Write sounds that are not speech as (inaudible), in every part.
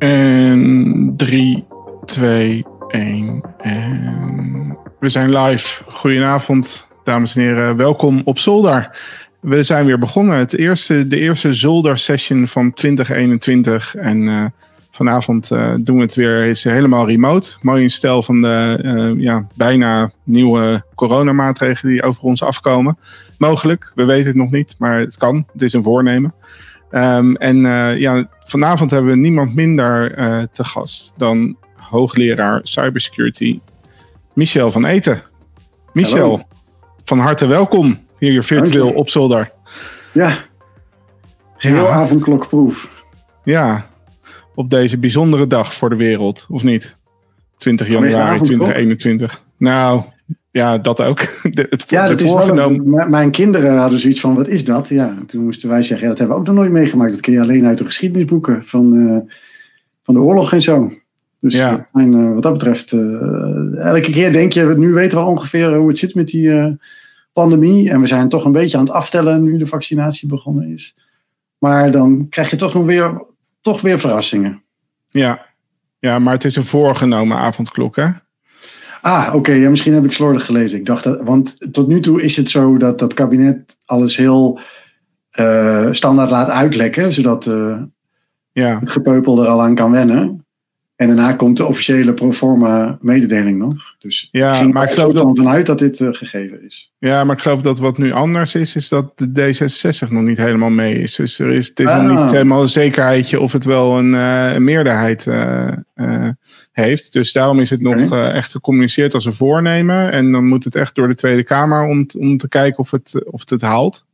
En 3, 2, 1. En we zijn live. Goedenavond, dames en heren. Welkom op Zolder. We zijn weer begonnen. Het eerste, de eerste Zolder-session van 2021. En uh, vanavond uh, doen we het weer is helemaal remote. Mooi in van de uh, ja, bijna nieuwe coronamaatregelen die over ons afkomen. Mogelijk, we weten het nog niet, maar het kan. Het is een voornemen. Um, en uh, ja, vanavond hebben we niemand minder uh, te gast dan hoogleraar cybersecurity Michel van Eten. Michel, Hallo. van harte welkom hier virtueel op Zolder. Ja, geheel ja. avondklokproef. Ja, op deze bijzondere dag voor de wereld, of niet? 20 januari 2021. Nou, ja, dat ook. (laughs) De, het, ja, dat is wel een, mijn kinderen hadden zoiets van, wat is dat? Ja, toen moesten wij zeggen, ja, dat hebben we ook nog nooit meegemaakt. Dat ken je alleen uit de geschiedenisboeken van, uh, van de oorlog en zo. Dus ja. dat zijn, uh, wat dat betreft, uh, elke keer denk je, nu weten we ongeveer hoe het zit met die pandemie. En we zijn toch een beetje aan het aftellen nu de vaccinatie begonnen is. Maar dan krijg je toch nog weer, toch weer verrassingen. Ja. ja, maar het is een voorgenomen avondklok, hè? Ah, oké. Okay. Ja, misschien heb ik slordig gelezen. Ik dacht dat, want tot nu toe is het zo dat dat kabinet alles heel uh, standaard laat uitlekken, zodat uh, ja. het gepeupel er al aan kan wennen. En daarna komt de officiële proforma mededeling nog. Dus ja, ging maar ik geloof er vanuit dat dit uh, gegeven is. Ja, maar ik geloof dat wat nu anders is, is dat de D66 nog niet helemaal mee is. Dus er is, het is ah. nog niet helemaal een zekerheidje of het wel een, uh, een meerderheid uh, heeft. Dus daarom is het nog okay. echt gecommuniceerd als een voornemen. En dan moet het echt door de Tweede Kamer om, om te kijken of het, of het, het haalt.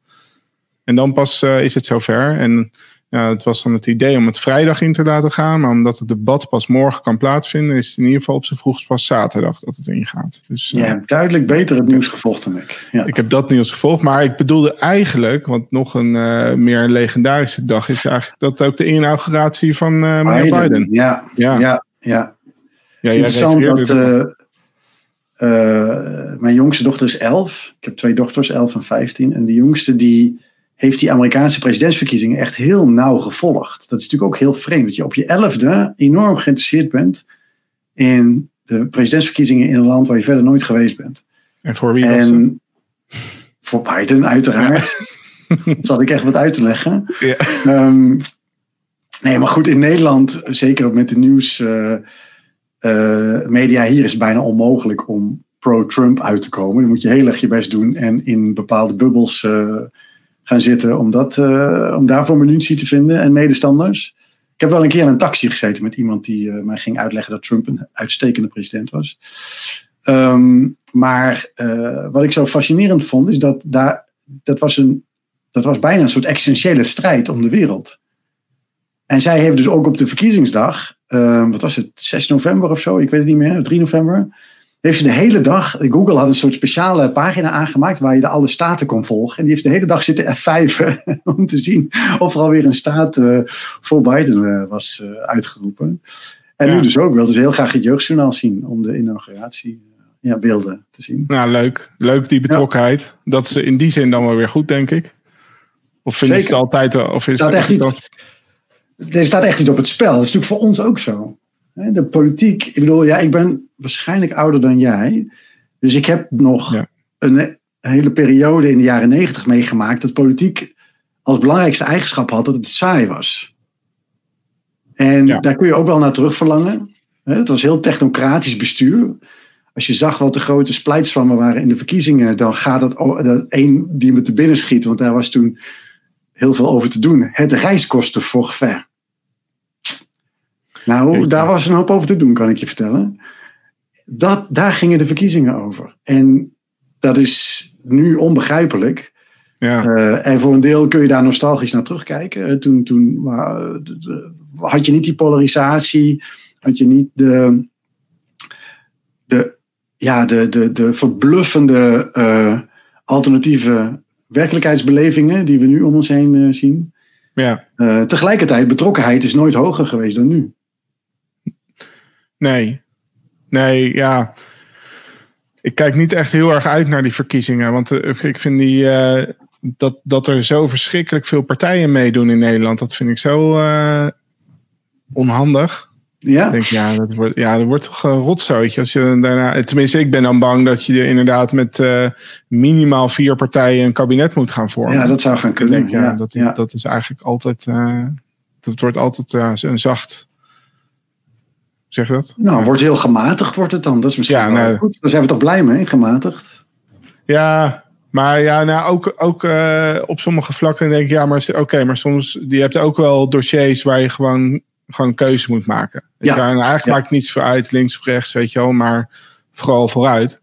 En dan pas is het zover. En ja, het was dan het idee om het vrijdag in te laten gaan. Maar omdat het debat pas morgen kan plaatsvinden, is het in ieder geval op zijn vroegst pas zaterdag dat het ingaat. Dus, ja, uh, duidelijk beter het nieuws gevolgd dan ik. Ja. Ik heb dat nieuws gevolgd. Maar ik bedoelde eigenlijk, want nog een uh, meer legendarische dag is eigenlijk dat ook de inauguratie van uh, meneer Biden. Biden. Ja, ja, ja. ja. ja interessant dat. mijn jongste dochter is 11. Ik heb twee dochters, 11 en 15. En de jongste die heeft die Amerikaanse presidentsverkiezingen echt heel nauw gevolgd. Dat is natuurlijk ook heel vreemd, dat je op je elfde enorm geïnteresseerd bent in de presidentsverkiezingen in een land waar je verder nooit geweest bent. En voor wie was en Voor Biden, uiteraard. Ja. (laughs) dat zal ik echt wat uit te leggen. Ja. Um, nee, maar goed, in Nederland, zeker met de nieuwsmedia, uh, uh, hier is het bijna onmogelijk om pro-Trump uit te komen. Dan moet je heel erg je best doen en in bepaalde bubbels uh, gaan zitten om, dat, uh, om daarvoor munitie te vinden en medestanders. Ik heb wel een keer in een taxi gezeten met iemand die uh, mij ging uitleggen dat Trump een uitstekende president was. Um, maar uh, wat ik zo fascinerend vond, is dat daar, dat, was een, dat was bijna een soort essentiële strijd om de wereld. En zij heeft dus ook op de verkiezingsdag, uh, wat was het, 6 november of zo, ik weet het niet meer, 3 november, heeft ze de hele dag, Google had een soort speciale pagina aangemaakt waar je de alle staten kon volgen. En die heeft de hele dag zitten F5 (laughs) om te zien of er alweer een staat uh, voor Biden uh, was uh, uitgeroepen. En ja. nu dus ook, wilde ze heel graag het jeugdjournaal zien om de inauguratie ja, beelden te zien. Nou, leuk. Leuk die betrokkenheid. Ja. Dat is in die zin dan wel weer goed, denk ik. Of vind je het altijd... Of is echt iets, er staat echt iets op het spel. Dat is natuurlijk voor ons ook zo. De politiek, ik bedoel, ja, ik ben waarschijnlijk ouder dan jij. Dus ik heb nog ja. een hele periode in de jaren negentig meegemaakt dat politiek als belangrijkste eigenschap had dat het saai was. En ja. daar kun je ook wel naar terug verlangen. Het was heel technocratisch bestuur. Als je zag wat de grote splijtswammen waren in de verkiezingen, dan gaat het één die me te binnen schiet, want daar was toen heel veel over te doen. Het reiskostenforfait. Nou, daar was een hoop over te doen, kan ik je vertellen. Dat, daar gingen de verkiezingen over. En dat is nu onbegrijpelijk. Ja. Uh, en voor een deel kun je daar nostalgisch naar terugkijken. Toen, toen uh, had je niet die polarisatie, had je niet de, de, ja, de, de, de verbluffende alternatieve werkelijkheidsbelevingen die we nu om ons heen zien. Ja. tegelijkertijd, betrokkenheid is nooit hoger geweest dan nu. Nee. Nee, ja. Ik kijk niet echt heel erg uit naar die verkiezingen. Want uh, ik vind die, uh, dat, dat er zo verschrikkelijk veel partijen meedoen in Nederland. Dat vind ik zo. Uh, onhandig. Ja. Ik denk, ja, dat wordt, ja, dat wordt toch een rotzootje. Als je daarna, tenminste, ik ben dan bang dat je inderdaad met uh, minimaal vier partijen een kabinet moet gaan vormen. Ja, dat zou gaan kunnen. Denk, ja, dat, ja. dat is eigenlijk altijd, uh, dat wordt altijd uh, een zacht. Zeg je dat? Nou, wordt heel gematigd wordt het dan. Dat is misschien Ja, wel nou- goed. Daar zijn we toch blij mee, gematigd. Ja, maar ja, nou, ook, ook eh, op sommige vlakken denk ik, ja, maar oké, maar soms, je hebt ook wel dossiers waar je gewoon, gewoon een keuze moet maken. Ja. en eigenlijk Ja. maakt het niet zoveel uit, links of rechts, weet je wel, maar vooral vooruit.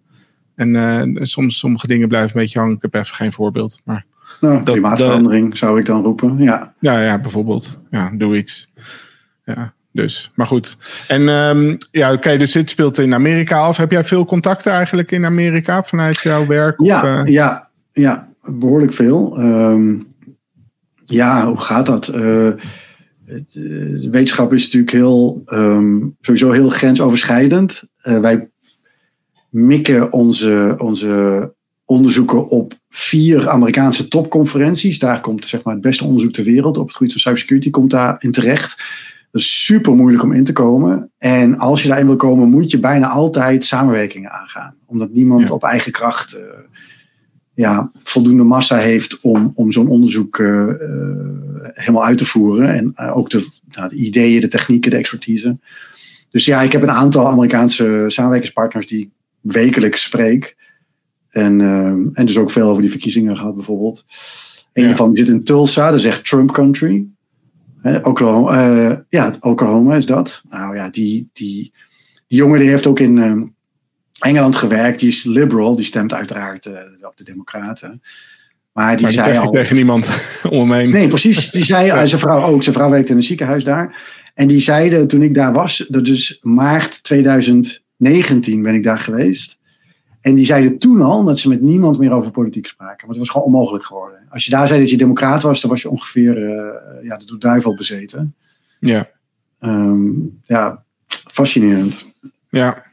En eh, soms sommige dingen blijven een beetje hangen. Ik heb even geen voorbeeld. Maar Nou, klimaatverandering zou ik dan roepen. Ja. ja, ja bijvoorbeeld. Ja, doe iets. Ja, dus. Maar goed. En ehm, ja, oké, dus dit speelt in Amerika af. Heb jij veel contacten eigenlijk in Amerika vanuit jouw werk? Of, Ja, eh, ja, ja, behoorlijk veel. Ehm, ja, hoe gaat dat? Eh, eh, wetenschap is natuurlijk heel, ehm, sowieso heel grensoverschrijdend. Wij mikken onze, onze onderzoeken op vier Amerikaanse topconferenties. Daar komt zeg maar, het beste onderzoek ter wereld op het gebied van cybersecurity komt daarin terecht. Dat is super moeilijk om in te komen. En als je daarin wil komen, moet je bijna altijd samenwerkingen aangaan. Omdat niemand Ja. op eigen kracht eh, ja, voldoende massa heeft om, om zo'n onderzoek eh, eh, helemaal uit te voeren. En ook de, nou, de ideeën, de technieken, de expertise. Dus ja, ik heb een aantal Amerikaanse samenwerkingspartners die ik wekelijks spreek. En, en dus ook veel over die verkiezingen gehad bijvoorbeeld. Een Ja. daarvan zit in Tulsa, dat is echt Trump country. Oklahoma, eh, ja, Oklahoma is dat. Nou ja, die, die, die jongen die heeft ook in eh, Engeland gewerkt. Die is liberal, die stemt uiteraard eh, op de Democraten. Maar die maar zei al... tegen niemand (laughs) om me heen. Nee, precies. (laughs) Die zei, zijn vrouw ook. Zijn vrouw werkte in een ziekenhuis daar. En die zeiden toen ik daar was, dat dus maart 2019 ben ik daar geweest. En die zeiden toen al dat ze met niemand meer over politiek spraken. Want het was gewoon onmogelijk geworden. Als je daar zei dat je democraat was, dan was je ongeveer uh, ja, de duivel bezeten. Ja, Um, ja, fascinerend. ja,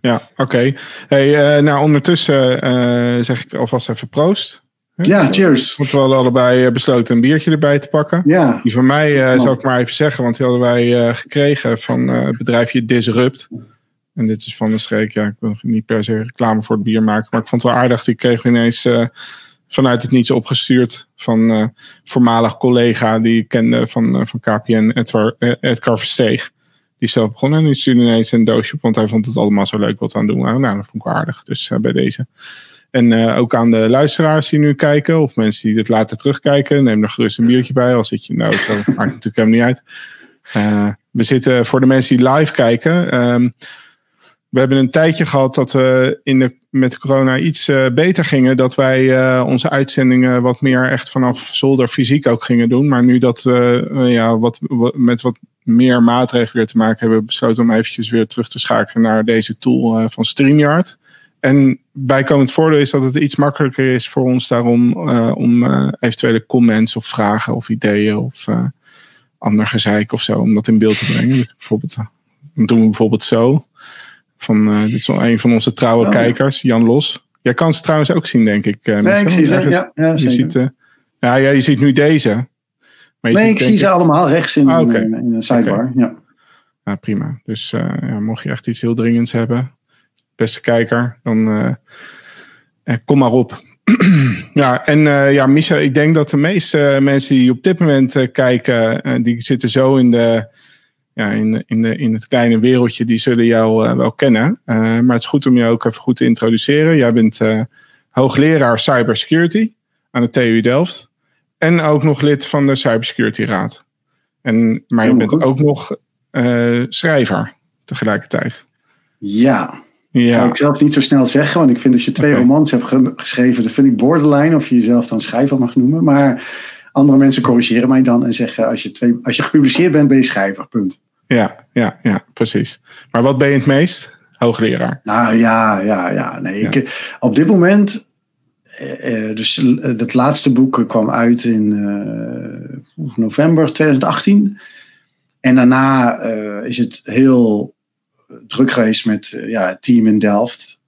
ja oké. Hey, uh, nou, ondertussen uh, zeg ik alvast even proost. Ja, cheers. Want we hadden allebei eh, besloten een biertje erbij te pakken. Ja. Die van mij zal ik maar even zeggen, want die hadden wij gekregen van het bedrijfje Disrupt. En dit is van de streek. Ja, ik wil niet per se reclame voor het bier maken, maar ik vond het wel aardig. Die kregen we ineens uh, vanuit het niets opgestuurd van uh, voormalig collega die ik kende van, uh, van KPN, Edgar Versteeg. Die zelf begonnen en die stuurde ineens een doosje op, want hij vond het allemaal zo leuk wat aan het doen. Nou, dat vond ik wel aardig. Dus bij deze. En ook aan de luisteraars die nu kijken, of mensen die dit later terugkijken, neem er gerust een biertje bij. Al zit je nou, zo (laughs) maakt natuurlijk helemaal niet uit. We zitten voor de mensen die live kijken. Um, we hebben een tijdje gehad dat we in de, met corona iets uh, beter gingen. Dat wij onze uitzendingen wat meer echt vanaf zolder fysiek ook gingen doen. Maar nu dat we ja, wat, met wat meer maatregelen weer te maken hebben, besloten om eventjes weer terug te schakelen naar deze tool van StreamYard. En bijkomend voordeel is dat het iets makkelijker is voor ons daarom om eventuele comments of vragen of ideeën of ander gezeik of zo, om dat in beeld te brengen. Dus (laughs) bijvoorbeeld, doen we bijvoorbeeld zo. Van, dit is wel een van onze trouwe ja. kijkers, Jan Los. Jij kan ze trouwens ook zien, denk ik. nee, ik zie ze, ja. ja je, ziet, ja, ja, je ziet nu deze. Maar nee, ik zie ze allemaal rechts in, ah, okay. in, de sidebar. Okay. Ja. ja, prima. Dus ja, mocht je echt iets heel dringends hebben, beste kijker, dan uh, eh, kom maar op. (clears throat) ja, en uh, ja, Misha, ik denk dat de meeste mensen die op dit moment kijken, die zitten zo in, de, ja, in, in, de, in het kleine wereldje, die zullen jou wel kennen. maar het is goed om je ook even goed te introduceren. Jij bent hoogleraar cybersecurity aan de TU Delft en ook nog lid van de Cybersecurity Raad. En, maar je bent ook nog schrijver tegelijkertijd. Ja, ja. Zou ik zelf niet zo snel zeggen, want ik vind als je twee okay. romans hebt ge geschreven, dat vind ik borderline of je jezelf dan schrijver mag noemen. Maar andere mensen corrigeren mij dan en zeggen: als je, twee, als je gepubliceerd bent, ben je schrijver. Punt. Ja, ja, ja, precies. Maar wat ben je het meest? Hoogleraar. Nou ja, ja, ja. Nee, ja. Ik, op dit moment. Uh, dus het laatste boek kwam uit in uh, november 2018. En daarna uh, is het heel druk geweest met uh, ja, het team in Delft.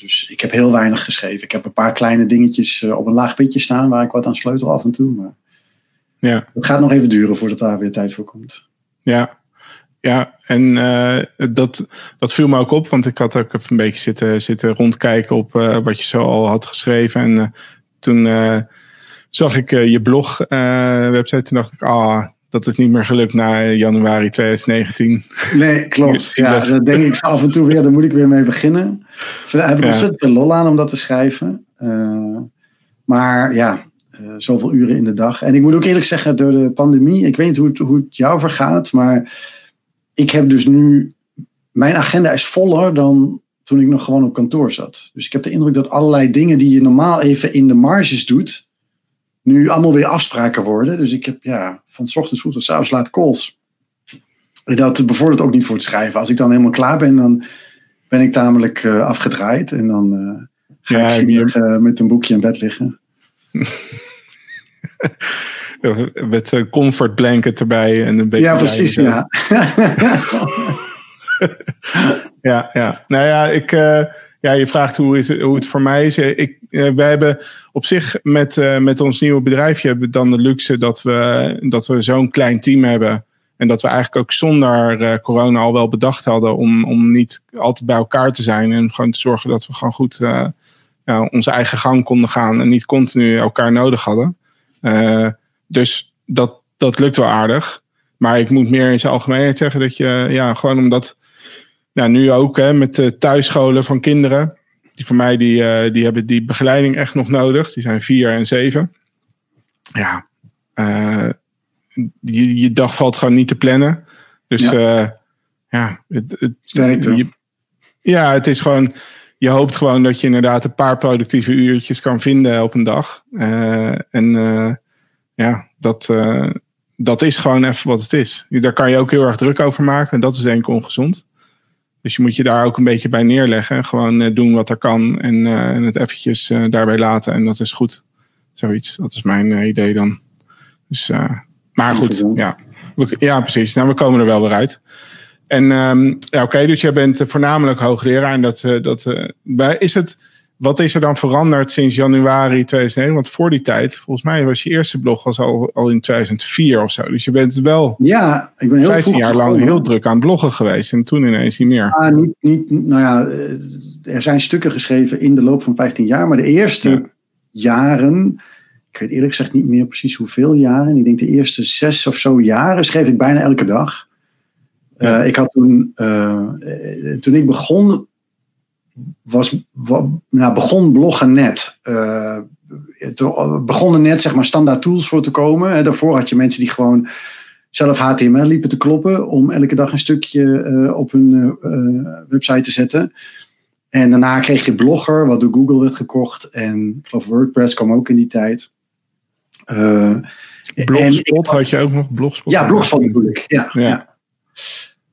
Dus ik heb heel weinig geschreven. Ik heb een paar kleine dingetjes uh, op een laag pitje staan waar ik wat aan sleutel af en toe. Maar ja. het gaat nog even duren voordat daar weer tijd voor komt. Ja, Ja, en uh, dat, dat viel me ook op, want ik had ook even een beetje zitten, zitten rondkijken op uh, wat je zo al had geschreven. En uh, toen zag ik je blog website. Toen dacht ik, ah, dat is niet meer gelukt na januari 2019. Nee, klopt. ja, dat denk ik af en toe weer. Daar moet ik weer mee beginnen. Daar heb ik ja. ontzettend veel lol aan om dat te schrijven. maar ja, uh, zoveel uren in de dag. En ik moet ook eerlijk zeggen, door de pandemie, ik weet niet hoe het, hoe het jou vergaat, maar ik heb dus nu, mijn agenda is voller dan toen ik nog gewoon op kantoor zat. Dus ik heb de indruk dat allerlei dingen die je normaal even in de marges doet, nu allemaal weer afspraken worden. Dus ik heb ja, van s ochtends vroeg tot s avonds laat calls. Dat bevordert ook niet voor het schrijven. Als ik dan helemaal klaar ben, dan ben ik tamelijk uh, afgedraaid. En dan uh, ga ja, ik hier, met een boekje in bed liggen. (laughs) Met een comfort blanket erbij en een beetje. Ja, precies. Ja. (laughs) (laughs) ja, ja. Nou ja, ik. Ja, je vraagt hoe, het, hoe het voor mij is. Ik, uh, wij hebben op zich met, uh, met ons nieuwe bedrijfje hebben dan de luxe dat we, dat we zo'n klein team hebben. En dat we eigenlijk ook zonder corona al wel bedacht hadden om, om niet altijd bij elkaar te zijn. En gewoon te zorgen dat we gewoon goed ja, onze eigen gang konden gaan. En niet continu elkaar nodig hadden. Dus dat, dat lukt wel aardig. Maar ik moet meer in zijn algemeenheid zeggen dat je, ja, gewoon omdat, nou, nu ook hè, met de thuisscholen van kinderen. Die van mij, die, uh, die hebben die begeleiding echt nog nodig. Die zijn vier en zeven. Ja, uh, je, je dag valt gewoon niet te plannen. Dus ja, uh, ja het, het, je, ja, het is gewoon, je hoopt gewoon dat je inderdaad een paar productieve uurtjes kan vinden op een dag. en ja, dat, dat is gewoon even wat het is. Daar kan je ook heel erg druk over maken. En dat is denk ik ongezond. Dus je moet je daar ook een beetje bij neerleggen. En gewoon uh, doen wat er kan. En, uh, en het eventjes daarbij laten. En dat is goed. Zoiets. Dat is mijn idee dan. Dus, maar goed. Ja. ja, precies. Nou, we komen er wel weer uit. En um, ja, oké, okay, dus jij bent voornamelijk hoogleraar. En dat, dat, is het wat is er dan veranderd sinds januari 2009? Want voor die tijd, volgens mij was je eerste blog was al, al in 2004 of zo. Dus je bent wel ja, ik ben heel 15 jaar lang heel druk aan bloggen geweest. En toen ineens niet meer. Ah, niet, niet, nou ja, eh, er zijn stukken geschreven in de loop van 15 jaar. Maar de eerste jaren, ik weet eerlijk gezegd niet meer precies hoeveel jaren. Ik denk de eerste zes of zo jaren schreef ik bijna elke dag. Uh, ik had toen, uh, toen ik begon, was, nou, begon bloggen net. Uh, begonnen net zeg maar standaard tools voor te komen. Daarvoor had je mensen die gewoon zelf HTML liepen te kloppen om elke dag een stukje uh, op hun uh, website te zetten. En daarna kreeg je Blogger, wat door Google werd gekocht. En ik geloof WordPress kwam ook in die tijd. Blogspot had, had, je ook nog? Blogspot? Ja, Blogspot bedoel ik. Ja, ja. ja.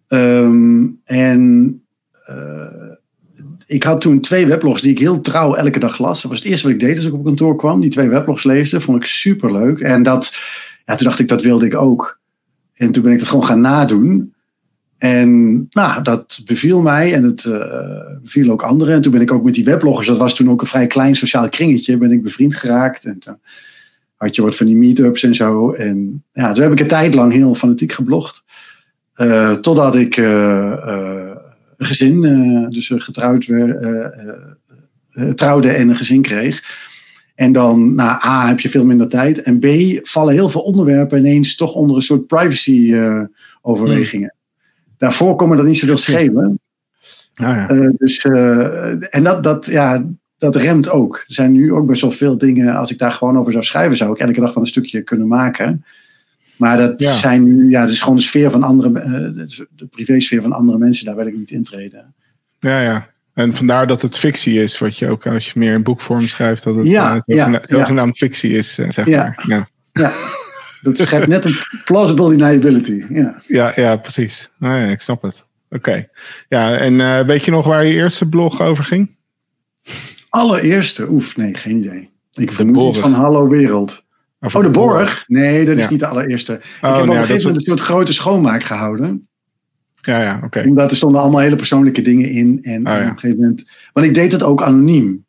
Um, en ik had toen twee weblogs die ik heel trouw elke dag las. Dat was het eerste wat ik deed als ik op kantoor kwam. Die twee weblogs lezen. Vond ik super leuk. En dat, ja, toen dacht ik, dat wilde ik ook. En toen ben ik dat gewoon gaan nadoen. En nou, dat beviel mij en het uh, beviel ook anderen. En toen ben ik ook met die webloggers, dat was toen ook een vrij klein sociaal kringetje, ben ik bevriend geraakt. En toen had je wat van die meetups en zo. En ja, toen heb ik een tijd lang heel fanatiek geblogd. Uh, totdat ik uh, een gezin, uh, dus getrouwd uh, trouwde en een gezin kreeg. En dan, nou, A, heb je veel minder tijd. En B, vallen heel veel onderwerpen ineens toch onder een soort privacy-overwegingen. Hmm. Daarvoor komen dat niet zoveel schelen. Ah, ja. dus, en dat, dat, ja, dat remt ook. Er zijn nu ook best wel veel dingen. Als ik daar gewoon over zou schrijven, zou ik elke dag van een stukje kunnen maken. Maar dat zijn nu, ja, het is gewoon de sfeer van andere, uh, de privésfeer van andere mensen, daar wil ik niet intreden. Ja, ja. En vandaar dat het fictie is, wat je ook als je meer in boekvorm schrijft, dat het ja, uh, ja, zogenaamd fictie is, uh, zeg maar. Ja. ja, dat schept net een plausible deniability. Ja, ja, ja precies. Nou ja, ik snap het. Oké. Ja, en weet je nog waar je eerste blog over ging? Allereerste? Oef, nee, geen idee. Ik vermoed iets van Hallo Wereld oh, de Borg? Nee, dat is niet de allereerste. ik oh, heb op een gegeven moment een soort grote schoonmaak gehouden. Ja, ja, oké. Omdat er stonden allemaal hele persoonlijke dingen in. En, oh, op een gegeven moment. Want ik deed het ook anoniem.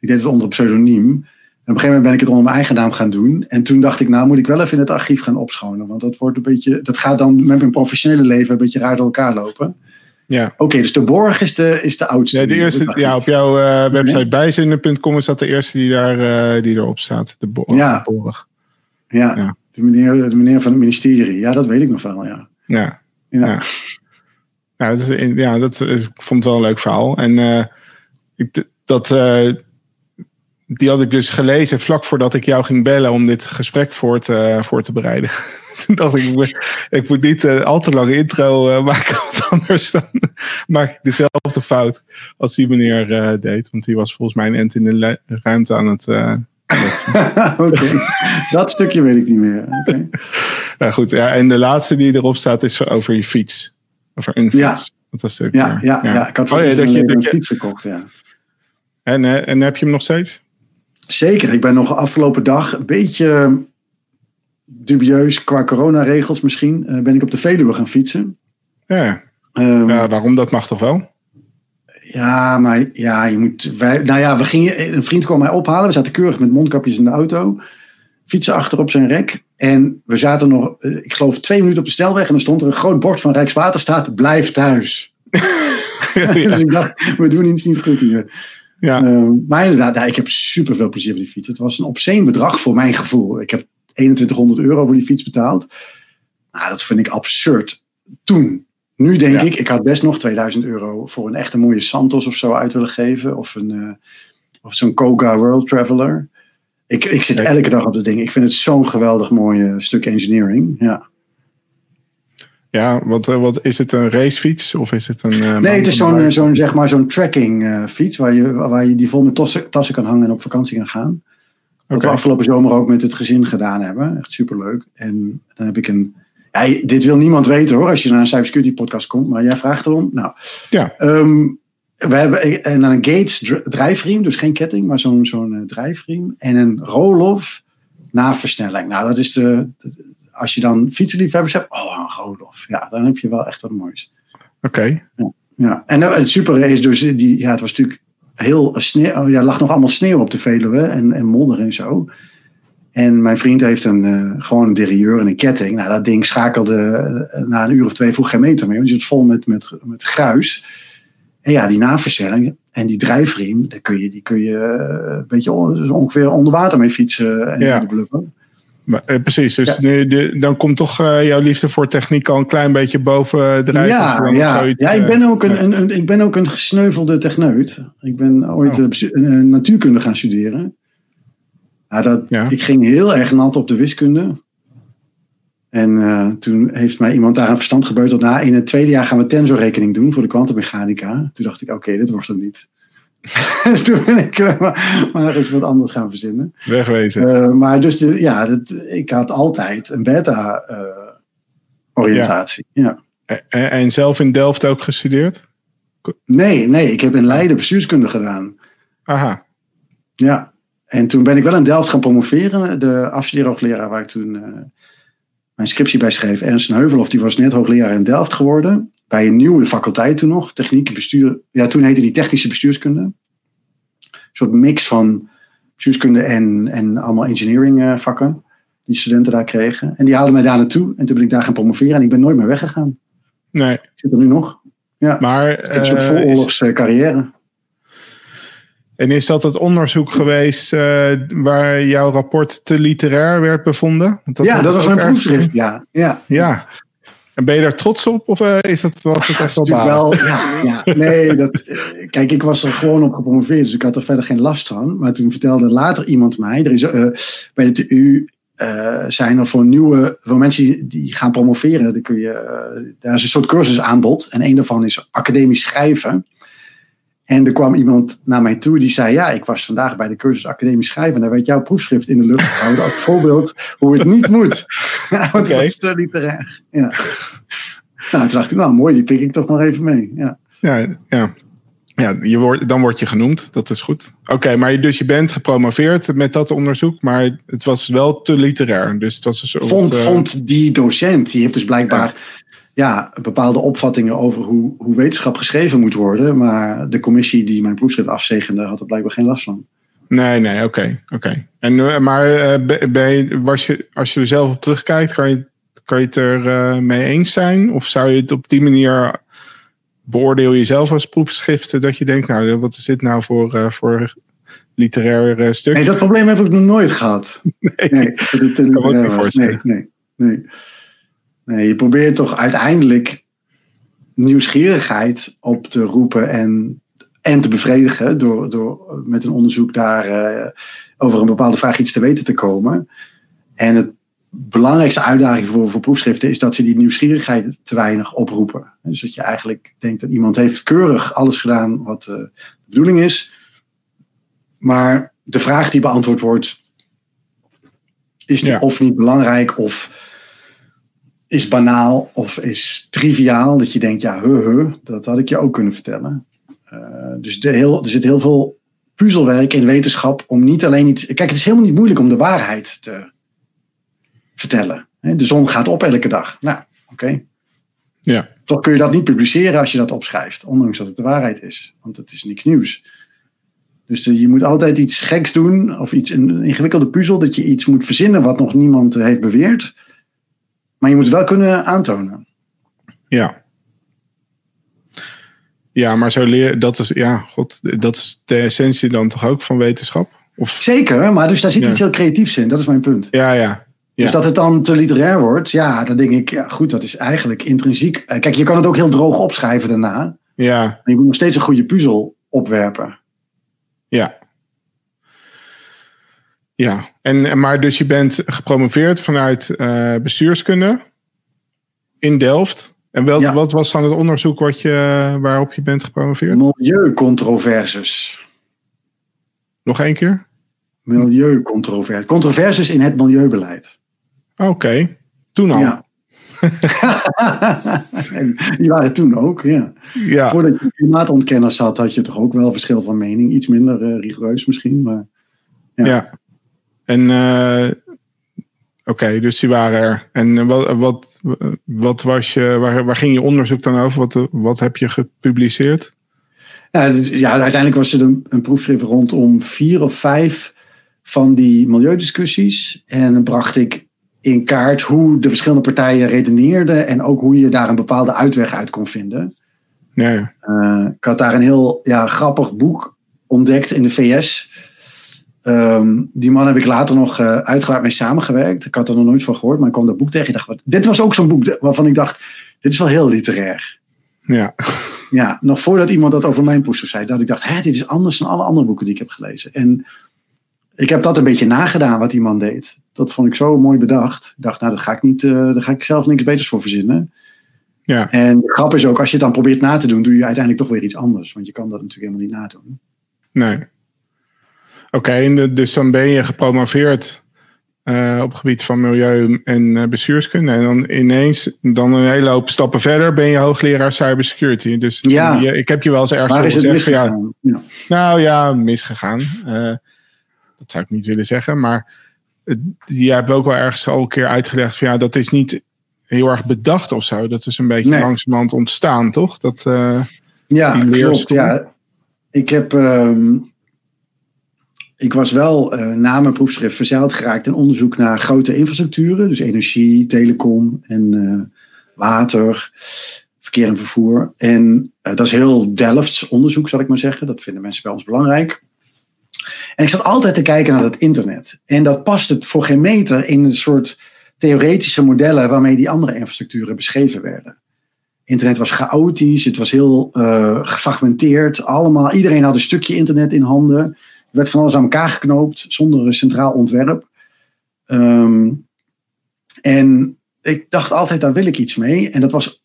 Ik deed het onder een pseudoniem. een gegeven moment ben ik het onder mijn eigen naam gaan doen. En toen dacht ik, nou moet ik wel even in het archief gaan opschonen. Want dat wordt een beetje, dat gaat dan met mijn professionele leven een beetje raar door elkaar lopen. Ja. Oké, dus de Borg is de, is de oudste. Ja, de eerste, ja, op jouw uh, website bijzinnen.com is dat de eerste die, daar, uh, die erop staat. De, bo ja. de Borg. Ja, ja. De, meneer, de meneer van het ministerie. Ja, dat weet ik nog wel, ja. Ja. Ja. ja. Dat, is, ja, dat ik vond het wel een leuk verhaal. En uh, ik, dat, uh, die had ik dus gelezen vlak voordat ik jou ging bellen om dit gesprek voor te, voor te bereiden. (laughs) Toen dacht ik, ik moet, niet uh, al te lange intro uh, maken, (laughs) want anders dan maak ik dezelfde fout als die meneer uh, deed. Want die was volgens mij een end in de ruimte aan het. (laughs) Oké, okay. dat stukje weet ik niet meer. Okay. Nou goed, ja, en de laatste die erop staat is over je fiets. Over een fiets. Ja. Dat was ja, ja, ja. ja, ik had voor oh, ja, dat je, dat een je, fiets gekocht, ja. En, en heb je hem nog steeds? Zeker. Ik ben nog afgelopen dag een beetje dubieus qua coronaregels misschien. Uh, ben ik op de Veluwe gaan fietsen. Ja. Um, ja, waarom? Dat mag toch wel? Ja, maar ja, je moet. Wij, nou ja, we gingen, een vriend kwam mij ophalen. We zaten keurig met mondkapjes in de auto. Fietsen achter op zijn rek. En we zaten nog, ik geloof, twee minuten op de snelweg. En dan stond er een groot bord van Rijkswaterstaat: blijf thuis. (laughs) ja. dus ik dacht, we doen iets niet goed hier. Ja. Uh, maar inderdaad, ja, ik heb super veel plezier op die fiets. Het was een obscene bedrag voor mijn gevoel. Ik heb 2100 euro voor die fiets betaald. Nou, dat vind ik absurd. Toen. Nu denk Ja. ik, ik had best nog 2000 euro voor een echte mooie Santos of zo uit willen geven. Of, een, uh, of zo'n Koga World Traveler. Ik, ik zit elke dag op dat ding. Ik vind het zo'n geweldig mooi stuk engineering. Ja. Ja, wat, uh, wat is het een racefiets of is het een. Uh, nee, het is zo'n, zo'n, zeg maar, zo'n tracking uh, fiets waar je, waar je die vol met tossen, tassen kan hangen en op vakantie kan gaan. Wat we afgelopen zomer ook met het gezin gedaan hebben. Echt superleuk. En dan heb ik een. Ja, dit wil niemand weten hoor, als je naar een cybersecurity podcast komt, maar jij vraagt erom. Nou, Ja. um, we hebben en dan een Gates dr- drijfriem, dus geen ketting, maar zo'n zo'n uh, drijfriem. En een Roloff naversnelling. Nou, dat is de. Als je dan fietsenliefhebbers hebt, oh, een Roloff. Ja, dan heb je wel echt wat moois. Oké. Ja, ja. en uh, het super is dus, die, ja, het was natuurlijk heel sneeuw. Ja, er lag nog allemaal sneeuw op de Veluwe en, en modder en zo. En mijn vriend heeft een, uh, gewoon een derailleur en een ketting. Nou, dat ding schakelde uh, na een uur of twee vroeg geen meter meer. Want je zit vol met, met, met gruis. En ja, die naversnelling en die drijfriem, daar kun je, die kun je uh, een beetje on, ongeveer onder water mee fietsen en Ja. bluppen. Maar, eh, precies, dus Ja. nu, de, dan komt toch eh, jouw liefde voor techniek al een klein beetje boven de rij. Ja, ja. ja ik, ben ook een, een, een, ik ben ook een gesneuvelde techneut. Ik ben ooit Oh. natuurkunde gaan studeren. Ja, dat, Ja. Ik ging heel erg nat op de wiskunde. En uh, toen heeft mij iemand daar een verstand gebeuteld. Na, in het tweede jaar gaan we tensorrekening doen voor de kwantummechanica. Toen dacht ik, oké, okay, dit wordt hem niet. (laughs) dus toen ben ik uh, maar, maar eens wat anders gaan verzinnen. Wegwezen. Uh, maar dus de, ja, dat, ik had altijd een beta-oriëntatie. ja. ja. En, en zelf in Delft ook gestudeerd? Nee, nee, ik heb in Leiden bestuurskunde gedaan. Aha. Ja, en toen ben ik wel in Delft gaan promoveren. De afstudeerhoogleraar waar ik toen uh, mijn scriptie bij schreef, Ernst Heuvelhof, die was net hoogleraar in Delft geworden. Bij een nieuwe faculteit toen nog, techniek, bestuur. Ja, toen heette die technische bestuurskunde. Een soort mix van bestuurskunde en, en allemaal engineering uh, vakken. Die studenten daar kregen. En die haalden mij daar naartoe. En toen ben ik daar gaan promoveren en ik ben nooit meer weggegaan. Nee. Ik zit er nu nog. Ja. Maar, is een soort vooroorlogs is... carrière. En is dat het onderzoek geweest uh, waar jouw rapport te literair werd bevonden? Dat ja, dat was mijn proefschrift, ja. ja. Ja. En ben je daar trots op of uh, is dat, was het ja, echt wel wel ja, ja, nee, dat, uh, kijk, ik was er gewoon op gepromoveerd, dus ik had er verder geen last van. Maar toen vertelde later iemand mij, er is uh, bij de TU zijn er voor nieuwe, voor mensen die, die gaan promoveren, dan kun je, daar is een soort cursusaanbod en een daarvan is academisch schrijven. En er kwam iemand naar mij toe die zei: Ja, ik was vandaag bij de cursus Academisch Schrijven. En daar werd jouw proefschrift in de lucht gehouden. Als voorbeeld hoe het niet moet. (laughs) Want okay. het was te literair. Ja. Nou, toen dacht ik: Nou, mooi, die pik ik toch nog even mee. Ja, ja. ja. ja je wordt, dan word je genoemd. Dat is goed. Oké, okay, maar dus je bent gepromoveerd met dat onderzoek. Maar het was wel te literair. Dus het was een soort, vond, uh, vond die docent, die heeft dus blijkbaar. Ja ja, bepaalde opvattingen over hoe, hoe wetenschap geschreven moet worden. Maar de commissie die mijn proefschrift afzegende had er blijkbaar geen last van. Nee, nee, oké. oké. En eh, Maar uh, ben was je, als je er zelf op terugkijkt, kan je, kan je het er uh, mee eens zijn? Of zou je het op die manier beoordeel je zelf als proefschriften dat je denkt, nou, wat is dit nou voor, uh, voor literair stuk? Nee, dat probleem heb ik nog nooit gehad. (laughs) Nee, nee dat het een kan niet voorstellen. Nee, nee, nee. Nee, je probeert toch uiteindelijk nieuwsgierigheid op te roepen en, en te bevredigen door, door met een onderzoek daar uh, over een bepaalde vraag iets te weten te komen. En het belangrijkste uitdaging voor, voor proefschriften is dat ze die nieuwsgierigheid te weinig oproepen. Dus dat je eigenlijk denkt dat iemand heeft keurig alles gedaan wat uh, de bedoeling is. Maar de vraag die beantwoord wordt, is ja. of niet belangrijk of is banaal of is triviaal. Dat je denkt, ja, huh, huh, dat had ik je ook kunnen vertellen. Uh, dus de heel, er zit heel veel puzzelwerk in wetenschap om niet alleen iets. Kijk, het is helemaal niet moeilijk om de waarheid te vertellen. De zon gaat op elke dag. Nou, oké. Ja. Toch kun je dat niet publiceren als je dat opschrijft, ondanks dat het de waarheid is. Want het is niks nieuws. Dus je moet altijd iets geks doen, of iets, een ingewikkelde puzzel, dat je iets moet verzinnen wat nog niemand heeft beweerd. Maar je moet het wel kunnen aantonen. Ja. Ja, maar zo leren, dat is, ja, god, dat is de essentie dan toch ook van wetenschap? Of, Zeker, maar dus daar zit iets heel creatiefs in, dat is mijn punt. Ja, ja. Dus dat het dan te literair wordt, ja, dan denk ik, ja, goed, dat is eigenlijk intrinsiek. Eh, kijk, je kan het ook heel droog opschrijven daarna. Ja. Maar je moet nog steeds een goede puzzel opwerpen. Ja. Ja, en, maar dus je bent gepromoveerd vanuit uh, bestuurskunde in Delft. En wel, wat was dan het onderzoek wat je, waarop je bent gepromoveerd? Milieucontroverses. Nog één keer? Milieucontroverses. Controverses in het milieubeleid. Oké, okay. toen al. Ja. (laughs) die waren toen ook, ja. ja. Voordat je klimaatontkenners had, had je toch ook wel verschil van mening. Iets minder uh, rigoureus misschien, maar... Ja. ja. En uh, oké, okay, dus die waren er. En wat, wat, wat was je, waar, waar ging je onderzoek dan over? Wat, wat heb je gepubliceerd? Ja, ja uiteindelijk was het een, een proefschrift rondom vier of vijf van die milieudiscussies. En dan bracht ik in kaart hoe de verschillende partijen redeneerden en ook hoe je daar een bepaalde uitweg uit kon vinden. Ja. Uh, ik had daar een heel ja, grappig boek ontdekt in de VS. Um, die man heb ik later nog uh, uitgebreid mee samengewerkt. Ik had er nog nooit van gehoord, maar ik kwam dat boek tegen. Ik dacht, wat, dit was ook zo'n boek waarvan ik dacht, dit is wel heel literair. Ja. Ja, nog voordat iemand dat over mijn poester zei, dat ik dacht, hè, dit is anders dan alle andere boeken die ik heb gelezen. En ik heb dat een beetje nagedaan wat die man deed. Dat vond ik zo mooi bedacht. Ik dacht, nou, dat ga ik niet, uh, daar ga ik zelf niks beters voor verzinnen. Ja. En de grap is ook, als je het dan probeert na te doen, doe je uiteindelijk toch weer iets anders. Want je kan dat natuurlijk helemaal niet nadoen. Nee. Oké, okay, dus dan ben je gepromoveerd uh, op het gebied van milieu en uh, bestuurskunde. En dan ineens, dan een hele hoop stappen verder, ben je hoogleraar cybersecurity. Dus ja. je, ik heb je wel eens ergens Waar is het misgegaan? Ja, Nou ja, misgegaan. Uh, dat zou ik niet willen zeggen. Maar je hebt ook wel ergens al een keer uitgelegd van ja, dat is niet heel erg bedacht of zo. Dat is een beetje nee. langzamerhand ontstaan, toch? Dat, ja, klopt. Ja. Ik heb... Um, ik was wel uh, na mijn proefschrift verzeild geraakt in onderzoek naar grote infrastructuren. Dus energie, telecom en uh, water, verkeer en vervoer. En uh, dat is heel Delfts onderzoek, zal ik maar zeggen. Dat vinden mensen bij ons belangrijk. En ik zat altijd te kijken naar het internet. En dat past het voor geen meter in een soort theoretische modellen waarmee die andere infrastructuren beschreven werden. Internet was chaotisch, het was heel gefragmenteerd. Allemaal, iedereen had een stukje internet in handen. Er werd van alles aan elkaar geknoopt zonder een centraal ontwerp. Um, en ik dacht altijd, daar wil ik iets mee. En dat was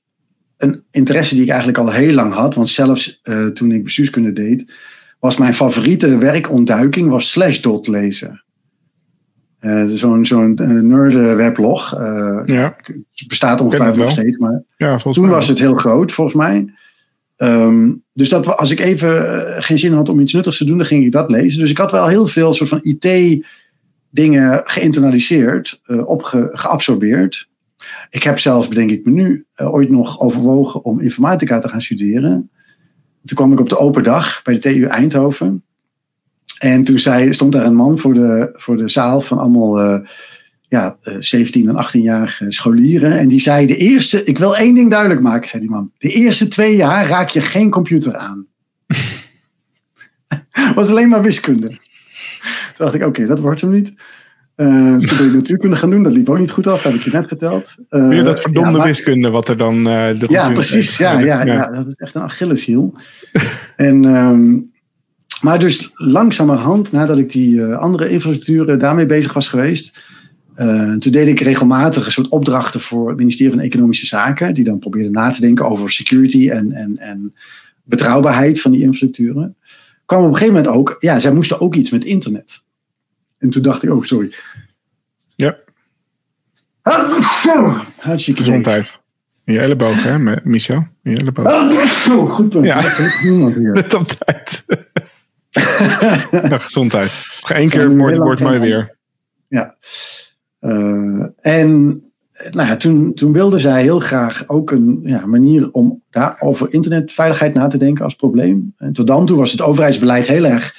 een interesse die ik eigenlijk al heel lang had. Want zelfs uh, toen ik bestuurskunde deed, was mijn favoriete werkontduiking was Slashdot lezen. Uh, Zo'n zo'n uh, nerd weblog. ja. Het bestaat ongetwijfeld nog steeds. Maar ja, toen mij was het heel groot, volgens mij. Um, dus dat, als ik even geen zin had om iets nuttigs te doen, dan ging ik dat lezen. Dus ik had wel heel veel soort van IT-dingen geïnternaliseerd, uh, opge, geabsorbeerd. Ik heb zelfs, bedenk ik me nu, uh, ooit nog overwogen om informatica te gaan studeren. Toen kwam ik op de open dag bij de TU Eindhoven. En toen zei, stond daar een man voor de, voor de zaal van allemaal ja, 17 en 18-jarige scholieren. En die zei, de eerste, ik wil één ding duidelijk maken, zei die man. De eerste twee jaar raak je geen computer aan. (laughs) was alleen maar wiskunde. Toen dacht ik, oké, dat wordt hem niet. Uh, dus toen ben ik natuurkunde gaan doen. Dat liep ook niet goed af, heb ik je net verteld. Uh, ja, dat verdomde ja, wiskunde wat er dan... Uh, de ja, precies. Ja, ja, ja, ja, dat is echt een Achilleshiel. (laughs) en, um, maar dus langzamerhand, nadat ik die andere infrastructuren daarmee bezig was geweest... toen deed ik regelmatig een soort opdrachten voor het ministerie van Economische Zaken. Die dan probeerden na te denken over security en, en, en betrouwbaarheid van die infrastructuren. Kwam op een gegeven moment ook, ja, zij moesten ook iets met internet. En toen dacht ik, oh, sorry. Ja. Hartstikke Gezondheid. In je elleboog, hè, Michel? In je elleboog. Oh, goed punt. Ja, (laughs) net op tijd. (laughs) ja, gezondheid. Één keer wordt, wordt mooi weer. Ja. Uh, en nou ja, toen, toen wilde zij heel graag ook een ja, manier om daar over internetveiligheid na te denken als probleem. En tot dan toe was het overheidsbeleid heel erg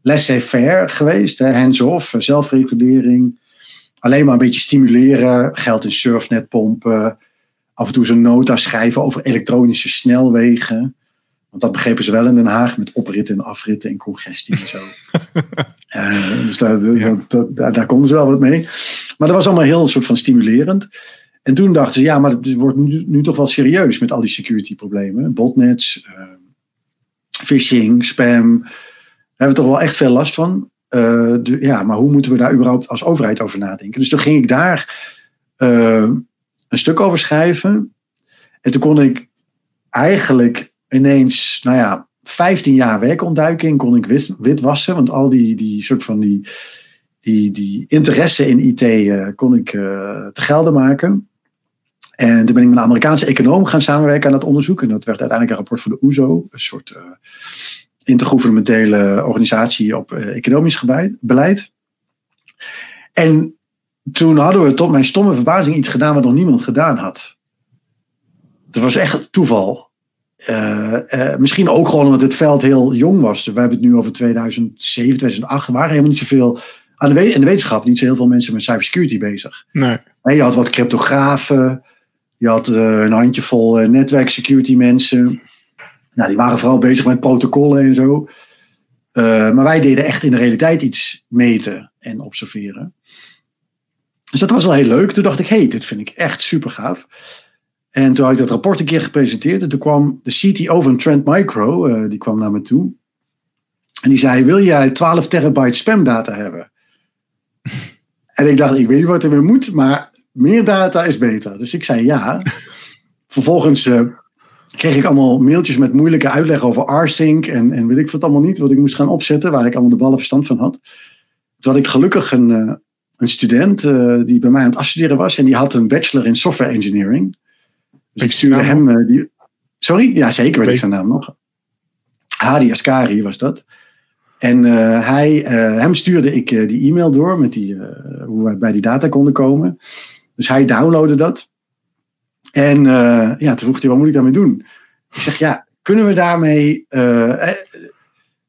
laissez-faire geweest. Hands-off, zelfregulering. Alleen maar een beetje stimuleren. Geld in surfnet pompen. Af en toe zo'n nota schrijven over elektronische snelwegen. Want dat begrepen ze wel in Den Haag met opritten en afritten en congestie en zo. uh, (laughs) dus daar, dat, daar, daar konden ze wel wat mee. Maar dat was allemaal heel soort van stimulerend. En toen dachten ze, ja, maar het wordt nu, nu toch wel serieus met al die security problemen. Botnets, uh, phishing, spam hebben we toch wel echt veel last van. Uh, ja, maar hoe moeten we daar überhaupt als overheid over nadenken? Dus toen ging ik daar uh, een stuk over schrijven. En toen kon ik eigenlijk ineens, nou ja, 15 jaar werkontduiking kon ik wit, witwassen. Want al die, die soort van die, die, die interesse in IT uh, kon ik te gelden maken. En toen ben ik met een Amerikaanse econoom gaan samenwerken aan dat onderzoek. En dat werd uiteindelijk een rapport van de OESO, een soort intergouvernementele organisatie op uh, economisch beleid. En toen hadden we tot mijn stomme verbazing iets gedaan wat nog niemand gedaan had. Dat was echt toeval. Uh, uh, misschien ook gewoon omdat het veld heel jong was. We hebben het nu over 2007, 2008. Er waren helemaal niet zoveel aan de, in de wetenschap niet zo heel veel mensen met cybersecurity bezig. Nee. je had wat cryptografen. Je had een handjevol netwerksecurity mensen. Nou, die waren vooral bezig met protocollen en zo. Uh, maar wij deden echt in de realiteit iets meten en observeren. Dus dat was wel heel leuk. Toen dacht ik, hey, dit vind ik echt super gaaf. En toen had ik dat rapport een keer gepresenteerd. En toen kwam de CTO van Trend Micro, uh, die kwam naar me toe. En die zei, wil jij 12 terabyte spamdata hebben? (laughs) en ik dacht, ik weet niet wat er weer moet, maar meer data is beter. Dus ik zei ja. (laughs) Vervolgens uh, kreeg ik allemaal mailtjes met moeilijke uitleg over rsync en, en weet ik wat allemaal niet, wat ik moest gaan opzetten, waar ik allemaal de ballen verstand van had. Toen had ik gelukkig een, uh, een student die bij mij aan het afstuderen was en die had een bachelor in software engineering. Dus ik stuurde hem uh, die... Sorry? Ja, zeker weet ik zijn naam nog. Hadi Askari was dat. En hij, hem stuurde ik die e-mail door met die, hoe wij bij die data konden komen. Dus hij downloadde dat. En ja, toen vroeg hij, wat moet ik daarmee doen? Ik zeg, ja, kunnen we daarmee,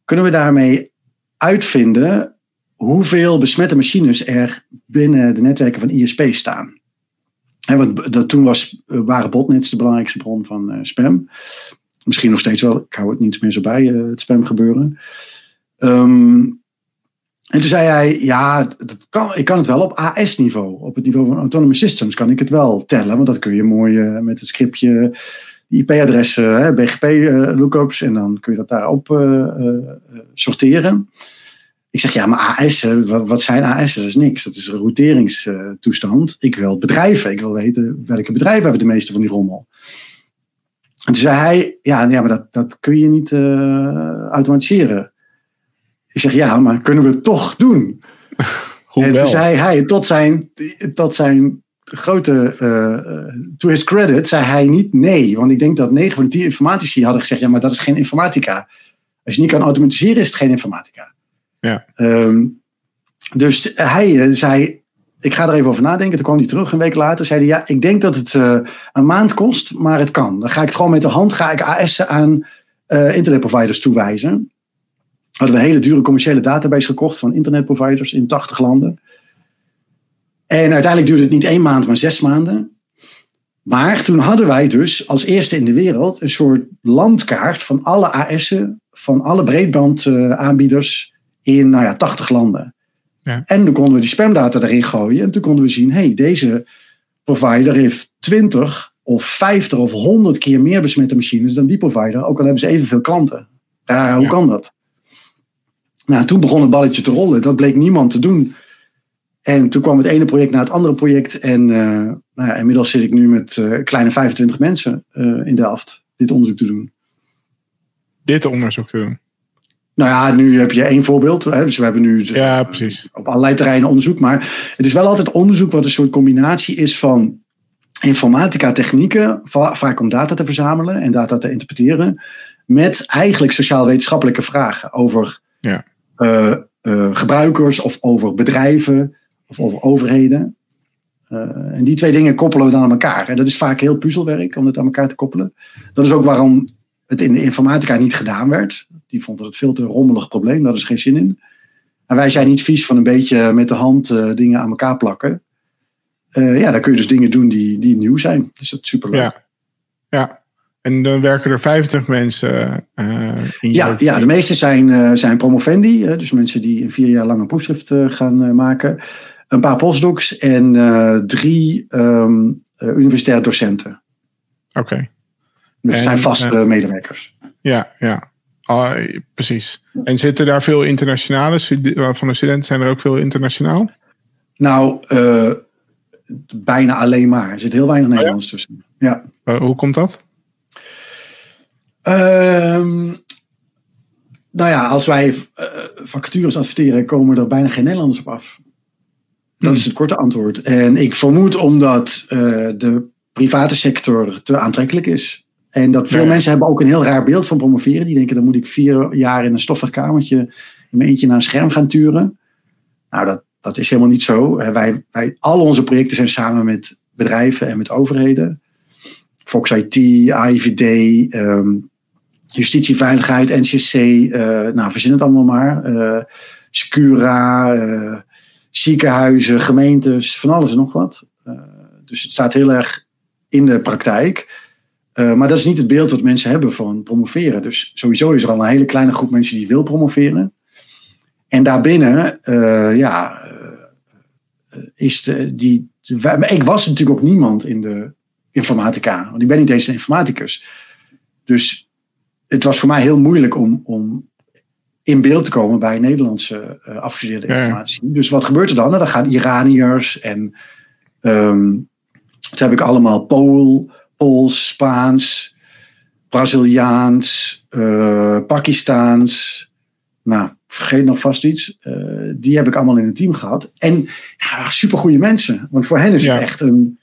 kunnen we daarmee uitvinden hoeveel besmette machines er binnen de netwerken van ISP staan? Want dat, toen was, waren botnets de belangrijkste bron van uh, spam. Misschien nog steeds wel, ik hou het niet meer zo bij, het spam gebeuren. Um, en toen zei hij, ja, dat kan, ik kan het wel op AS-niveau. Op het niveau van Autonomous Systems kan ik het wel tellen. Want dat kun je mooi met het scriptje, IP-adressen, BGP-lookups. En dan kun je dat daarop sorteren. Ik zeg, ja, maar AS, wat zijn AS? Dat is niks. Dat is een routeringstoestand. ik wil bedrijven. Ik wil weten welke bedrijven hebben de meeste van die rommel. En toen zei hij, ja, ja maar dat, dat kun je niet automatiseren. Ik zeg, ja, maar kunnen we het toch doen? (laughs) en toen zei hij, tot zijn, tot zijn grote, uh, to his credit, zei hij niet nee. Want ik denk dat negen van de tien informatici hadden gezegd, ja, maar dat is geen informatica. Als je niet kan automatiseren, is het geen informatica. Ja. Um, dus hij uh, zei, ik ga er even over nadenken. Toen kwam hij terug een week later. Zei hij, ja, ik denk dat het uh, een maand kost, maar het kan. Dan ga ik het gewoon met de hand, ga ik AS'en aan internetproviders toewijzen. hadden we een hele dure commerciële database gekocht van internetproviders in 80 landen. En uiteindelijk duurde het niet één maand, maar zes maanden. Maar toen hadden wij dus als eerste in de wereld een soort landkaart van alle AS'en, van alle breedbandaanbieders in nou ja, 80 landen. Ja. En dan konden we die spamdata erin gooien. En toen konden we zien, hey, deze provider heeft 20 of 50 of 100 keer meer besmette machines dan die provider. Ook al hebben ze evenveel klanten. Ja, hoe Ja. kan dat? Nou, toen begon het balletje te rollen. Dat bleek niemand te doen. En toen kwam het ene project naar het andere project. En eh, nou ja, inmiddels zit ik nu met eh, kleine 25 mensen eh, in Delft dit onderzoek te doen. Dit onderzoek te doen. Nou ja, nu heb je één voorbeeld. Hè, dus we hebben nu Ja, precies. op allerlei terreinen onderzoek. Maar het is wel altijd onderzoek wat een soort combinatie is van informatica technieken, va- vaak om data te verzamelen en data te interpreteren, met eigenlijk sociaal-wetenschappelijke vragen over Ja. eh, eh, gebruikers of over bedrijven of over overheden. Eh, en die twee dingen koppelen we dan aan elkaar. En dat is vaak heel puzzelwerk om het aan elkaar te koppelen. Dat is ook waarom het in de informatica niet gedaan werd. Die vonden het veel te rommelig probleem, daar is geen zin in. En wij zijn niet vies van een beetje met de hand eh, dingen aan elkaar plakken. Eh, ja, dan kun je dus dingen doen die, die nieuw zijn. Dus dat is superleuk. Ja. Ja. En dan werken er 50 mensen eh, in Ja, ja, de meeste zijn, zijn promovendi. dus mensen die een vier jaar lang een proefschrift gaan maken. Een paar postdocs en drie ehm, eh, universitaire docenten. Oké. Dus En, zijn vaste medewerkers. Ja, ja. Ah, precies. En zitten daar veel internationale van de studenten? Zijn er ook veel internationaal? Nou, eh, bijna alleen maar. Er zit heel Oh weinig Nederlands tussen. Ja. Eh, hoe komt dat? Ehm, nou ja, als wij eh, vacatures adverteren, komen er bijna geen Nederlanders op af. Dat Hmm. is het korte antwoord. En ik vermoed omdat de private sector te aantrekkelijk is. En dat veel Ja. mensen hebben ook een heel raar beeld van promoveren. Die denken, dan moet ik vier jaar in een stoffig kamertje in mijn eentje naar een scherm gaan turen. Nou, dat, dat is helemaal niet zo. Wij, wij, al onze projecten zijn samen met bedrijven en met overheden. Fox IT, AIVD, ehm, Justitie, Veiligheid, NCC, eh, nou, verzin het allemaal maar. eh, Secura, eh, ziekenhuizen, gemeentes, van alles en nog wat. Dus het staat heel erg in de praktijk. Eh, maar dat is niet het beeld wat mensen hebben van promoveren. Dus sowieso is er al een hele kleine groep mensen die wil promoveren. En daarbinnen, eh, ja, eh, is de, die. ik was natuurlijk ook niemand in de informatica, want ik ben niet eens een informaticus. Dus het was voor mij heel moeilijk om, om in beeld te komen bij Nederlandse afgestudeerde ja. informatie. Dus wat gebeurt er dan? Nou, dan gaan Iraniërs en ehm dat heb ik allemaal Pool, Pools, Spaans, Braziliaans, eh, Pakistaans. Nou, vergeet nog vast iets. Eh, die heb ik allemaal in een team gehad. En ja, supergoeie mensen. Want voor hen is Ja. het echt een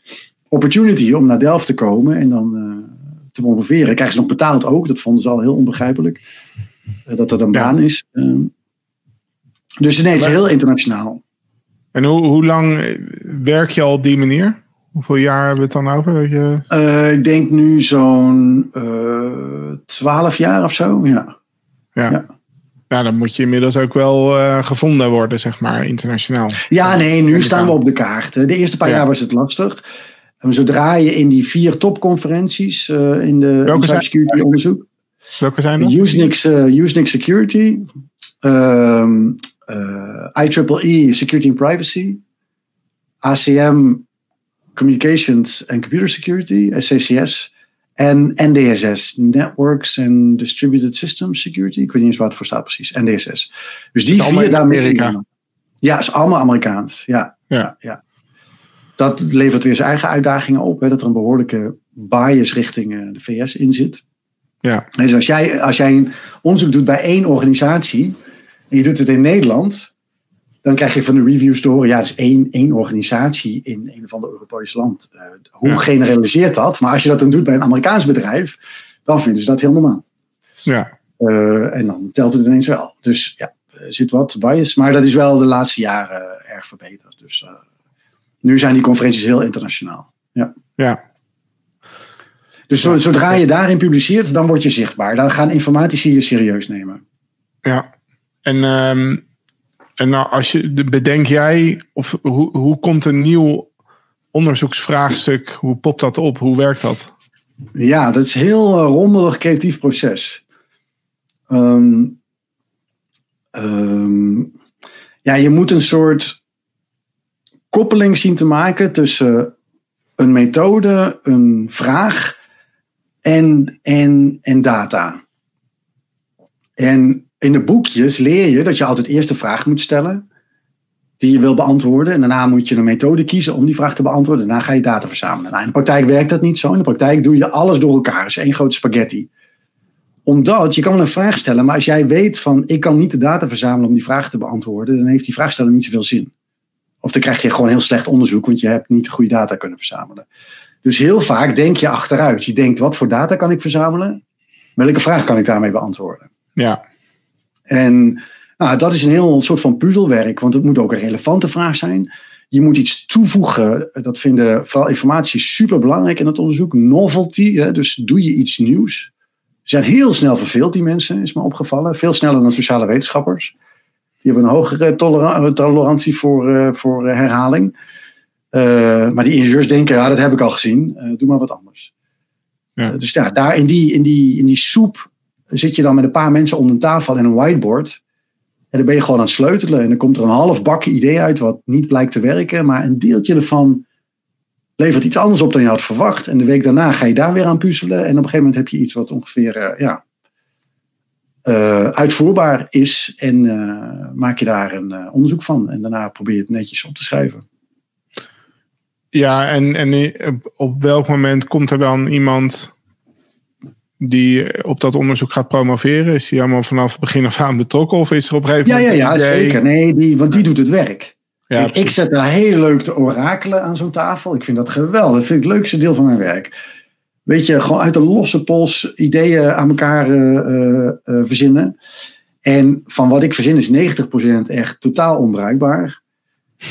opportunity om naar Delft te komen en dan eh, te promoveren. Krijgen ze nog betaald ook. Dat vonden ze al heel onbegrijpelijk. dat dat een Ja. baan is. Ehm, dus nee, het is heel internationaal. En hoe, hoe lang werk je al op die manier? Hoeveel jaar hebben we het dan over? Dat je... Eh, ik denk nu zo'n eh, twaalf jaar of zo. Ja. Ja. Ja. Dan moet je inmiddels ook wel eh, gevonden worden, zeg maar, internationaal. Ja, nee, nu staan we op de kaart. De eerste paar Ja. jaar was het lastig. En zodra je in die vier topconferenties in de in cybersecurity onderzoek. Welke zijn dat? Usenix, Usenix Security. ehm eh, IEEE Security and Privacy. ACM Communications and Computer Security, SCCS. En NDSS, Networks and Distributed Systems Security. Ik weet niet eens waar het voor staat precies. NDSS. Dus die vier daarmee. Amerika. Ja, is allemaal Amerikaans. Ja, Ja. ja. ja. Dat levert weer zijn eigen uitdagingen op. Hè, dat er een behoorlijke bias richting eh, de VS in zit. Ja. Dus als jij, als jij een onderzoek doet bij één organisatie en je doet het in Nederland, dan krijg je van de reviews te horen, ja, dat is één, één organisatie in een of ander Europees land. Eh, hoe Ja. generaliseert dat? Maar als je dat dan doet bij een Amerikaans bedrijf, dan vinden ze dat heel normaal. Ja. Eh, en dan telt het ineens wel. Dus ja, er zit wat bias. Maar dat is wel de laatste jaren eh, erg verbeterd. Dus nu zijn die conferenties heel internationaal. Ja. Dus zo- zodra je daarin publiceert, dan word je zichtbaar. Dan gaan informatici je serieus nemen. Ja. En, ehm, en nou, als je, bedenk jij, of hoe, hoe komt een nieuw onderzoeksvraagstuk, hoe popt dat op? Hoe werkt dat? Ja, dat is een heel uh, rommelig creatief proces. Ehm, ehm, ja, je moet een soort koppeling zien te maken tussen een methode, een vraag en, en, en data. En in de boekjes leer je dat je altijd eerst de vraag moet stellen die je wil beantwoorden. En daarna moet je een methode kiezen om die vraag te beantwoorden. Daarna ga je data verzamelen. Nou, in de praktijk werkt dat niet zo. In de praktijk doe je alles door elkaar. is één grote spaghetti. Omdat je kan een vraag stellen, maar als jij weet van ik kan niet de data verzamelen om die vraag te beantwoorden, dan heeft die vraagsteller niet zoveel zin. Of dan krijg je gewoon heel slecht onderzoek, want je hebt niet goede data kunnen verzamelen. Dus heel vaak denk je achteruit. Je denkt, wat voor data kan ik verzamelen? Welke vraag kan ik daarmee beantwoorden? Ja. En nou, dat is een heel soort van puzzelwerk, want het moet ook een relevante vraag zijn. Je moet iets toevoegen. Dat vinden vooral informatie super belangrijk in het onderzoek. Novelty, hè, dus doe je iets nieuws. Ze zijn heel snel verveeld, die mensen, is me opgevallen. Veel sneller dan sociale wetenschappers. Die hebben een hogere tolerantie voor, uh, voor eh, herhaling. Uh, maar die ingenieurs denken, ja, dat heb ik al gezien. Uh, doe maar wat anders. Ja. dus ja, daar in die, in, die, in die soep zit je dan met een paar mensen om een tafel en een whiteboard. En dan ben je gewoon aan het sleutelen. En dan komt er een half bakken idee uit wat niet blijkt te werken. Maar een deeltje ervan levert iets anders op dan je had verwacht. En de week daarna ga je daar weer aan puzzelen. En op een gegeven moment heb je iets wat ongeveer uh, ja, uh, uitvoerbaar is. En uh, maak je daar een onderzoek van. En daarna probeer je het netjes op te schrijven. Ja, en, en op welk moment komt er dan iemand die op dat onderzoek gaat promoveren? Is die allemaal vanaf het begin af aan betrokken? Of is er op een gegeven moment. Ja, ja, ja zeker. Nee, die, want die doet het werk. Ja, ik, ik, zet daar heel leuk te orakelen aan zo'n tafel. Ik vind dat geweldig. Dat vind ik het leukste deel van mijn werk. Weet je, gewoon uit de losse pols ideeën aan elkaar uh, uh, verzinnen. En van wat ik verzin is 90% echt totaal onbruikbaar.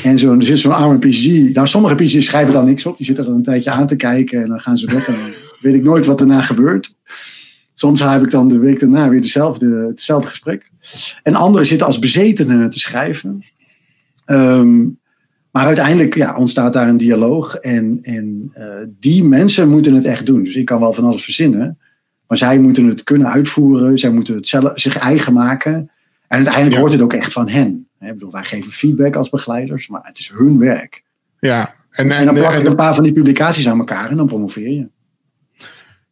En zo, er zit zo'n arme PhD. Nou, sommige PhD's schrijven dan niks op. Die zitten er een tijdje aan te kijken en dan gaan ze weg. En weet ik nooit wat daarna gebeurt. Soms heb ik dan de week daarna weer dezelfde, hetzelfde gesprek. En anderen zitten als bezetenen te schrijven. Ehm, maar uiteindelijk ja, ontstaat daar een dialoog. En, en uh, die mensen moeten het echt doen. Dus ik kan wel van alles verzinnen. Maar zij moeten het kunnen uitvoeren. Zij moeten het zelf, zich eigen maken. En uiteindelijk wordt het ook echt van hen. Ik bedoel, wij geven feedback als begeleiders. Maar het is hun werk. Ja. En, en, en dan plak je een paar van die publicaties aan elkaar. En dan promoveer je.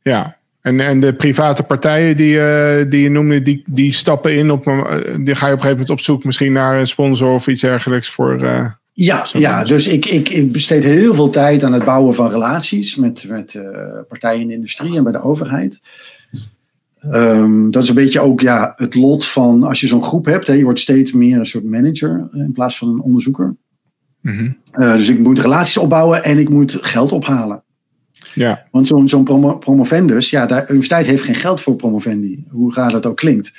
Ja, en, en de private partijen die, uh, die je noemde, die, die stappen in op. Uh, die ga je op een gegeven moment op zoek misschien naar een sponsor of iets dergelijks voor. Uh, ja, ja, dus ik, ik, ik, besteed heel veel tijd aan het bouwen van relaties met, met partijen in de industrie en bij de overheid. Um, dat is een beetje ook ja, het lot van als je zo'n groep hebt. Hè, je wordt steeds meer een soort manager in plaats van een onderzoeker. Mm -hmm. dus ik moet relaties opbouwen en ik moet geld ophalen. Ja. Want zo'n zo'n promo promovendus, ja, de universiteit heeft geen geld voor promovendi, hoe raar dat ook klinkt.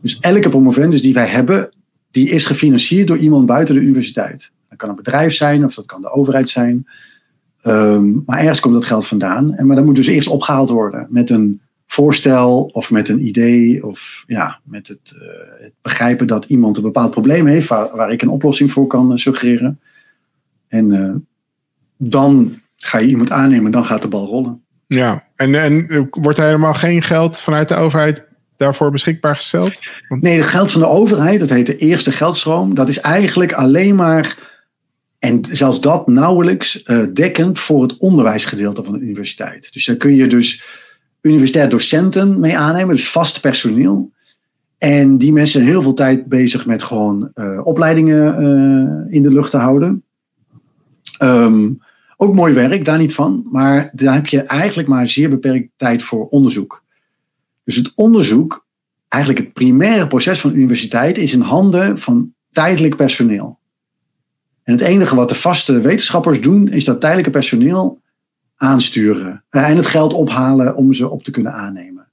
Dus elke promovendus die wij hebben, die is gefinancierd door iemand buiten de universiteit. Dat kan een bedrijf zijn of dat kan de overheid zijn. Um, maar ergens komt dat geld vandaan. En, maar dat moet dus eerst opgehaald worden met een voorstel of met een idee of ja, met het, uh, het begrijpen dat iemand een bepaald probleem heeft waar, ik een oplossing voor kan uh, suggereren. En uh, dan ga je iemand aannemen, dan gaat de bal rollen. Ja, en, en wordt er helemaal geen geld vanuit de overheid daarvoor beschikbaar gesteld? Want... Nee, het geld van de overheid, dat heet de eerste geldstroom, dat is eigenlijk alleen maar, en zelfs dat nauwelijks, uh, dekkend voor het onderwijsgedeelte van de universiteit. Dus daar kun je dus universitair docenten mee aannemen, dus vast personeel. En die mensen zijn heel veel tijd bezig met gewoon uh, opleidingen uh, in de lucht te houden. Um, ook mooi werk, daar niet van. Maar daar heb je eigenlijk maar zeer beperkt tijd voor onderzoek. Dus het onderzoek, eigenlijk het primaire proces van de universiteit, is in handen van tijdelijk personeel. En het enige wat de vaste wetenschappers doen, is dat tijdelijke personeel aansturen. En het geld ophalen om ze op te kunnen aannemen.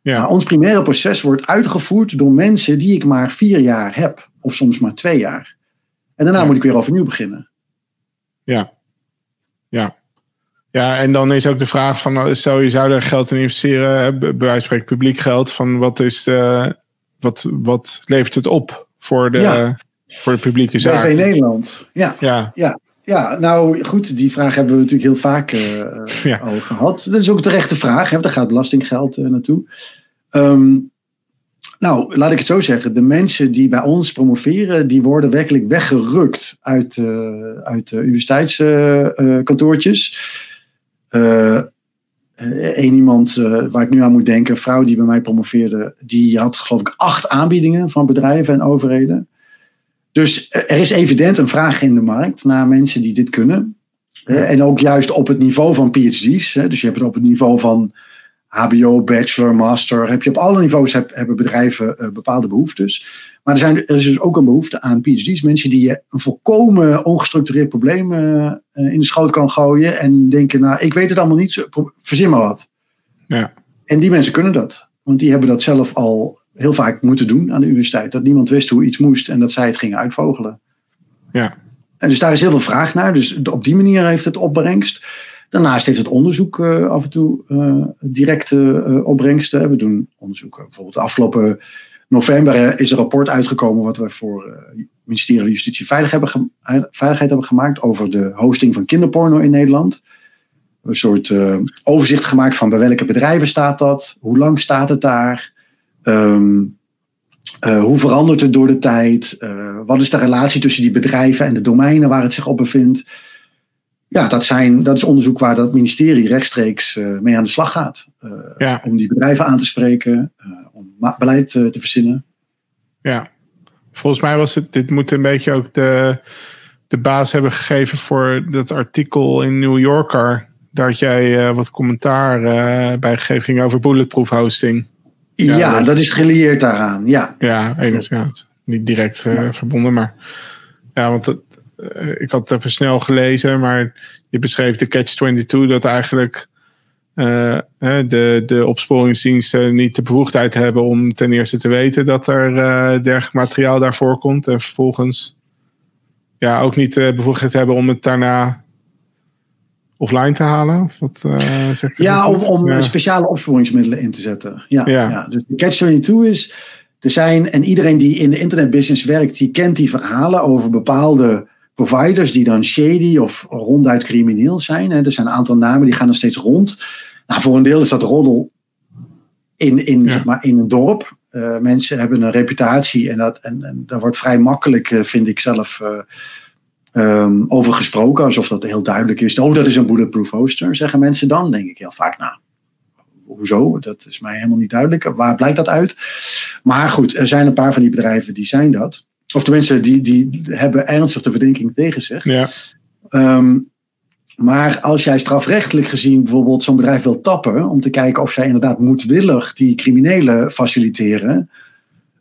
Ja. Maar ons primaire proces wordt uitgevoerd door mensen die ik maar vier jaar heb. Of soms maar twee jaar. En daarna moet ik weer overnieuw beginnen. Ja, ja. Ja, en dan is ook de vraag van, nou, stel je zou er geld in investeren, bij wijze van spreken publiek geld, van wat, is de, wat, wat levert het op voor de, Ja. voor de publieke zaak. BV Nederland. Ja. Ja, ja, nou goed, die vraag hebben we natuurlijk heel vaak eh, Ja. al gehad. Dat is ook een terechte vraag, hè, daar gaat belastinggeld eh, naartoe. Ehm, nou, laat ik het zo zeggen. De mensen die bij ons promoveren, die worden werkelijk weggerukt uit, eh uit de universiteitskantoortjes. Eén iemand eh, waar ik nu aan moet denken, een vrouw die bij mij promoveerde, die had geloof ik acht aanbiedingen van bedrijven en overheden. Dus eh, er is evident een vraag in de markt naar mensen die dit kunnen. Eh, En ook juist op het niveau van PhD's. hè. Dus je hebt het op het niveau van HBO, bachelor, master. Heb je op alle niveaus heb, hebben bedrijven eh, bepaalde behoeftes. Maar er, zijn, er is dus ook een behoefte aan PhD's. Mensen die je een volkomen ongestructureerd probleem eh, eh, in de schoot kan gooien. En denken, nou, ik weet het allemaal niet. Verzin maar wat. Ja. En die mensen kunnen dat. Want die hebben dat zelf al heel vaak moeten doen aan de universiteit. Dat niemand wist hoe iets moest en dat zij het gingen uitvogelen. ja, En dus daar is heel veel vraag naar. Dus op die manier heeft het opbrengst. Daarnaast heeft het onderzoek eh, af en toe eh, directe eh, opbrengsten. We doen onderzoeken. Bijvoorbeeld de afgelopen november is een rapport uitgekomen... wat we voor het ministerie van Justitie hebben Veiligheid hebben gemaakt... over de hosting van kinderporno in Nederland. Een soort overzicht gemaakt van bij welke bedrijven staat dat? Hoe lang staat het daar? Ehm, eh, hoe verandert het door de tijd? Wat is de relatie tussen die bedrijven en de domeinen waar het zich op bevindt? Ja, dat, zijn, dat is onderzoek waar dat ministerie rechtstreeks eh, mee aan de slag gaat. Eh, ja, Om die bedrijven aan te spreken, eh, om beleid te verzinnen. ja. Volgens mij was het, dit moet een beetje ook de, de baas hebben gegeven voor dat artikel in New Yorker. Had jij wat commentaar bij gegeven ging over bulletproof hosting. Ja, Ja, dat- dat is gelieerd daaraan. Ja, Ja, enigszins, ja, niet direct verbonden, maar ja, want het, eh, ik had het even snel gelezen, maar je beschreef de Catch-22 dat eigenlijk eh, de, de opsporingsdiensten niet de bevoegdheid hebben om ten eerste te weten dat er eh, dergelijk materiaal daarvoor komt en vervolgens ja, ook niet de bevoegdheid hebben om het daarna offline te halen. Of wat, eh, zeg ja om, om Ja. eh, speciale opsporingsmiddelen in te zetten. Ja, Ja. ja. dus de catch-22 is, er zijn, en iedereen die in de internetbusiness werkt, die kent die verhalen over bepaalde providers die dan shady of ronduit crimineel zijn. Hè. Er zijn een aantal namen die gaan er steeds rond. Nou, voor een deel is dat roddel in, in, Ja. zeg maar, in een dorp. Eh, mensen hebben een reputatie en, dat, en, en daar wordt vrij makkelijk, eh, vind ik zelf, ehm, over gesproken. Alsof dat heel duidelijk is. Oh, dat is een bulletproof hoster, zeggen mensen dan. Denk ik heel vaak, nou, hoezo? Dat is mij helemaal niet duidelijk. Waar blijkt dat uit? Maar goed, er zijn een paar van die bedrijven die zijn dat. Of tenminste, die, die hebben ernstig de verdenking tegen zich. Ja, Ehm, maar als jij strafrechtelijk gezien bijvoorbeeld zo'n bedrijf wil tappen, om te kijken of zij inderdaad moedwillig die criminelen faciliteren,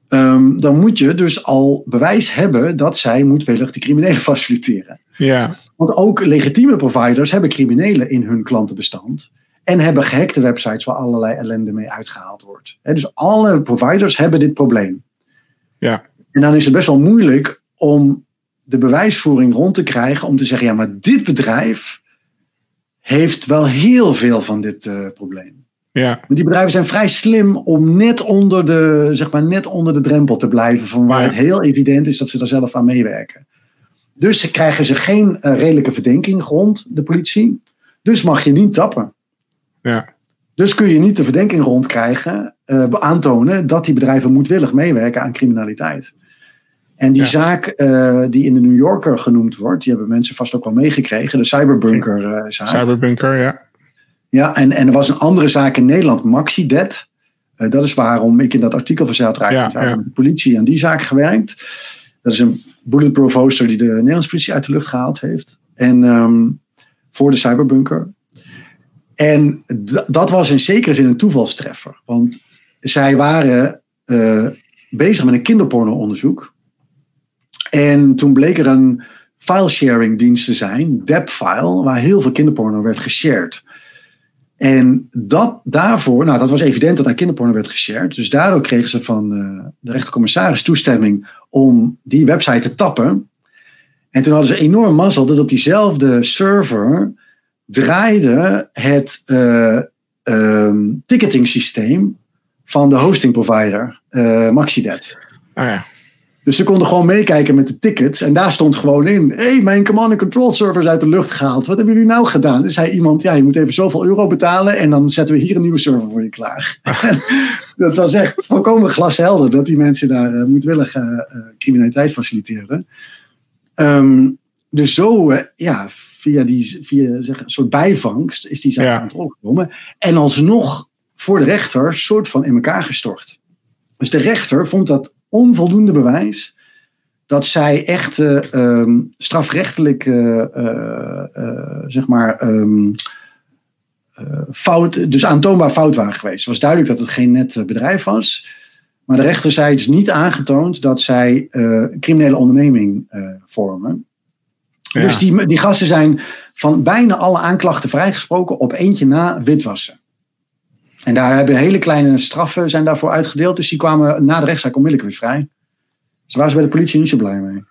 ehm, dan moet je dus al bewijs hebben dat zij moedwillig die criminelen (laughs) faciliteren. ja, Want ook legitieme providers hebben criminelen in hun klantenbestand. En hebben gehackte websites waar allerlei ellende mee uitgehaald wordt. Dus alle providers hebben dit probleem. ja, En dan is het best wel moeilijk om de bewijsvoering rond te krijgen. Om te zeggen, ja, maar dit bedrijf heeft wel heel veel van dit eh, probleem. ja, Want die bedrijven zijn vrij slim om net onder de, zeg maar, net onder de drempel te blijven. Van waar Ja. het heel evident is dat ze er zelf aan meewerken. Dus krijgen ze geen eh, redelijke verdenking rond de politie. Dus mag je niet tappen. ja, Dus kun je niet de verdenking rondkrijgen, eh aantonen dat die bedrijven moedwillig meewerken aan criminaliteit. En die Ja. zaak eh, die in de New Yorker genoemd wordt, die hebben mensen vast ook wel meegekregen, de cyberbunker eh, zaak. cyberbunker, ja, Ja, en, en er was een andere zaak in Nederland, MaxiDebt. Eh, dat is waarom ik in dat artikel verzeild raakte. Ja, de politie aan die zaak gewerkt. Dat is een bulletproof hoster die de Nederlandse politie uit de lucht gehaald heeft. En ehm, voor de cyberbunker. En dat was in zekere zin een toevalstreffer. Want zij waren bezig met een kinderporno-onderzoek. En toen bleek er een file-sharing dienst te zijn, Depfile, waar heel veel kinderporno werd geshared. En dat daarvoor, nou dat was evident dat daar kinderporno werd geshared. Dus daardoor kregen ze van eh, de rechtercommissaris toestemming om die website te tappen. En toen hadden ze enorm mazzel dat op diezelfde server draaide het ehm, ticketing systeem van de hosting provider, eh MaxiDet. ah ja, Dus ze konden gewoon meekijken met de tickets. En daar stond gewoon in: hé, hey, mijn command and control server is uit de lucht gehaald. Wat hebben jullie nou gedaan? Dus zei iemand: ja, je moet even zoveel euro betalen. En dan zetten we hier een nieuwe server voor je klaar. (laughs) dat was echt volkomen glashelder dat die mensen daar uh, moedwillig uh, criminaliteit faciliteerden. Um, dus zo, ja, via, die, via zeg, een soort bijvangst is die zaak ja. aan het gekomen. En alsnog voor de rechter soort van in elkaar gestort. Dus de rechter vond dat onvoldoende bewijs dat zij echt uh, strafrechtelijke, uh, uh, zeg maar, um, fout, dus aantoonbaar fout waren geweest. Het was duidelijk dat het geen net bedrijf was. Maar de rechter zei het is niet aangetoond dat zij criminele onderneming vormen. Ja. Dus die, die gasten zijn van bijna alle aanklachten vrijgesproken op eentje na witwassen. En daar hebben hele kleine straffen zijn daarvoor uitgedeeld. Dus die kwamen na de rechtszaak onmiddellijk weer vrij. Dus waren ze bij de politie niet zo blij mee.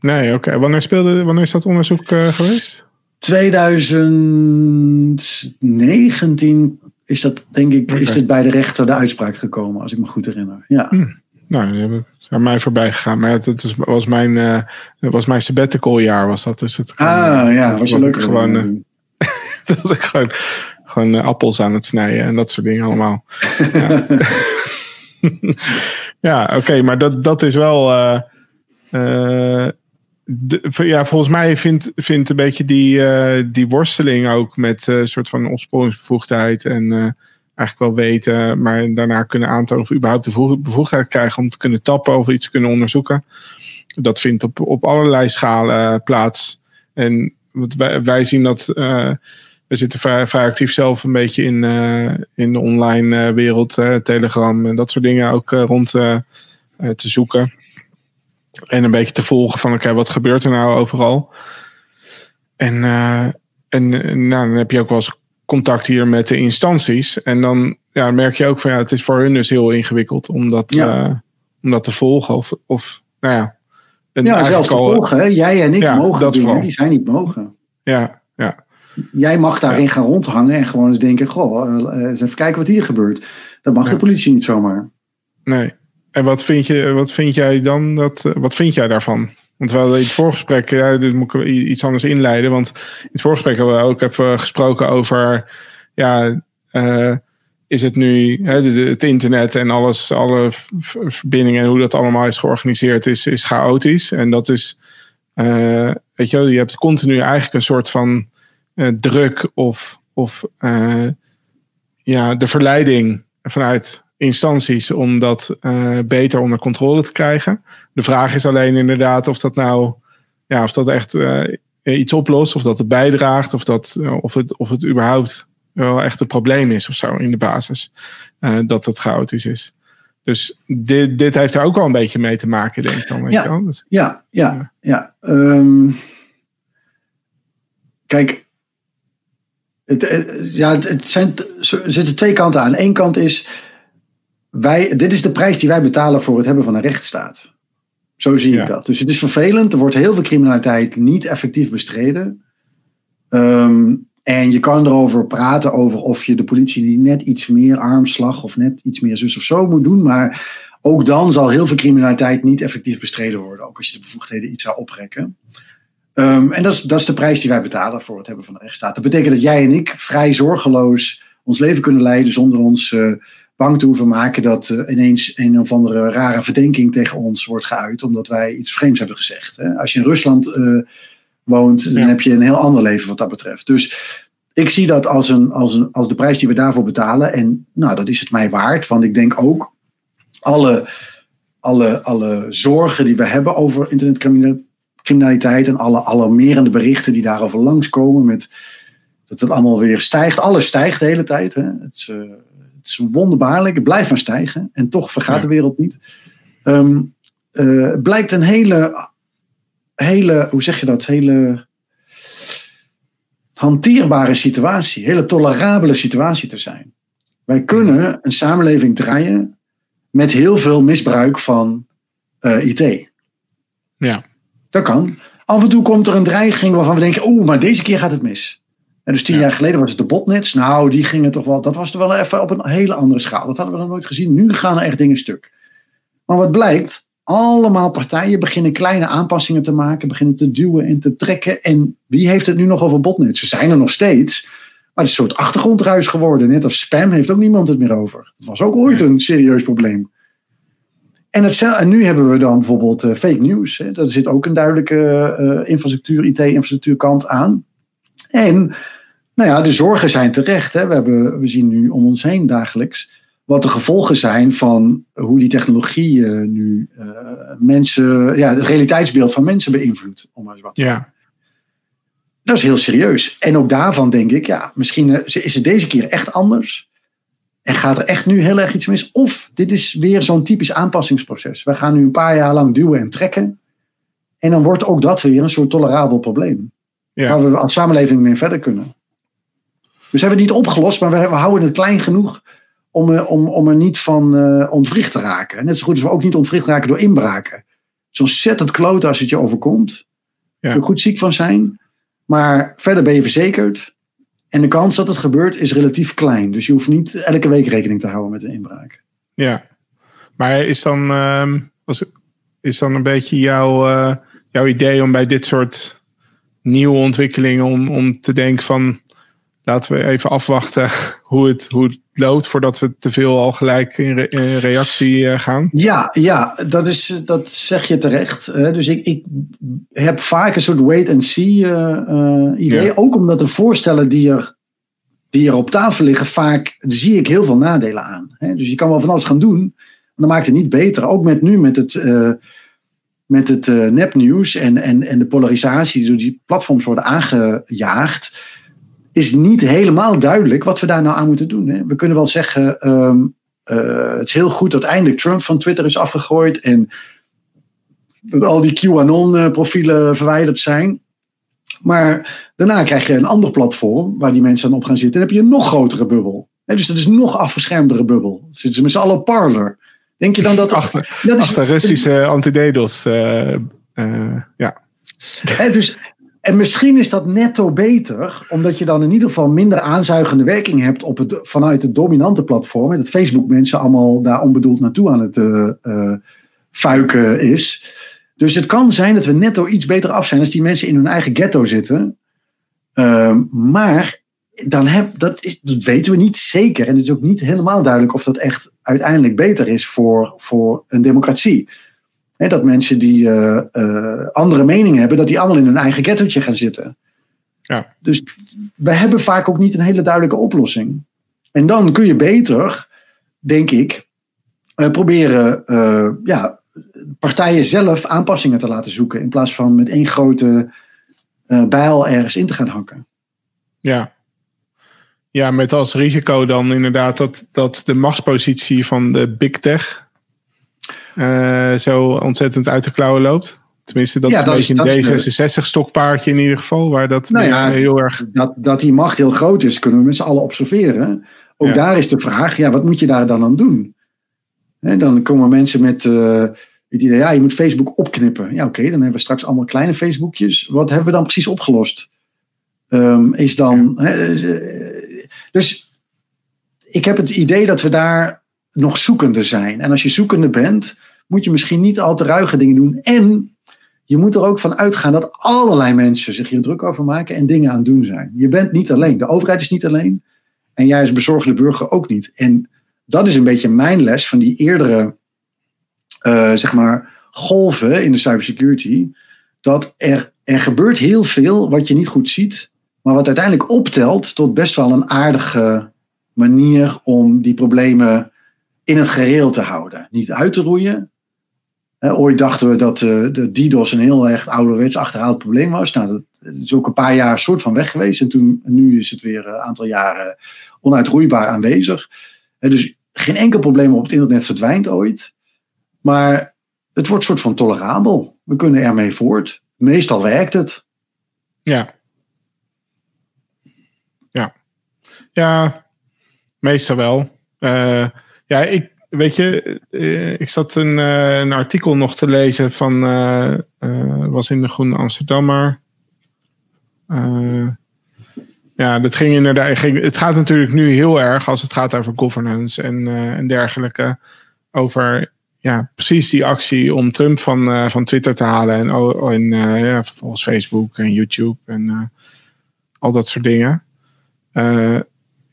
Nee, oké. Wanneer, speelde, wanneer is dat onderzoek uh, geweest? 2019 is dat, denk ik, okay. is het bij de rechter de uitspraak gekomen, als ik me goed herinner. Ja. Hm. Nou, die hebben aan mij voorbij gegaan. Maar het was mijn, uh, was mijn sabbatical jaar, was dat. Dus het ah, ja, was je leuk gewoon. Uh, (laughs) dat was ik gewoon gewoon uh, appels aan het snijden en dat soort dingen allemaal. ja, (laughs) ja oké, maar dat, dat is wel. Uh, de, ja, volgens mij vindt, vindt een beetje die, die worsteling ook met een soort van opsporingsbevoegdheid en eigenlijk wel weten, maar daarna kunnen aantonen of überhaupt de bevoegdheid krijgen om te kunnen tappen of iets te kunnen onderzoeken. Dat vindt op, op allerlei schalen plaats. En wij, wij zien dat we zitten vrij, vrij, actief zelf een beetje in, uh, in de online uh, wereld, uh, Telegram en dat soort dingen ook rond te zoeken. En een beetje te volgen van, oké, okay, wat gebeurt er nou overal? En, en nou, dan heb je ook wel eens contact hier met de instanties. En dan ja, merk je ook van, ja, het is voor hun dus heel ingewikkeld om dat, ja. om dat te volgen. Of, of nou ja. Ja, zelfs te volgen. Hè? Jij en ik ja, mogen dingen die zij niet mogen. Ja. Jij mag daarin gaan rondhangen en gewoon eens denken: Goh, uh, eens even kijken wat hier gebeurt. Dat mag de politie niet zomaar. Nee. En wat vind, je, wat vind jij dan? Dat, uh, wat vind jij daarvan? Want we hadden in het voorgesprek, ja, dit moet ik iets anders inleiden. Want in het voorgesprek hebben we ook even gesproken over. Ja, is het nu hè, het internet en alles, alle verbindingen en hoe dat allemaal is georganiseerd, is, is chaotisch. En dat is, weet je, je hebt continu eigenlijk een soort van uh, druk of, of uh, ja, de verleiding vanuit instanties om dat uh, beter onder controle te krijgen. De vraag is alleen inderdaad of dat nou, ja, of dat echt iets oplost, of dat het bijdraagt, of, dat, of, het, of het überhaupt wel echt een probleem is of zo in de basis. dat het chaotisch is. Dus dit, dit heeft er ook wel een beetje mee te maken, denk ik dan. Weet ja, je wel? Dus, ja, ja, ja. Um, kijk, het, ja, het zijn, er zitten twee kanten aan. Eén kant is, wij, dit is de prijs die wij betalen voor het hebben van een rechtsstaat. Zo zie ik dat. Dus het is vervelend. Er wordt heel veel criminaliteit niet effectief bestreden. Um, en je kan erover praten over of je de politie net iets meer armslag of net iets meer zus of zo moet doen. Maar ook dan zal heel veel criminaliteit niet effectief bestreden worden. Ook als je de bevoegdheden iets zou oprekken. Um, en dat is, dat is de prijs die wij betalen voor het hebben van de rechtsstaat. Dat betekent dat jij en ik vrij zorgeloos ons leven kunnen leiden zonder ons uh, bang te hoeven maken dat uh, ineens een of andere rare verdenking tegen ons wordt geuit omdat wij iets vreemds hebben gezegd. Hè? Als je in Rusland uh, woont, dan heb je een heel ander leven wat dat betreft. Dus ik zie dat als, een, als, een, als de prijs die we daarvoor betalen. En nou, dat is het mij waard, want ik denk ook alle, alle, alle zorgen die we hebben over internetcriminaliteit criminaliteit en alle alarmerende berichten die daarover langskomen. Met dat het allemaal weer stijgt. Alles stijgt de hele tijd. Hè? Het, is, uh, het is wonderbaarlijk. Het blijft maar stijgen. En toch vergaat ja. de wereld niet. Um, uh, blijkt een hele, hele, hoe zeg je dat? Hele hanteerbare situatie. Hele tolerabele situatie te zijn. Wij kunnen een samenleving draaien met heel veel misbruik van uh, IT. Ja. Dat kan. Af en toe komt er een dreiging waarvan we denken, oeh, maar deze keer gaat het mis. En dus tien ja. jaar geleden was het de botnets. Nou, die gingen toch wel, dat was toch wel even op een hele andere schaal. Dat hadden we nog nooit gezien. Nu gaan er echt dingen stuk. Maar wat blijkt, allemaal partijen beginnen kleine aanpassingen te maken, beginnen te duwen en te trekken. En wie heeft het nu nog over botnet? Ze zijn er nog steeds, maar het is een soort achtergrondruis geworden. Net als spam heeft ook niemand het meer over. Dat was ook ooit een serieus probleem. En, het, en nu hebben we dan bijvoorbeeld uh, fake news. Hè. Daar zit ook een duidelijke uh, infrastructuur, IT-infrastructuurkant aan. En nou ja, de zorgen zijn terecht. Hè. We, hebben, we zien nu om ons heen dagelijks wat de gevolgen zijn van hoe die technologie uh, nu mensen, ja, het realiteitsbeeld van mensen beïnvloedt. Om maar eens wat ja. Dat is heel serieus. En ook daarvan denk ik, ja, misschien is het deze keer echt anders. En gaat er echt nu heel erg iets mis? Of dit is weer zo'n typisch aanpassingsproces. We gaan nu een paar jaar lang duwen en trekken. En dan wordt ook dat weer een soort tolerabel probleem. Ja. Waar we als samenleving mee verder kunnen. Dus hebben we het niet opgelost, maar we, we houden het klein genoeg om, uh, om, om er niet van uh, ontwricht te raken. Net zo goed als we ook niet ontwricht raken door inbraken. Is ontzettend kloot als het je overkomt. Ja. Er goed ziek van zijn. Maar verder ben je verzekerd. En de kans dat het gebeurt is relatief klein. Dus je hoeft niet elke week rekening te houden met een inbraak. Ja, maar is dan, uh, is dan een beetje jouw, uh, jouw idee om bij dit soort nieuwe ontwikkelingen om, om te denken van laten we even afwachten (laughs) hoe het, hoe loopt voordat we te veel al gelijk in, re in reactie uh, gaan? Ja, ja dat, is, dat zeg je terecht. Uh, dus ik, ik heb vaak een soort wait-and-see uh, idee. Ja. Ook omdat de voorstellen die er, die er op tafel liggen, vaak zie ik heel veel nadelen aan. Hè? Dus je kan wel van alles gaan doen, maar dat maakt het niet beter. Ook met nu met het, met het nepnieuws en, en, en de polarisatie die door die platforms worden aangejaagd is niet helemaal duidelijk wat we daar nou aan moeten doen. Hè. We kunnen wel zeggen, um, uh, het is heel goed dat eindelijk Trump van Twitter is afgegooid en dat al die QAnon-profielen verwijderd zijn. Maar daarna krijg je een ander platform waar die mensen dan op gaan zitten. En dan heb je een nog grotere bubbel. dus dat is een nog afgeschermdere bubbel. Dan zitten ze met z'n allen op Parler. Denk je dan dat... Achter, dat is, achter Russische antidedos. Uh, uh, ja. dus en misschien is dat netto beter, omdat je dan in ieder geval minder aanzuigende werking hebt op het, vanuit het dominante platform. En dat Facebook mensen allemaal daar onbedoeld naartoe aan het uh, fuiken is. Dus het kan zijn dat we netto iets beter af zijn als die mensen in hun eigen ghetto zitten. Uh, maar dan heb, dat, is, dat weten we niet zeker. En het is ook niet helemaal duidelijk of dat echt uiteindelijk beter is voor, voor een democratie dat mensen die uh, uh, andere meningen hebben, dat die allemaal in hun eigen ghettootje gaan zitten. Ja. Dus we hebben vaak ook niet een hele duidelijke oplossing. En dan kun je beter, denk ik, uh, proberen ja, partijen zelf aanpassingen te laten zoeken. In plaats van met één grote bijl ergens in te gaan hakken. Ja. Ja, met als risico dan inderdaad dat, dat de machtspositie van de big tech uh, zo ontzettend uit de klauwen loopt. Tenminste, dat ja, is een beetje een D66-stokpaardje in ieder geval, waar dat nou ja, heel erg... Dat, dat die macht heel groot is, kunnen we met z'n allen observeren. Ook daar is de vraag, ja, wat moet je daar dan aan doen? He, dan komen mensen met uh, het idee, ja, je moet Facebook opknippen. Ja, oké, dan hebben we straks allemaal kleine Facebookjes. Wat hebben we dan precies opgelost? Um, is dan... He, dus ik heb het idee dat we daar nog zoekende zijn. En als je zoekende bent, moet je misschien niet al te ruige dingen doen. En je moet er ook van uitgaan dat allerlei mensen zich hier druk over maken en dingen aan doen zijn. Je bent niet alleen. De overheid is niet alleen. En jij als bezorgde burger ook niet. En dat is een beetje mijn les van die eerdere, uh, zeg maar, golven in de cybersecurity. Dat er, er gebeurt heel veel wat je niet goed ziet. Maar wat uiteindelijk optelt tot best wel een aardige manier om die problemen in het geheel te houden. Niet uit te roeien. ooit dachten we dat uh, de DDoS een heel erg ouderwets achterhaald probleem was. Nou, dat is ook een paar jaar soort van weg geweest. En toen, nu is het weer een aantal jaren onuitroeibaar aanwezig. dus geen enkel probleem op het internet verdwijnt ooit. Maar het wordt soort van tolerabel. We kunnen ermee voort. Meestal werkt het. Ja. Ja. Ja, meestal wel. Uh, ja, ik, weet je, eh, ik zat een, eh, een artikel nog te lezen van, uh, was in de Groene Amsterdammer. ja, dat ging inderdaad, ging, het gaat natuurlijk nu heel erg als het gaat over governance en, en dergelijke. Over ja, precies die actie om Trump van, van Twitter te halen. En, en ja, volgens Facebook en YouTube en al dat soort dingen.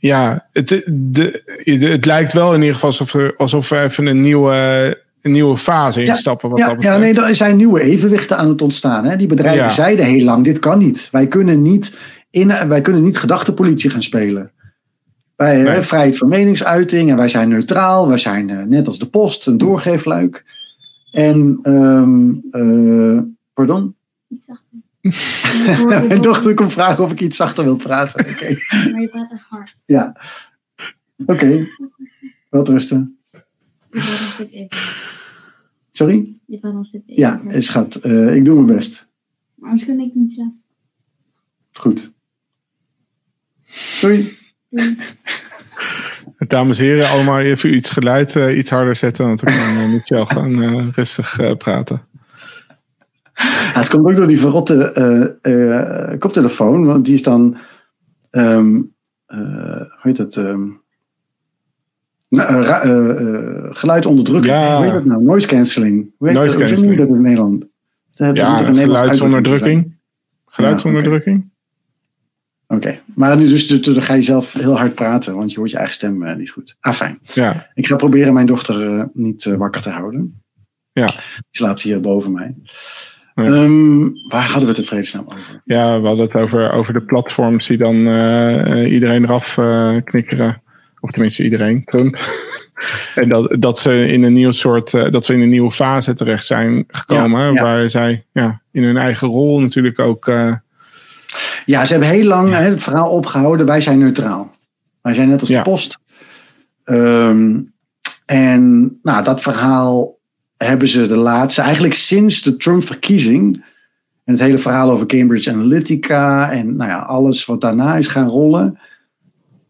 Ja, het, de, het lijkt wel in ieder geval alsof, er, alsof we even een nieuwe een nieuwe fase instappen. Ja, wat ja, ja, nee, er zijn nieuwe evenwichten aan het ontstaan. Hè? Die bedrijven zeiden heel lang: dit kan niet. Wij kunnen niet, in, wij kunnen niet gedachtepolitie gaan spelen. Wij hebben vrijheid van meningsuiting en wij zijn neutraal. Wij zijn uh, net als de post, een doorgeefluik. En, um, uh, pardon? Mijn (laughs) dochter komt vragen of ik iets zachter wil praten. (laughs) Okay. Maar je praat er hard. Ja. Oké. Okay. Wat rusten. Sorry? Je balans dit Ja, schat. Uh, ik doe mijn best. Maar anders kan ik niet zo. Goed. Doei. (laughs) Dames en heren, allemaal even iets geluid uh, iets harder zetten. Want dan kan uh, Michel gewoon uh, rustig praten. Ja, het komt ook door die verrotte koptelefoon. Want die is dan... Um, hoe heet het? Um, geluid onderdrukken. Ja. Hoe heet dat nou? Noise cancelling. Hoe heet Noise dat, cancelling. dat in Nederland? ja, geluidsonderdrukking. Geluidsonderdrukking. Oké, maar nu dus, dan ga je zelf heel hard praten, want je hoort je eigen stem uh, niet goed. Ah, fijn. Ja. Ik ga proberen mijn dochter uh, niet uh, wakker te houden. Ja. Die slaapt hier boven mij. Ja. Um, waar hadden we het in vredesnaam over? Ja, we hadden het over, over de platforms die dan iedereen eraf knikkeren. Of tenminste iedereen, Trump. (laughs) en dat, dat ze in een nieuw soort, dat we in een nieuwe fase terecht zijn gekomen. Ja, ja. Waar zij ja, in hun eigen rol natuurlijk ook ja, ze hebben heel lang hè, het verhaal opgehouden. Wij zijn neutraal. Wij zijn net als de post. Um, en nou, dat verhaal hebben ze de laatste, eigenlijk sinds de Trump-verkiezing. En het hele verhaal over Cambridge Analytica en nou ja, alles wat daarna is gaan rollen.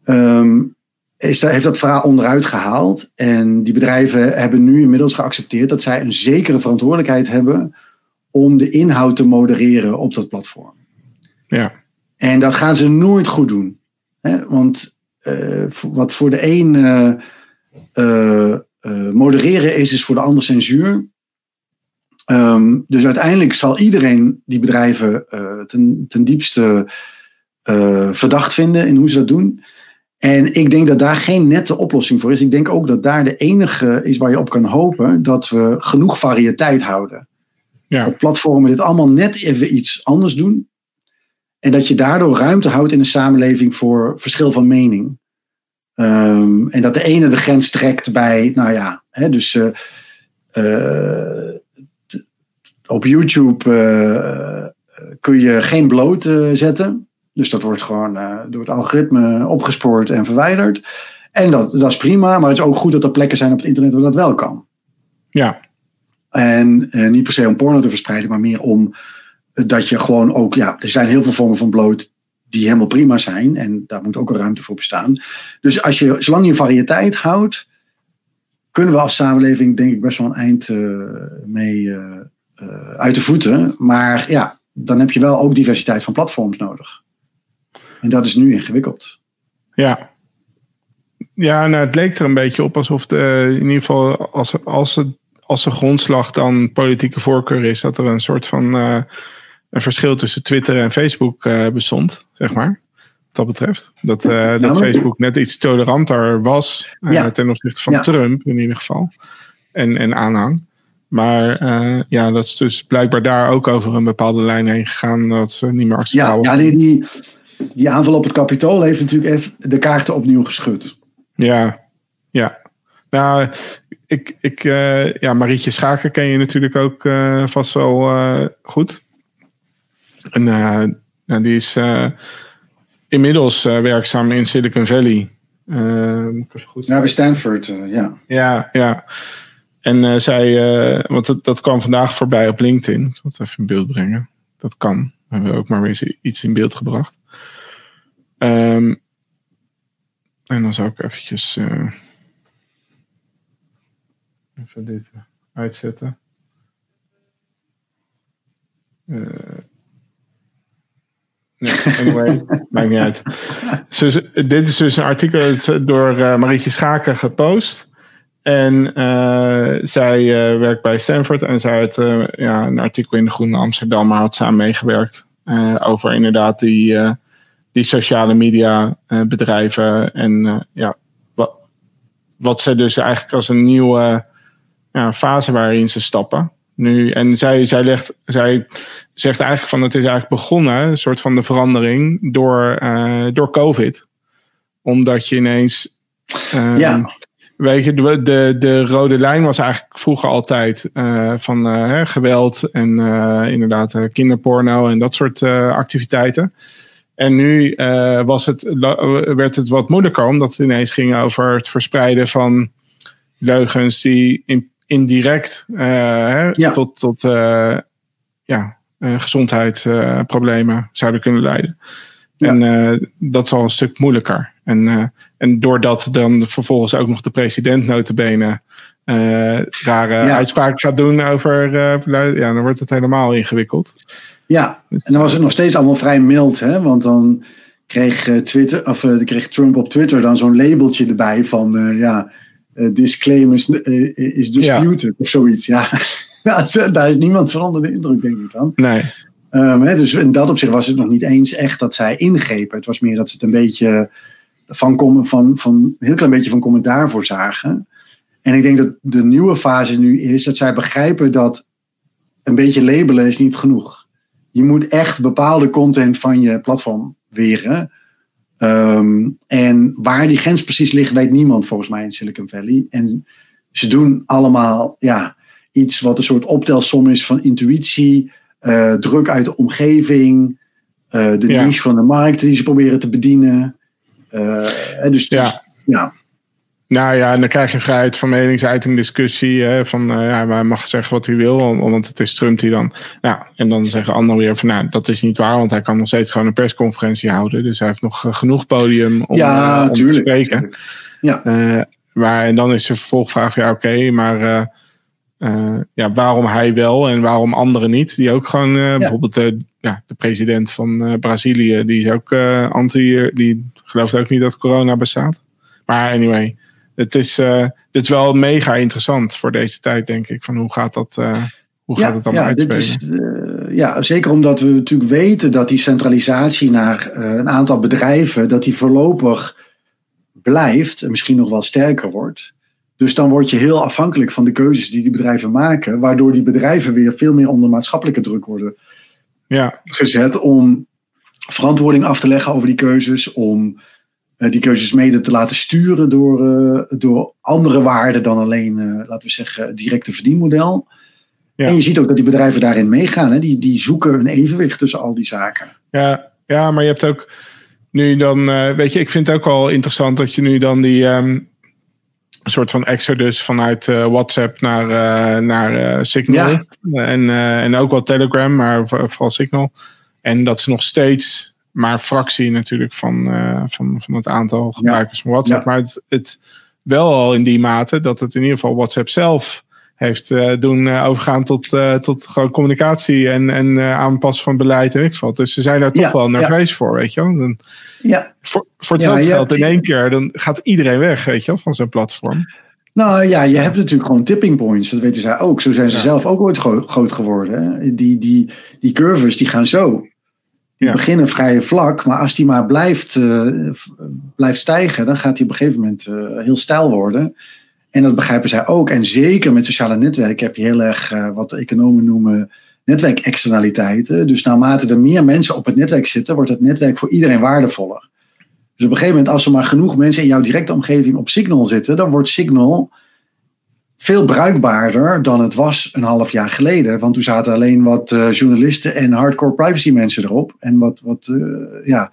Um, is, heeft dat verhaal onderuit gehaald. En die bedrijven hebben nu inmiddels geaccepteerd dat zij een zekere verantwoordelijkheid hebben om de inhoud te modereren op dat platform. Ja. En dat gaan ze nooit goed doen. Hè? Want uh, wat voor de een uh, uh, modereren is, is voor de ander censuur. Um, dus uiteindelijk zal iedereen die bedrijven ten, ten diepste verdacht vinden in hoe ze dat doen. En ik denk dat daar geen nette oplossing voor is. Ik denk ook dat daar de enige is waar je op kan hopen dat we genoeg variëteit houden. Ja. Dat platformen dit allemaal net even iets anders doen. En dat je daardoor ruimte houdt in de samenleving voor verschil van mening. Um, en dat de ene de grens trekt bij, nou ja, hè, dus uh, uh, op YouTube uh, kun je geen bloot zetten. Dus dat wordt gewoon door het algoritme opgespoord en verwijderd. En dat, dat is prima, maar het is ook goed dat er plekken zijn op het internet waar dat wel kan. Ja. En niet per se om porno te verspreiden, maar meer om dat je gewoon ook, ja, er zijn heel veel vormen van bloot die helemaal prima zijn. En daar moet ook een ruimte voor bestaan. Dus als je, zolang je variëteit houdt, kunnen we als samenleving denk ik best wel een eind uh, mee uh, uh, uit de voeten. Maar ja, dan heb je wel ook diversiteit van platforms nodig. En dat is nu ingewikkeld. Ja. Ja, nou, het leek er een beetje op alsof de, in ieder geval als, als, als de grondslag dan politieke voorkeur is, dat er een soort van een verschil tussen Twitter en Facebook uh, bestond, zeg maar. Wat dat betreft. Dat, uh, dat Facebook net iets toleranter was ja. ten opzichte van ja. Trump in ieder geval. En, en aanhang. Maar ja, dat is dus blijkbaar daar ook over een bepaalde lijn heen gegaan. Dat ze niet meer acceptabel Ja, ja die, die aanval op het kapitool heeft natuurlijk even de kaarten opnieuw geschud. Ja, ja. Nou, ik, ik, ja, Marietje Schaken ken je natuurlijk ook vast wel goed. En uh, nou, die is uh, inmiddels uh, werkzaam in Silicon Valley. goed ja, bij Stanford, ja. Ja, ja. En zij, want dat, dat kwam vandaag voorbij op LinkedIn. Ik zal het even in beeld brengen. Dat kan. We hebben ook maar weer iets in beeld gebracht. Um, en dan zou ik eventjes even dit uitzetten. Uh, anyway, (laughs) maakt niet uit. dit is dus een artikel door uh, Marietje Schaken gepost. En eh, zij eh, werkt bij Stanford en zij had ja, een artikel in de Groene Amsterdam, maar had samen meegewerkt eh, over inderdaad die, die sociale media bedrijven en ja, wat, wat ze dus eigenlijk als een nieuwe ja, fase waarin ze stappen. Nu, en zij, zij, legt, zij zegt eigenlijk van het is eigenlijk begonnen, een soort van de verandering, door, eh, door COVID. Omdat je ineens. eh, Ja. Weet je, de, de, de rode lijn was eigenlijk vroeger altijd eh, van eh, hè, geweld en inderdaad kinderporno en dat soort activiteiten. En nu was het, werd het wat moeilijker, omdat het ineens ging over het verspreiden van leugens die in, indirect eh, Ja. tot, tot eh, ja, eh, gezondheidsproblemen zouden kunnen leiden. Ja. En dat is al een stuk moeilijker. En, en doordat dan vervolgens ook nog de president notabene eh rare Ja. uitspraken gaat doen over ja, dan wordt het helemaal ingewikkeld. Ja, en dan was het nog steeds allemaal vrij mild, hè? Want dan kreeg, Twitter, of, kreeg Trump op Twitter dan zo'n labeltje erbij van ja, eh, this claim is, eh, is disputed of zoiets. Ja, (laughs) Ja, daar is niemand van onder de indruk, denk ik dan. Nee, Ehm, hè, dus in dat opzicht was het nog niet eens echt dat zij ingrepen. Het was meer dat ze het een beetje van, van, van een heel klein beetje van commentaar voor zagen. En ik denk dat de nieuwe fase nu is dat zij begrijpen dat een beetje labelen is niet genoeg. Je moet echt bepaalde content van je platform weren. Ehm, en waar die grens precies ligt, weet niemand volgens mij in Silicon Valley. En ze doen allemaal ja, iets wat een soort optelsom is van intuïtie, eh, druk uit de omgeving, eh, de Ja. niche van de markt die ze proberen te bedienen. Hè, dus, Ja. dus ja, Nou ja, en dan krijg je vrijheid van meningsuiting, discussie. Hè, van eh, ja, hij mag zeggen wat hij wil, want het is Trump die dan. Nou, en dan zeggen anderen weer van nou, dat is niet waar, want hij kan nog steeds gewoon een persconferentie houden. Dus hij heeft nog eh, genoeg podium om, ja eh, om te spreken. tuurlijk. Ja, Eh, maar en dan is de vervolgvraag, ja, oké, maar ja, waarom hij wel en waarom anderen niet? Die ook gewoon, bijvoorbeeld ja, de president van Brazilië, die is ook anti, die gelooft ook niet dat corona bestaat. Maar anyway, het is, eh, dit is wel mega interessant voor deze tijd, denk ik. Van hoe gaat dat, eh, hoe gaat ja, het allemaal ja, dit is, eh, ja, zeker omdat we natuurlijk weten dat die centralisatie naar een aantal bedrijven, dat die voorlopig blijft en misschien nog wel sterker wordt. Dus dan word je heel afhankelijk van de keuzes die die bedrijven maken, waardoor die bedrijven weer veel meer onder maatschappelijke druk worden Ja, gezet om verantwoording af te leggen over die keuzes, om die keuzes mede te laten sturen door, eh, door andere waarden dan alleen, eh, laten we zeggen, directe verdienmodel. Ja. En je ziet ook dat die bedrijven daarin meegaan. Hè? Die, die zoeken een evenwicht tussen al die zaken. Ja, ja, maar je hebt ook nu dan, eh, weet je, ik vind het ook wel interessant dat je nu dan die ehm, soort van exodus vanuit eh, WhatsApp naar, eh, naar eh, Signal Ja. en, eh, en ook wel Telegram, maar vo- vooral Signal. En dat is nog steeds maar een fractie natuurlijk van, eh, van, van het aantal gebruikers van WhatsApp. Ja. Maar het, het wel al in die mate dat het in ieder geval WhatsApp zelf heeft eh, doen eh, overgaan tot, tot gewoon communicatie en, en aanpassen van beleid en ik wat. Dus ze zijn daar toch Ja, wel ja. nerveus voor, weet je wel. Dan, Ja, voor, voor Ja, hetzelfde ja, geld in één keer, dan gaat iedereen weg, weet je wel, van zo'n platform. nou ja, je hebt natuurlijk gewoon tipping points. Dat weten zij ook. Zo zijn ze Ja. zelf ook ooit gro- groot geworden. Hè? Die, die, die curves die gaan zo. Die Ja. beginnen vrij vlak, maar als die maar blijft, eh, blijft stijgen, dan gaat die op een gegeven moment eh, heel stijl worden. En dat begrijpen zij ook. En zeker met sociale netwerken heb je heel erg eh, wat de economen noemen netwerkexternaliteiten. Dus naarmate er meer mensen op het netwerk zitten, wordt het netwerk voor iedereen waardevoller. Dus op een gegeven moment, als er maar genoeg mensen in jouw directe omgeving op Signal zitten, dan wordt Signal veel bruikbaarder dan het was een half jaar geleden. Want toen zaten alleen wat eh, journalisten en hardcore privacy mensen erop. En wat, wat, eh, ja,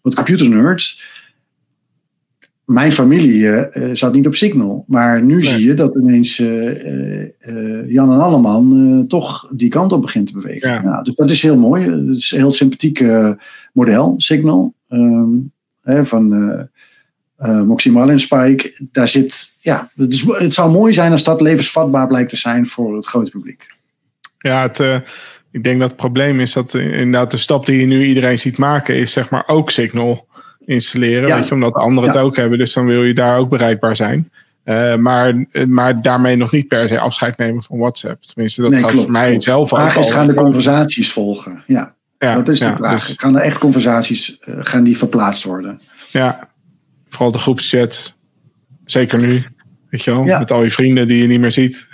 wat computer nerds. Mijn familie eh, zat niet op Signal. Maar nu Nee. zie je dat ineens Jan en Alleman toch die kant op begint te bewegen. Ja. Ja, dus dat is heel mooi. Het is een heel sympathiek model, Signal. Ehm, hè, van eh Moxie Marlin Spike. Daar zit, ja, het, is, het zou mooi zijn als dat levensvatbaar blijkt te zijn voor het grote publiek. Ja, het, eh, ik denk dat het probleem is dat eh, inderdaad de stap die je nu iedereen ziet maken, is zeg maar ook Signal installeren. Ja. Weet je, omdat anderen het ook hebben, dus dan wil je daar ook bereikbaar zijn. Maar, maar daarmee nog niet per se afscheid nemen van WhatsApp. Tenminste, dat Nee, gaat klopt, voor mij klopt. zelf De ook vraag is, al- gaan de conversaties volgen? Ja, Ja, dat is de vraag. dus- Gaan er echt conversaties, gaan die verplaatst worden? Ja, vooral de groepschat. Zeker nu. Weet je wel, Ja. met al je vrienden die je niet meer ziet.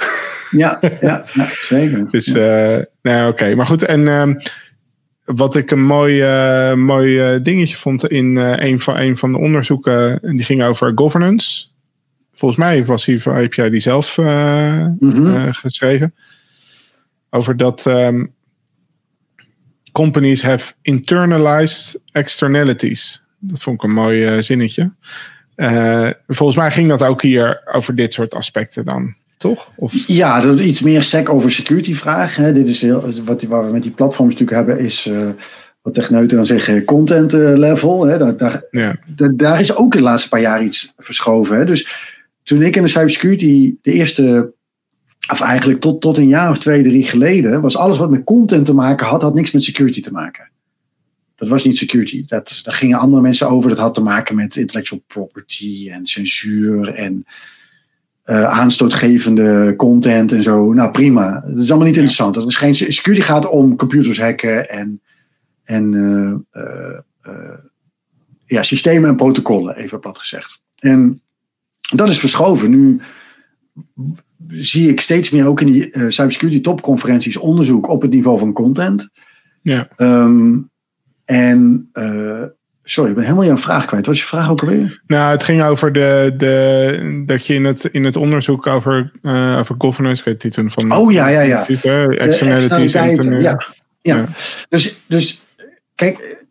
Ja, ja, (laughs) ja zeker. Dus, eh nee, oké. Maar goed, en ehm, wat ik een mooi, eh, mooi eh, dingetje vond in een, van, een van de onderzoeken, en die ging over governance. Volgens mij was die, heb jij die zelf Mhm. geschreven. Over dat ehm, companies have internalized externalities. Dat vond ik een mooi eh, zinnetje. Eh, volgens mij ging dat ook hier over dit soort aspecten dan, toch? Of, Ja, dat is iets meer sec over security vraag. Hè. Dit is heel, wat, waar we met die platforms natuurlijk hebben, is eh, wat techneuten dan zeggen content level. Hè. Daar, daar, ja, daar, daar is ook de laatste paar jaar iets verschoven. Hè. Dus toen ik in de cybersecurity de eerste, of eigenlijk tot, tot een jaar of twee, drie geleden, was alles wat met content te maken had, had niks met security te maken. Dat was niet security. Dat, daar gingen andere mensen over. Dat had te maken met intellectual property en censuur en eh, aanstootgevende content en zo. Nou, prima. Dat is allemaal niet interessant. Dat is geen, security gaat om computers hacken en, en eh, eh, ja, systemen en protocollen, even plat gezegd. En dat is verschoven. Nu zie ik steeds meer ook in die cybersecurity topconferenties onderzoek op het niveau van content. ja. Ehm, en eh, sorry, ik ben helemaal jouw vraag kwijt. Wat is je vraag ook alweer? Nou, het ging over de, de, dat je in het, in het onderzoek over, eh, over governance, ik weet het niet van. Oh, ja, ja, ja. Type, externalities. ja, ja. Ja. Dus, dus kijk,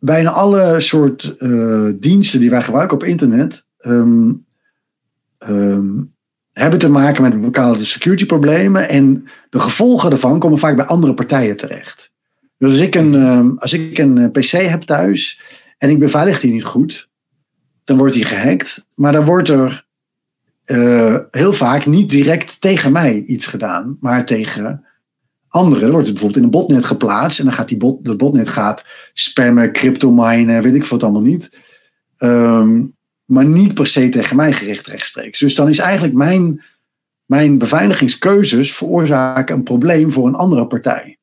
bijna alle soort eh, diensten die wij gebruiken op internet ehm, ehm, hebben te maken met bepaalde security problemen en de gevolgen daarvan komen vaak bij andere partijen terecht. Dus als ik een, ehm, als ik een eh, PC heb thuis en ik beveilig die niet goed, dan wordt die gehackt, maar dan wordt er eh, heel vaak niet direct tegen mij iets gedaan, maar tegen anderen. Dan wordt het bijvoorbeeld in een botnet geplaatst en dan gaat die bot, de botnet gaat spammen, cryptominen, weet ik wat allemaal niet. Ehm, maar niet per se tegen mij gericht rechtstreeks. Dus dan is eigenlijk mijn, mijn beveiligingskeuzes veroorzaken een probleem voor een andere partij.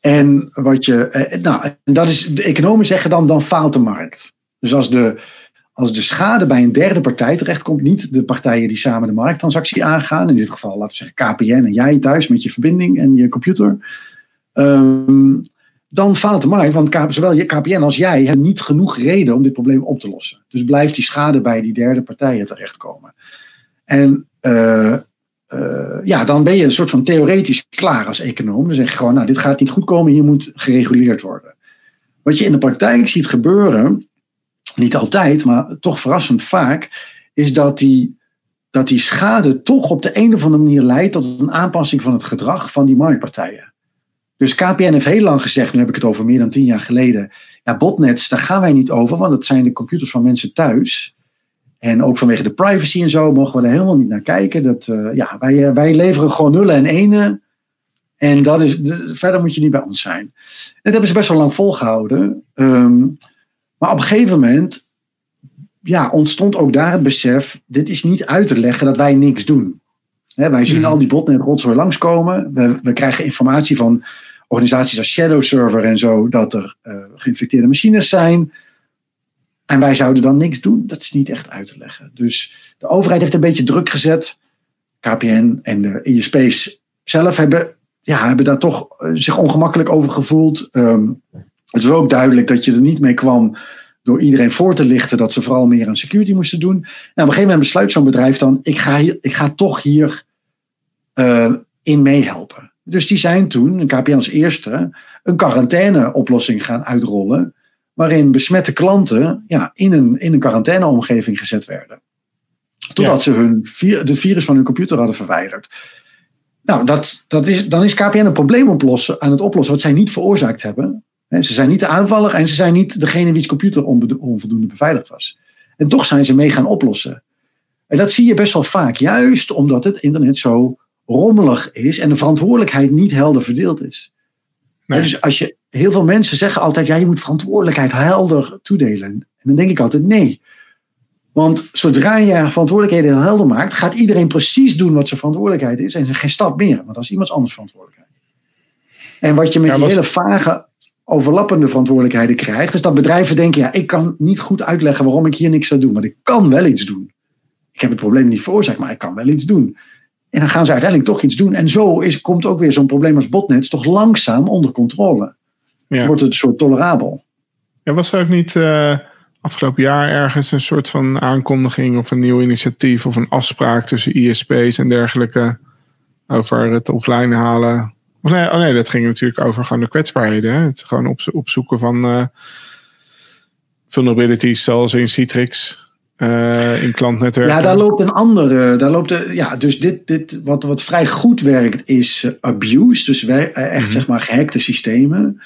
En wat je, eh, nou, en dat is, de economen zeggen dan, dan faalt de markt. Dus als de, als de schade bij een derde partij terechtkomt, niet de partijen die samen de markttransactie aangaan, in dit geval laten we zeggen KPN en jij thuis met je verbinding en je computer, ehm, dan faalt de markt, want zowel je KPN als jij hebben niet genoeg reden om dit probleem op te lossen. Dus blijft die schade bij die derde partijen terechtkomen. En eh, eh, ja, dan ben je een soort van theoretisch klaar als econoom. Dan zeg je gewoon, nou, dit gaat niet goed komen, hier moet gereguleerd worden. Wat je in de praktijk ziet gebeuren, niet altijd, maar toch verrassend vaak, is dat die, dat die schade toch op de een of andere manier leidt tot een aanpassing van het gedrag van die marktpartijen. Dus KPN heeft heel lang gezegd, nu heb ik het over meer dan tien jaar geleden, ja, botnets, daar gaan wij niet over, want het zijn de computers van mensen thuis. En ook vanwege de privacy en zo mogen we er helemaal niet naar kijken. Dat, eh, ja, wij, eh, wij leveren gewoon nullen en enen. En dat is, de- verder moet je niet bij ons zijn. Dat hebben ze best wel lang volgehouden. Ehm, maar op een gegeven moment ja, ontstond ook daar het besef: dit is niet uit te leggen dat wij niks doen. Hè, wij zien Mhm. al die botnet rotzooi langskomen. We, we krijgen informatie van organisaties als Shadow Server en zo dat er eh, geïnfecteerde machines zijn. En wij zouden dan niks doen. Dat is niet echt uit te leggen. Dus de overheid heeft een beetje druk gezet. KPN en de ISP's zelf hebben, ja, hebben daar toch eh, zich ongemakkelijk over gevoeld. Ehm, het was ook duidelijk dat je er niet mee kwam door iedereen voor te lichten dat ze vooral meer aan security moesten doen. En op een gegeven moment besluit zo'n bedrijf dan, ik ga, hier, ik ga toch hier eh, in meehelpen. Dus die zijn toen, KPN als eerste, een quarantaineoplossing gaan uitrollen. Waarin besmette klanten ja, in, een, in een quarantaineomgeving gezet werden. Totdat ze hun, de virus van hun computer hadden verwijderd. Nou, dat, dat is, dan is KPN een probleem oplossen, aan het oplossen wat zij niet veroorzaakt hebben. Ze zijn niet de aanvaller en ze zijn niet degene wie's computer onvoldoende beveiligd was. En toch zijn ze mee gaan oplossen. En dat zie je best wel vaak, juist omdat het internet zo rommelig is en de verantwoordelijkheid niet helder verdeeld is. Nee. Dus als je, heel veel mensen zeggen altijd, ja, je moet verantwoordelijkheid helder toedelen. En dan denk ik altijd, nee. Want zodra je verantwoordelijkheden helder maakt, gaat iedereen precies doen wat zijn verantwoordelijkheid is en er geen stap meer, want dat is iemands anders verantwoordelijkheid. En wat je met Ja, die was- hele vage, overlappende verantwoordelijkheden krijgt, is dat bedrijven denken, ja, ik kan niet goed uitleggen waarom ik hier niks zou doen, maar ik kan wel iets doen. Ik heb het probleem niet veroorzaakt, maar ik kan wel iets doen. En dan gaan ze uiteindelijk toch iets doen. En zo is, komt ook weer zo'n probleem als botnets toch langzaam onder controle. Ja. Wordt het een soort tolerabel. Ja, was er ook niet eh, afgelopen jaar ergens een soort van aankondiging of een nieuw initiatief of een afspraak tussen ISP's en dergelijke over het offline halen? Of nee, oh nee, dat ging natuurlijk over gewoon de kwetsbaarheden. Hè? Het gewoon op, opzoeken van eh, vulnerabilities zoals in Citrix, eh, in klantnetwerken. Ja, daar loopt een andere. Daar loopt de, ja, dus dit, dit, wat, wat vrij goed werkt, is eh, abuse. Dus wij, eh, echt Mhm. zeg maar gehackte systemen.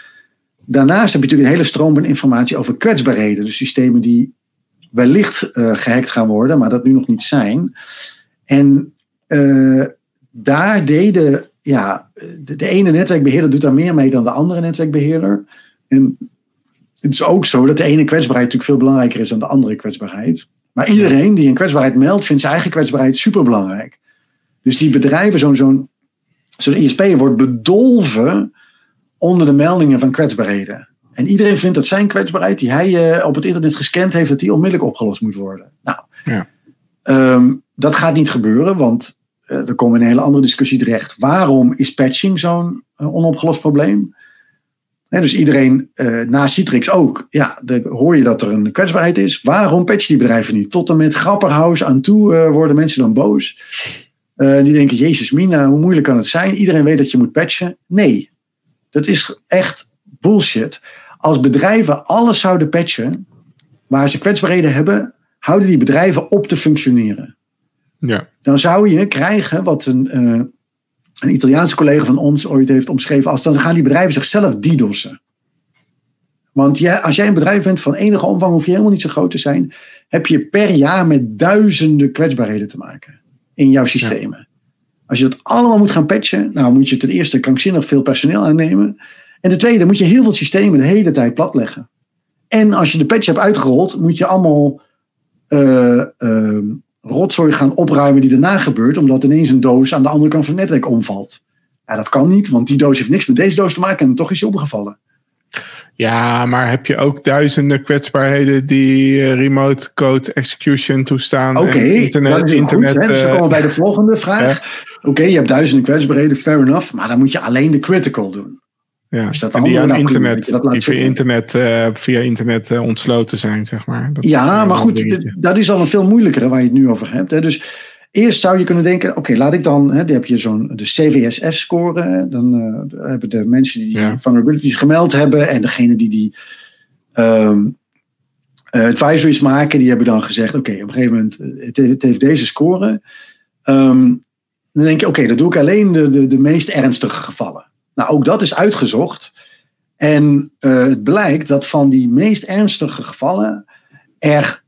Daarnaast heb je natuurlijk een hele stroom van informatie over kwetsbaarheden. Dus systemen die wellicht eh, gehackt gaan worden, maar dat nu nog niet zijn. En eh, daar deden, ja, de, de ene netwerkbeheerder doet daar meer mee dan de andere netwerkbeheerder. En het is ook zo dat de ene kwetsbaarheid natuurlijk veel belangrijker is dan de andere kwetsbaarheid. Maar iedereen die een kwetsbaarheid meldt, vindt zijn eigen kwetsbaarheid superbelangrijk. Dus die bedrijven, zo'n zo'n zo'n ISP wordt bedolven onder de meldingen van kwetsbaarheden. En iedereen vindt dat zijn kwetsbaarheid, die hij eh, op het internet gescand heeft, dat die onmiddellijk opgelost moet worden. Nou, Ja. ehm, dat gaat niet gebeuren, want eh dan komen we in een hele andere discussie terecht. Waarom is patching zo'n eh, onopgelost probleem? Dus iedereen, eh, na Citrix ook, ja, dan hoor je dat er een kwetsbaarheid is. Waarom patchen die bedrijven niet? Tot en met Grapperhaus aan toe eh, worden mensen dan boos. Eh, die denken, jezus mina, hoe moeilijk kan het zijn? Iedereen weet dat je moet patchen. Nee, dat is echt bullshit. Als bedrijven alles zouden patchen, waar ze kwetsbaarheden hebben, houden die bedrijven op te functioneren. Ja, Dan zou je krijgen wat een, een Italiaanse collega van ons ooit heeft omschreven als dan gaan die bedrijven zichzelf DDoS'en. Want jij, als jij een bedrijf bent van enige omvang, hoef je helemaal niet zo groot te zijn, heb je per jaar met duizenden kwetsbaarheden te maken in jouw systemen. Als je dat allemaal moet gaan patchen, nou moet je ten eerste krankzinnig veel personeel aannemen. En ten tweede moet je heel veel systemen de hele tijd platleggen. En als je de patch hebt uitgerold, moet je allemaal eh, eh, rotzooi gaan opruimen die daarna gebeurt, omdat ineens een doos aan de andere kant van het netwerk omvalt. Ja, dat kan niet, want die doos heeft niks met deze doos te maken en toch is die omgevallen. Ja, maar heb je ook duizenden kwetsbaarheden die eh, remote code execution toestaan? Oké, internet, dat is internet, goed. Hè? Dus we eh, komen bij de volgende vraag. (laughs) Oké, je hebt duizenden kwetsbaarheden, fair enough, maar dan moet je alleen de critical doen. Ja. dus dat en die aan internet, dat die via internet, eh, via internet eh, ontsloten zijn, zeg maar. Dat Ja, eh, maar goed, d- dat is al een veel moeilijkere waar je het nu over hebt. Hè. Dus eerst zou je kunnen denken, oké, laat ik dan, hè, dan heb je zo'n de CVSS-score. Dan eh, hebben de mensen die die Ja. vulnerabilities gemeld hebben en degene die die eh, advisories maken, die hebben dan gezegd, oké, op een gegeven moment, eh, het, het heeft deze score. Ehm, dan denk je, oké, dat doe ik alleen de, de, de meest ernstige gevallen. Nou, ook dat is uitgezocht. En eh, het blijkt dat van die meest ernstige gevallen er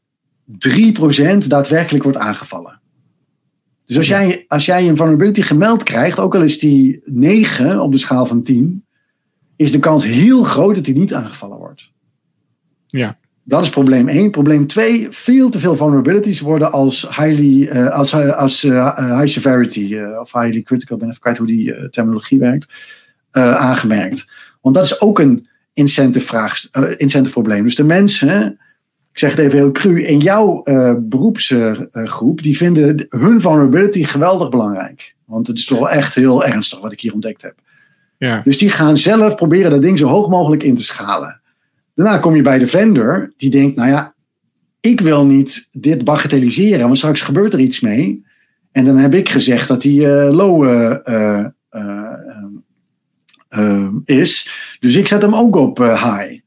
3% daadwerkelijk wordt aangevallen. Dus als jij, als jij een vulnerability gemeld krijgt, ook al is die 9 op de schaal van 10, is de kans heel groot dat die niet aangevallen wordt. Ja. Dat is probleem 1. Probleem 2, veel te veel vulnerabilities worden als, highly, eh, als, als eh, high severity of highly critical, ik ben even kwijt hoe die terminologie werkt, eh, aangemerkt. Want dat is ook een incentive, vraag, eh, incentive probleem. Dus de mensen, ik zeg het even heel cru, in jouw eh, beroepsgroep, die vinden hun vulnerability geweldig belangrijk. Want het is toch wel echt heel ernstig wat ik hier ontdekt heb. ja. Dus die gaan zelf proberen dat ding zo hoog mogelijk in te schalen. Daarna kom je bij de vendor, die denkt, nou ja, ik wil niet dit bagatelliseren, want straks gebeurt er iets mee. En dan heb ik gezegd dat die eh, low eh, eh, eh, is. Dus ik zet hem ook op eh, high.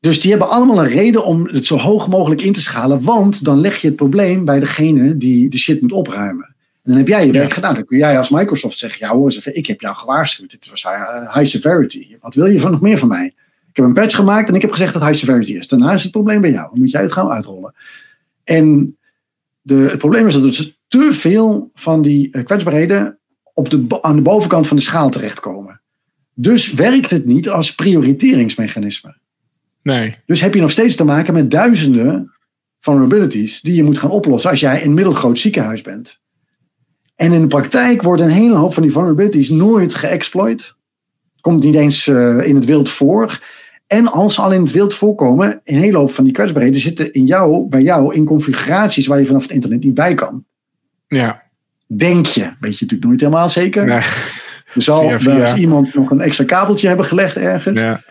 Dus die hebben allemaal een reden om het zo hoog mogelijk in te schalen, want dan leg je het probleem bij degene die de shit moet opruimen. En dan heb jij je werk Ja. gedaan. Dan kun jij als Microsoft zeggen, ja hoor, eens even, ik heb jou gewaarschuwd. Dit was eh, high severity. Wat wil je van nog meer van mij? Ik heb een patch gemaakt en ik heb gezegd dat high severity is. Daarna is het probleem bij jou. Dan moet jij het gaan uitrollen. En de, het probleem is dat er te veel van die eh, kwetsbaarheden op de, aan de bovenkant van de schaal terechtkomen. Dus werkt het niet als prioriteringsmechanisme. Nee. Dus heb je nog steeds te maken met duizenden vulnerabilities die je moet gaan oplossen als jij een middelgroot ziekenhuis bent. En in de praktijk worden een hele hoop van die vulnerabilities nooit geëxploit. Komt niet eens uh, in het wild voor. En als ze al in het wild voorkomen, een hele hoop van die kwetsbaarheden zitten in jou, bij jou in configuraties waar je vanaf het internet niet bij kan. Ja. Denk je, weet je natuurlijk nooit helemaal zeker. Nee. Er zal Via, wel eens via. iemand nog een extra kabeltje hebben gelegd ergens. Ja.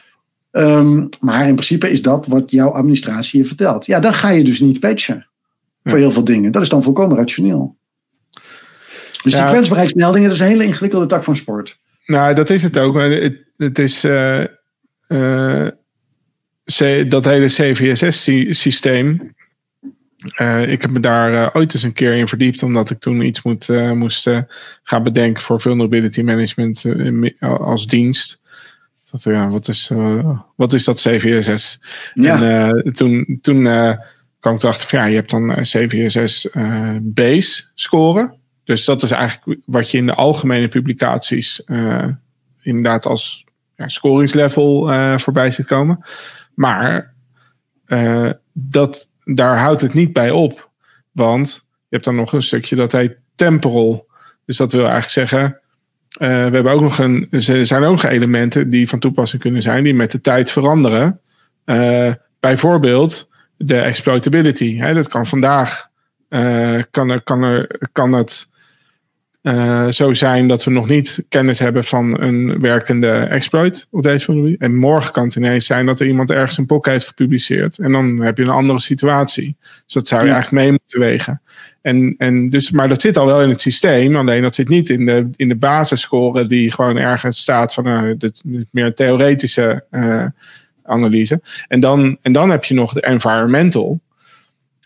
Ehm, maar in principe is dat wat jouw administratie je vertelt. Ja, dan ga je dus niet patchen. Voor heel veel dingen. Dat is dan volkomen rationeel. Dus die kwetsbaarheidsmeldingen, dat is een hele ingewikkelde tak van sport. Nou, dat is het ook. Maar Het, het is eh, eh, dat hele CVSS-systeem. Eh, ik heb me daar eh, ooit eens een keer in verdiept, omdat ik toen iets moet, eh, moest gaan bedenken voor vulnerability management als dienst. Dat, ja, wat, is, wat is dat CVSS? Ja, En toen, toen kwam ik erachter van ja, je hebt dan CVSS base scoren. Dus dat is eigenlijk wat je in de algemene publicaties inderdaad als ja, scoringslevel voorbij ziet komen. Maar dat, daar houdt het niet bij op. Want je hebt dan nog een stukje dat heet temporal. Dus dat wil eigenlijk zeggen. eh, we hebben ook nog een. Er zijn ook nog elementen die van toepassing kunnen zijn, die met de tijd veranderen. Eh, bijvoorbeeld de exploitability. Hè, dat kan vandaag. eh, kan, er, kan, er, kan het eh, zo zijn dat we nog niet kennis hebben van een werkende exploit op deze vulnerability. En morgen kan het ineens zijn dat er iemand ergens een POC heeft gepubliceerd. En dan heb je een andere situatie. Dus dat zou je Ja. eigenlijk mee moeten wegen. En, en dus, maar dat zit al wel in het systeem. Alleen dat zit niet in de, in de basisscore die gewoon ergens staat van uh, dit, dit meer theoretische uh, analyse. En dan, en dan heb je nog de environmental.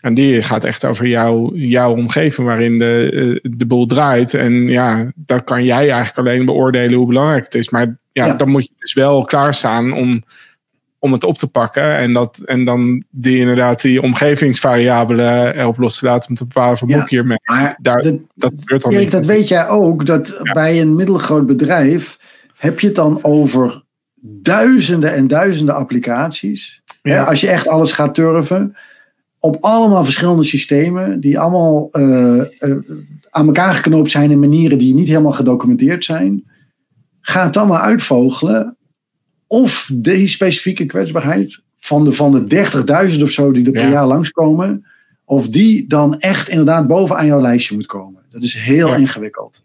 En die gaat echt over jouw, jouw omgeving waarin de, de boel draait. En ja, dan kan jij eigenlijk alleen beoordelen hoe belangrijk het is. Maar ja, ja. dan moet je dus wel klaarstaan om, om het op te pakken. En, dat, en dan die inderdaad die omgevingsvariabelen erop los te laten om te bepalen van ja, boek hiermee. Daar, dat, dat gebeurt dan niet. dat weet jij ook. Dat ja. bij een middelgroot bedrijf heb je het dan over duizenden en duizenden applicaties. Ja. Als je echt alles gaat turven op allemaal verschillende systemen, die allemaal uh, uh, aan elkaar geknoopt zijn in manieren die niet helemaal gedocumenteerd zijn. Ga het dan maar uitvogelen of die specifieke kwetsbaarheid van de, van de 30.000 of zo die er per ja. jaar langskomen, of die dan echt inderdaad bovenaan jouw lijstje moet komen. Dat is heel ja. ingewikkeld.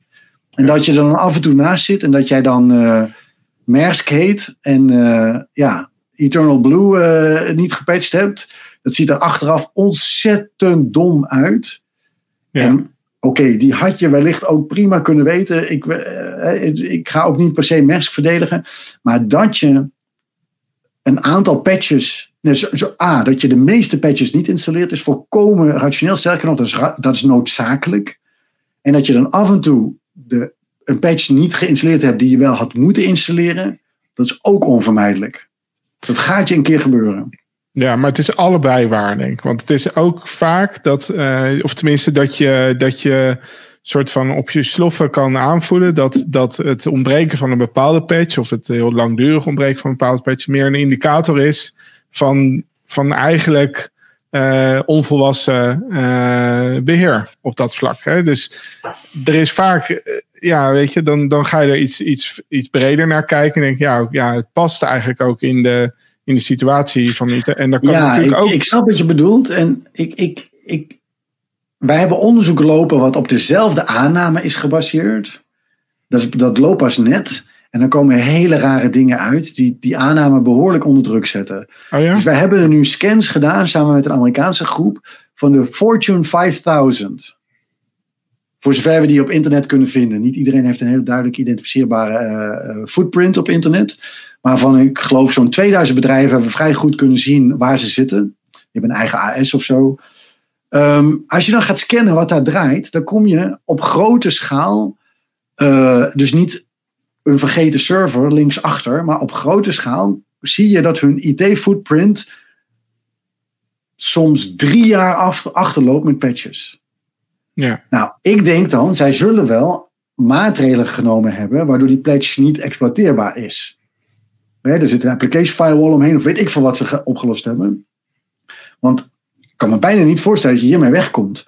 En dat je er dan af en toe naast zit en dat jij dan uh, Maersk heet en ja, Eternal Blue niet gepatcht hebt. Dat ziet er achteraf ontzettend dom uit. Ja. En oké, okay, die had je wellicht ook prima kunnen weten. Ik, uh, ik ga ook niet per se Maersk verdedigen. Maar dat je een aantal patches. Dus, zo, A, dat je de meeste patches niet installeert, is volkomen rationeel. Sterker nog, dat is, dat is noodzakelijk. En dat je dan af en toe de, een patch niet geïnstalleerd hebt die je wel had moeten installeren, dat is ook onvermijdelijk. Dat gaat je een keer gebeuren. Ja, maar het is allebei waar, denk ik. Want het is ook vaak dat, uh, of tenminste dat je, dat je soort van op je sloffen kan aanvoelen dat, dat het ontbreken van een bepaalde patch, of het heel langdurig ontbreken van een bepaalde patch, meer een indicator is van, van eigenlijk uh, onvolwassen uh, beheer op dat vlak. Hè? Dus er is vaak, ja, weet je, dan, dan ga je er iets, iets, iets breder naar kijken en denk ja, ja, het past eigenlijk ook in de in de situatie van niet. En dan kan ja, natuurlijk ik, ook. ik snap wat je bedoelt. En ik, ik, ik, wij hebben onderzoek lopen wat op dezelfde aanname is gebaseerd. Dat, dat loopt pas net. En dan komen hele rare dingen uit die die aanname behoorlijk onder druk zetten. Oh ja? Dus wij hebben er nu scans gedaan samen met een Amerikaanse groep van de Fortune 5000. Voor zover we die op internet kunnen vinden. Niet iedereen heeft een heel duidelijk identificeerbare uh, footprint op internet. Maar van, ik geloof, zo'n 2000 bedrijven hebben we vrij goed kunnen zien waar ze zitten. Je hebt een eigen AS of zo. Um, als je dan gaat scannen wat daar draait, dan kom je op grote schaal, uh, dus niet een vergeten server linksachter, maar op grote schaal zie je dat hun IT-footprint soms drie jaar achterloopt met patches. Ja. Nou, ik denk dan, zij zullen wel maatregelen genomen hebben waardoor die patch niet exploiteerbaar is. Er zit een application firewall omheen, of weet ik veel wat ze opgelost hebben. Want kan me bijna niet voorstellen dat je hiermee wegkomt.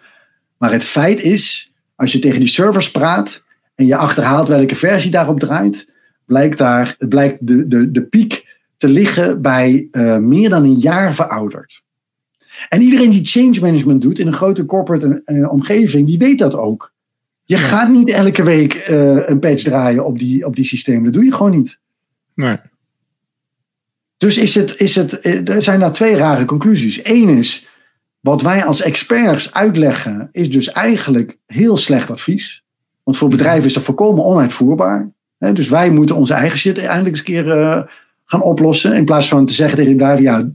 Maar het feit is, als je tegen die servers praat en je achterhaalt welke versie daarop draait, blijkt, daar, blijkt de, de, de piek te liggen bij uh, meer dan een jaar verouderd. En iedereen die change management doet in een grote corporate uh, omgeving, die weet dat ook. Je gaat niet elke week uh, een patch draaien op die, op die systemen. Dat doe je gewoon niet. Nee. Dus is het, is het, er zijn daar twee rare conclusies. Eén is, wat wij als experts uitleggen, is dus eigenlijk heel slecht advies. Want voor bedrijven is dat volkomen onuitvoerbaar. Dus wij moeten onze eigen shit eindelijk eens een keer gaan oplossen. In plaats van te zeggen tegen die bedrijven, ja,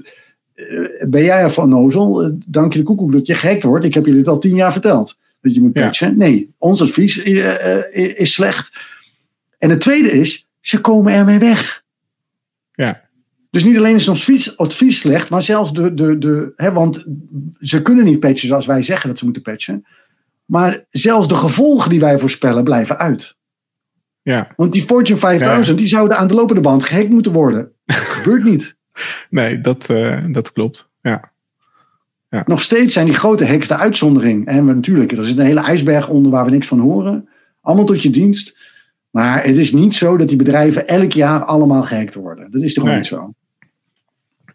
ben jij er van nozel? Dank je de koekoek dat je gek wordt. Ik heb jullie het al tien jaar verteld. Dat je moet patchen. Ja. Nee, ons advies uh, is slecht. En het tweede is, ze komen ermee weg. Ja. Dus niet alleen is ons advies, advies slecht, maar zelfs de. de, de hè, want ze kunnen niet patchen zoals wij zeggen dat ze moeten patchen. Maar zelfs de gevolgen die wij voorspellen blijven uit. Ja. Want die Fortune 5000 ja. die zouden aan de lopende band gehackt moeten worden. (laughs) Dat gebeurt niet. (laughs) Nee, dat, uh, dat klopt. Ja. ja. Nog steeds zijn die grote hacks de uitzondering. En natuurlijk, er zit een hele ijsberg onder waar we niks van horen. Allemaal tot je dienst. Maar het is niet zo dat die bedrijven elk jaar allemaal gehackt worden. Dat is toch nee. niet zo?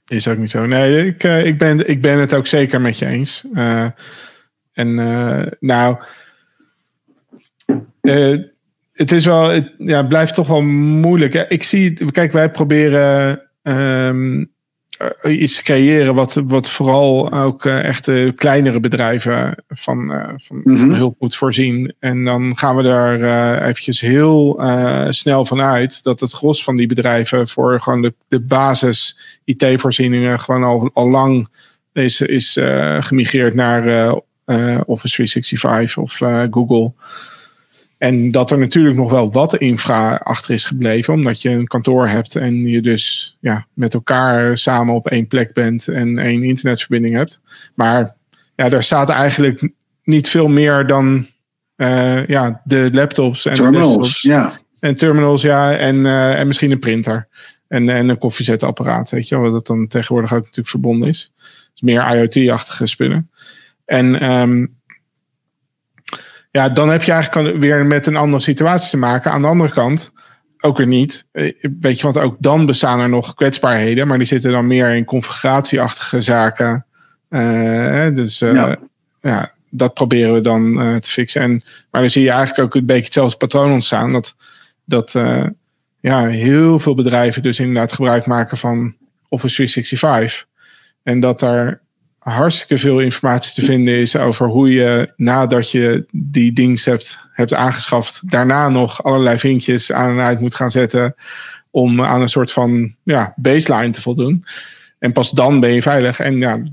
Is ook niet zo. Nee, ik, uh, ik, ben, ik ben het ook zeker met je eens. Uh, en nou, het is wel, het ja, blijft toch wel moeilijk. Ik zie, kijk, wij proberen um, iets creëren wat, wat vooral ook uh, echte kleinere bedrijven van, uh, van, mm -hmm. van, hulp moet voorzien. En dan gaan we daar uh, eventjes heel snel van uit dat het gros van die bedrijven voor gewoon de, de basis IT-voorzieningen gewoon al, al lang is, is gemigreerd naar Office 365 of Google. En dat er natuurlijk nog wel wat infra achter is gebleven, omdat je een kantoor hebt en je dus ja, met elkaar samen op één plek bent en één internetverbinding hebt. Maar ja, daar staat eigenlijk niet veel meer dan uh, ja, de laptops en terminals, ja. En terminals, ja, en, uh, en misschien een printer. En, en een koffiezetapparaat, weet je wel, dat dan tegenwoordig ook natuurlijk verbonden is. Dus meer IoT-achtige spullen. En um, ja, dan heb je eigenlijk weer met een andere situatie te maken. Aan de andere kant ook weer niet. Weet je, want ook dan bestaan er nog kwetsbaarheden, maar die zitten dan meer in configuratieachtige zaken. Uh, dus uh, ja. ja. dat proberen we dan uh, te fixen. En, maar dan zie je eigenlijk ook een beetje hetzelfde patroon ontstaan. Dat, dat ja, heel veel bedrijven dus inderdaad gebruik maken van Office 365. En dat daar hartstikke veel informatie te vinden is over hoe je nadat je die dienst hebt, hebt aangeschaft, daarna nog allerlei vinkjes aan en uit moet gaan zetten om aan een soort van ja, baseline te voldoen. En pas dan ben je veilig. En ja,